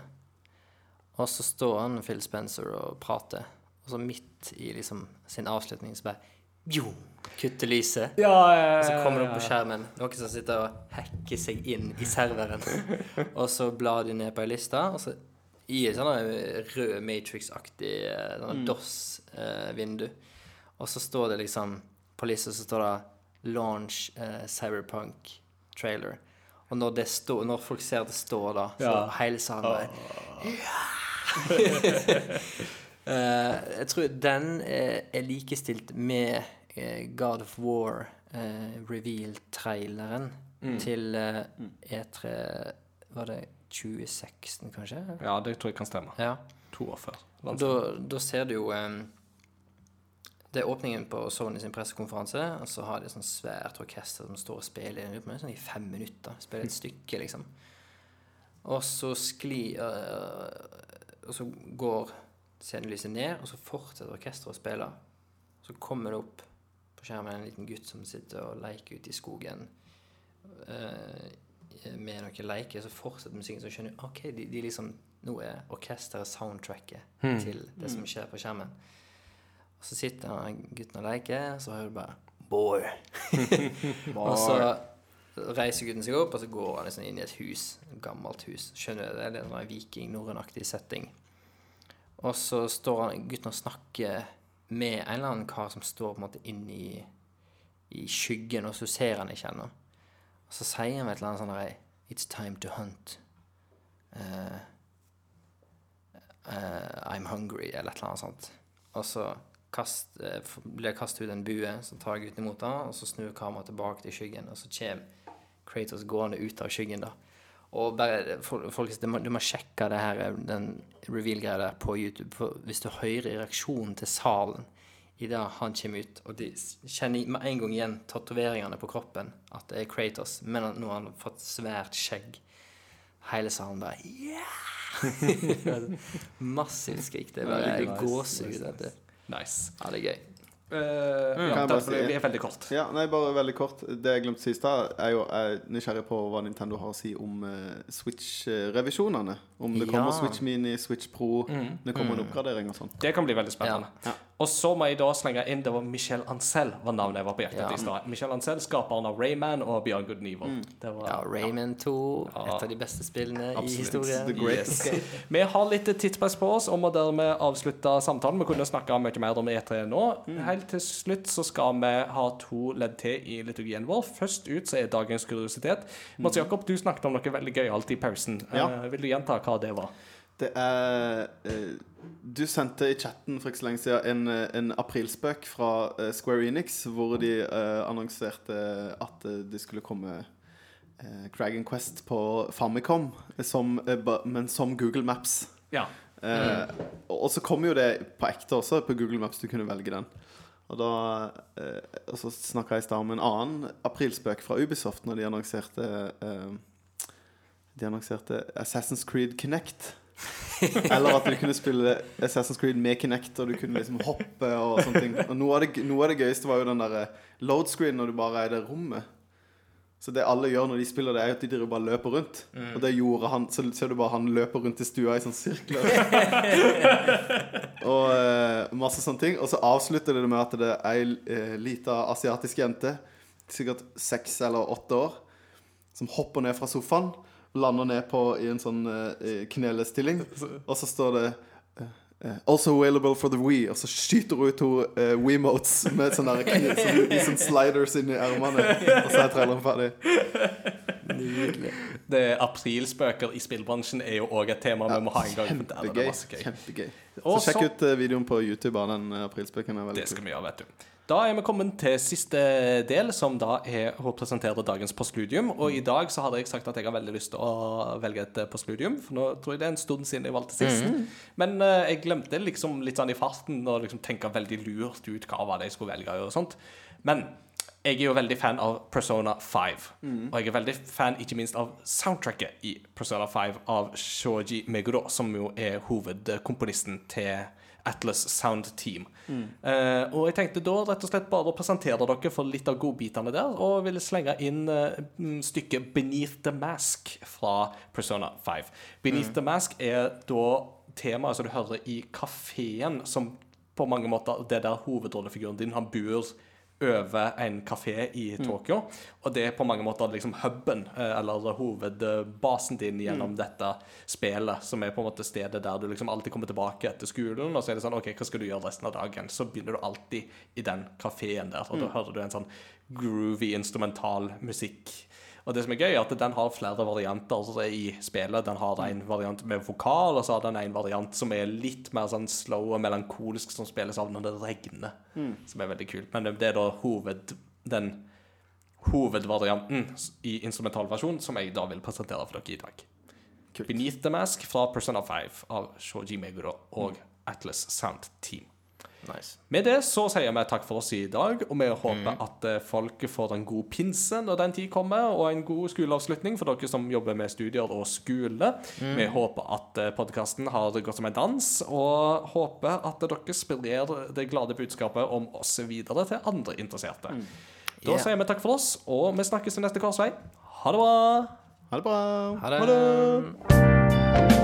B: Og så står han Phil Spencer og prater. Og så midt i liksom sin avslutning så bare jo, kutter lyset.
A: Ja,
B: Og så kommer det opp på skjermen noen som sitter og hacker seg inn i serveren. [laughs] og så blar de ned på ei liste, og så i et sånn rød Matrix-aktig eh, sånn DOS-vindu. Og så står det liksom På lista så står det 'Launch eh, Cyberpunk Trailer'. Og når, det stå, når folk ser det står da, så
A: Ja.
B: hele salen bare uh, jeg tror den eh, er likestilt med uh, God of War uh, reveal-traileren til eh, E3 Var det 2016, kanskje?
A: Ja, det tror jeg kan stemme.
B: Ja.
A: To år før.
B: Da, da ser du jo eh, Det er åpningen på Sony sin pressekonferanse, og så har de et sånt svært orkester som står og spiller er sånn i fem minutter. Spiller et stykke, liksom. Og så sklir øh, Og så går scenelyset ned, og så fortsetter orkesteret å spille. Så kommer det opp på skjermen en liten gutt som sitter og leker ute i skogen øh, med noen leker. Så fortsetter musikken, så skjønner du OK, de, de liksom Nå er orkesteret soundtracket til det som skjer på skjermen. Og så sitter han gutten og leker, og så hører du bare Boy. [laughs] og så reiser gutten seg opp, og så går han liksom inn i et hus. Et gammelt hus. Skjønner du? Det er en sånn viking, norrønaktig setting. Og så står han, gutten og snakker med en eller annen kar som står på en måte inn i, i skyggen, og så ser han ikke ennå. Og så sier han et eller annet sånn It's time to hunt. Uh, uh, I'm hungry, eller et eller annet sånt. Og så kast, eh, blir kastet ut en bue, så tar gutten imot den, og så snur kameraet tilbake til skyggen, og så kommer Kratos gående ut av skyggen, da. Og bare, folk, folkens, du du må sjekke det her, eh, den reveal-greia der på YouTube, for hvis du hører reaksjonen til salen i det han kommer ut, og de kjenner med en gang igjen tatoveringene på kroppen, at det er Kratos, men nå har han fått svært skjegg. Hele salen bare Yeah! [laughs] [laughs] Massivt skrik. Det er bare
A: nice,
B: gåsehud.
A: nice,
B: vet du.
A: Nice.
B: Ja, det er gøy.
C: Uh,
A: ja, derfor
C: si-
A: vi er veldig kort.
C: Ja, nei, bare veldig kort. Det jeg glemte sist, da, er jo jeg er nysgjerrig på hva Nintendo har å si om uh, Switch-revisjonene. Om det kommer Switch Mini, Switch Pro,
A: Mm.
C: det kommer en oppgradering og sånn.
A: Det kan bli veldig spennende.
C: Ja.
A: Og så må jeg da slenge inn Det var Michel Ancel var navnet jeg var på jakt etter
B: Ja.
A: i stad. Michel Ancel, skaperen av Rayman og Beyond Good and Mm. Det var,
B: Ja, Rayman 2,
A: Ja.
B: et av de beste spillene i
C: Absolutt.
B: historien.
C: The
A: Yes. [laughs] Vi har litt tidspress på oss og må dermed avslutte samtalen. Vi kunne snakka mye mer om E3 nå. Helt til slutt så skal vi ha to ledd til i liturgien vår. Først ut så er dagens kuriositet. Mats Jakob, du snakket om noe veldig gøyalt i pausen.
C: Ja.
A: Uh, vil du gjenta hva det var?
C: Det er eh, Du sendte i chatten for ikke så lenge siden en, eh, en aprilspøk fra eh, Square Enix, hvor de uh, annonserte at det skulle komme uh, Dragon Quest på Famicom, som, uh, men som Google Maps.
A: Ja.
C: Mm. og så kom jo det på ekte også, på Google Maps. Du kunne velge den. Og da Og så snakka jeg i stad om en annen aprilspøk fra Ubisoft når de annonserte De annonserte Assassin's Creed Kinect. [laughs] Eller at du kunne spille Assassin's Creed med Kinect, og du kunne liksom hoppe og sånne ting. Og noe av det, noe av det gøyeste var jo den derre load screen når du bare er i det rommet. Så det alle gjør når de spiller det, er at de driver bare løper rundt. Og det gjorde han. Så ser du bare han løper rundt i stua i sånne sirkler. [laughs] og uh, masse sånne ting. Og så avslutter det med at det er ei uh, lita asiatisk jente, sikkert seks eller åtte år, som hopper ned fra sofaen. Lander ned på i en sånn eh, knelestilling. [laughs] Og så står det eh, eh, Also available for the Wii. Og så skyter hun ut to uh, Wiimotes med sånne, der kn- [laughs] sånne, i sånne sliders inni ermene. Og så er traileren ferdig.
B: Nydelig.
A: Det Aprilspøker i spillbransjen er jo òg et tema vi må ha en gang.
C: Kjempegøy. Kjempegøy. Så sjekk ut eh, videoen på YouTube av den eh, aprilspøken.
A: Det skal vi gjøre, vet du. Da er vi kommet til siste del, som da er å presentere dagens postludium. Og i dag så hadde jeg sagt at jeg har veldig lyst til å velge et eh, postludium, for nå tror jeg det er en stund siden jeg valgte sist. Men uh, jeg glemte liksom litt sånn i farten å liksom tenke veldig lurt ut hva var det jeg skulle velge og sånt. Men jeg er jo veldig fan av Persona 5. Og jeg er veldig fan ikke minst av soundtracket i Persona 5 av Shoji Meguro, som jo er hovedkomponisten til Atlas Sound Team. Eh, og jeg tenkte da rett og slett bare å presentere dere for litt av godbitene der, og ville slenge inn mm, stykket 'Beneath the Mask' fra Persona 5. 'Beneath the Mask' er da temaet som du hører i kafeen, som på mange måter det der hovedrollefiguren din han bor over en kafé i Tokyo. Og det er på mange måter liksom huben, eh, eller hovedbasen din gjennom dette spillet, som er på en måte stedet der du liksom alltid kommer tilbake etter skolen, og så er det sånn OK, hva skal du gjøre resten av dagen? Så begynner du alltid i den kafeen der, og da hører du en sånn groovy instrumental musikk. Og det som er gøy, er at den har flere varianter i spillet. Den har en variant med vokal, og så har den en variant som er litt mer sånn slow og melankolsk, som spilles av når det regner. Som er veldig kult. Men det er da hoved, den hovedvarianten i instrumentalversjon som jeg da vil presentere for dere i dag.
C: Kult.
A: Beneath the Mask fra Persona 5 av Shoji Meguro og Atlas Sound Team.
B: Nice.
A: Med det så sier vi takk for oss i dag, og vi håper at eh, folk får en god pinse når den tid kommer, og en god skoleavslutning for dere som jobber med studier og skole. Vi håper at podkasten har gått som en dans, og håper at dere sprer det glade budskapet om oss videre til andre interesserte. Da sier vi takk for oss, og vi snakkes i neste korsvei. Ha det bra!
C: Ha det bra.
B: Ha det.